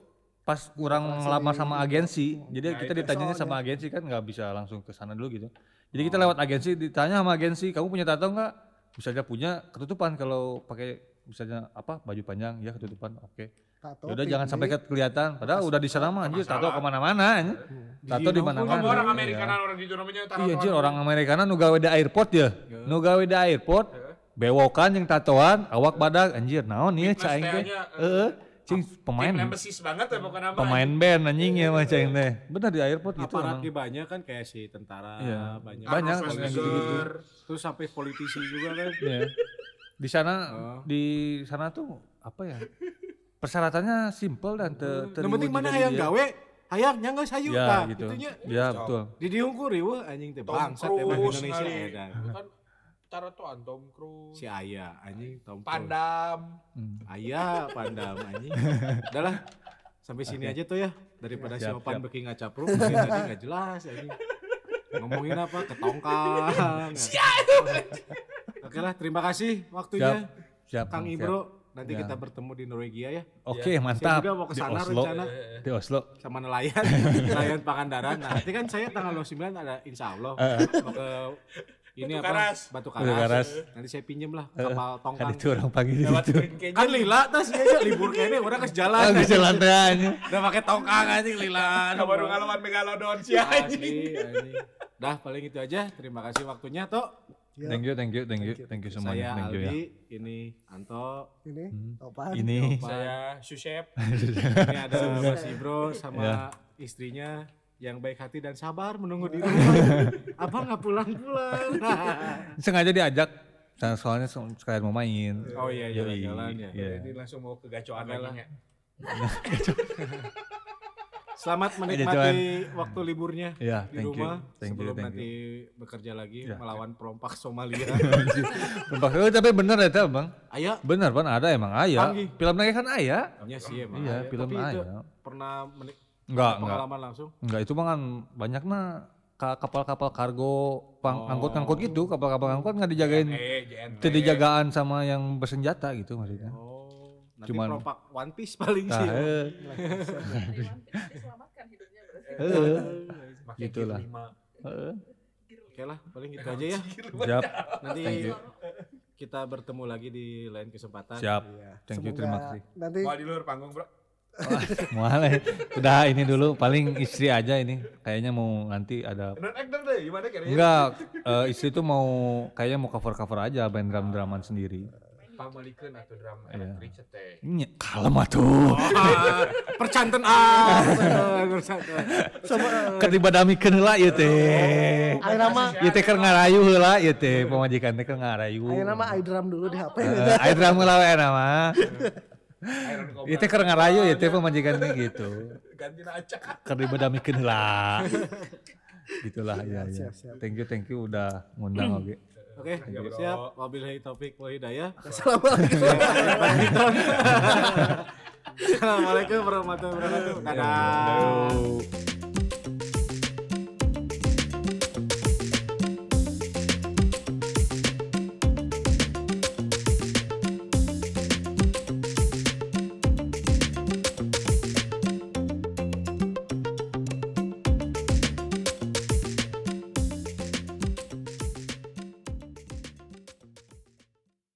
pas kurang ngelamar sama agensi. Jadi kita ditanyanya sama agensi kan nggak bisa langsung ke sana dulu gitu. Jadi kita lewat agensi ditanya sama agensi, kamu punya tato nggak? Bisa aja punya ketutupan kalau pakai misalnya apa baju panjang ya ketutupan oke. tato Ya udah jangan sampai ke- kelihatan. Padahal udah di sana mah anjir tato ke mana-mana anjir. Tato di mana-mana. Orang Iya. Amerikanan orang di namanya taruh Iya anjir orang Amerikana nu gawe di airport ya. Nu gawe di airport. Bewokan yang tatoan, awak badak anjir naon ieu Fitness caing teh. Heeh. Cing pemain Tim banget ya pokoknya nama. pemain band anjing ya mah caing teh. Bener di airport gitu Aparat di banyak kan kayak si tentara Iya. banyak. Banyak yang Schwarzenegger. gitu-gitu. Terus sampai politisi juga kan. Iya. Di sana Oh. di sana tuh apa ya? Persyaratannya simpel dan te, Yang penting mana hayang gawe, hayang nyangga sayu Ya tah, gitu. gitunya. Ya betul. Di diungku riweuh anjing teh bangsat emang Cruise Indonesia kali. Kan taratoan Tom Cruise. Si Aya anjing Tom Cruise. Pandam. Hmm. Aya pandam anjing. Udahlah. Sampai sini aja tuh ya. Daripada si Siap, Opan siap. beki ngacapruk mungkin tadi nggak jelas anjing. Ngomongin apa? Ketongkang. Oke lah, terima kasih waktunya Siap. Kang siap. Ibro. Nanti Ya. kita bertemu di Norwegia ya Oke, Saya mantap. juga mau ke Di sana Oslo. rencana Di Oslo. sama nelayan, nelayan Pangandaran. Nah, nanti kan saya tanggal 29 ada insya Allah mau ke ini Batu apa? Karas. Batu Batu Karas. Karas. Nanti saya pinjem lah kapal Kan tongkang. itu orang pagi di Lewat situ. Green Canyon. Kan lila tas ya, ya libur kayaknya orang ke jalan. Bisa lantai aja. Udah pakai tongkang anjing lila. Kabar ngalaman megalodon sih anjing. Asli anjing. Dah paling itu aja. Terima kasih waktunya Tok. Ya, Thank you, thank you, thank you, thank you Saya semuanya. Thank you ya. Aldi, ini Anto, ini Hmm. Topan Ini Saya Susep. ini ada Mas Ibro sama Ya. istrinya yang baik hati dan sabar menunggu di rumah. Abang nggak pulang-pulang. sengaja diajak Saya soalnya se- sekalian mau main. Oh iya Yoi, jalan-jalan ya. iya. Jadi langsung mau ke gacoan lagi nya. Selamat Jalan. menikmati waktu liburnya Iya, di thank you. rumah Thank you, sebelum thank nanti bekerja lagi Ya. melawan perompak Somalia. Sumpah, eh, tapi bener ya Bang. Ayo, Bener Bang, ada emang ayah. Film lagi kan ayah. iya sih emang. Iya, Aya. film Tapi itu ayah. pernah menik- Enggak, enggak. pengalaman langsung. Enggak, itu mah kan banyak mah ka- kapal-kapal kargo pang Oh. angkut-angkut gitu, kapal-kapal angkut nggak dijagain, Eh, JNT. tidak dijagaan sama yang bersenjata gitu maksudnya. Oh, nanti Cuman- perompak One Piece paling Nah, sih. eh, diselamatkan hidupnya berarti. eh, Pakai Gitulah. Oke lah, paling gitu aja ya. Siap, Nanti Thank you. kita bertemu lagi di lain kesempatan. siap. Iya. Thank you, terima kasih. Nanti Mau di luar panggung, Bro. Mual ya. Udah ini dulu, paling istri aja ini. Kayaknya mau nanti ada Non actor deh, gimana kira-kira? Enggak, eh, istri tuh mau kayaknya mau cover-cover aja main drum-druman sendiri. Pamalikeun atau drama Iya. elektrik teh. Nya, kalem atuh. Ah, percanten ah. percanten. Ketibadamikeun heula ieu teh. ayo nama Ieu teh keur ngarayu heula ieu teh pamajikan teh keur ngarayu. ayo nama iDrum dulu di HP. Heeh, Aya drum heula we nama. Teh keur ngarayu ieu teh pamajikan teh gitu. Ganti acak. Keur dibadamikeun heula. Gitulah ya ya. Siap, siap. Thank you thank you udah ngundang oge. Oke, you, bro. siap. Wabillahi taufik wal hidayah. Assalamualaikum. Assalamualaikum warahmatullahi wabarakatuh. Dadah. Aduh.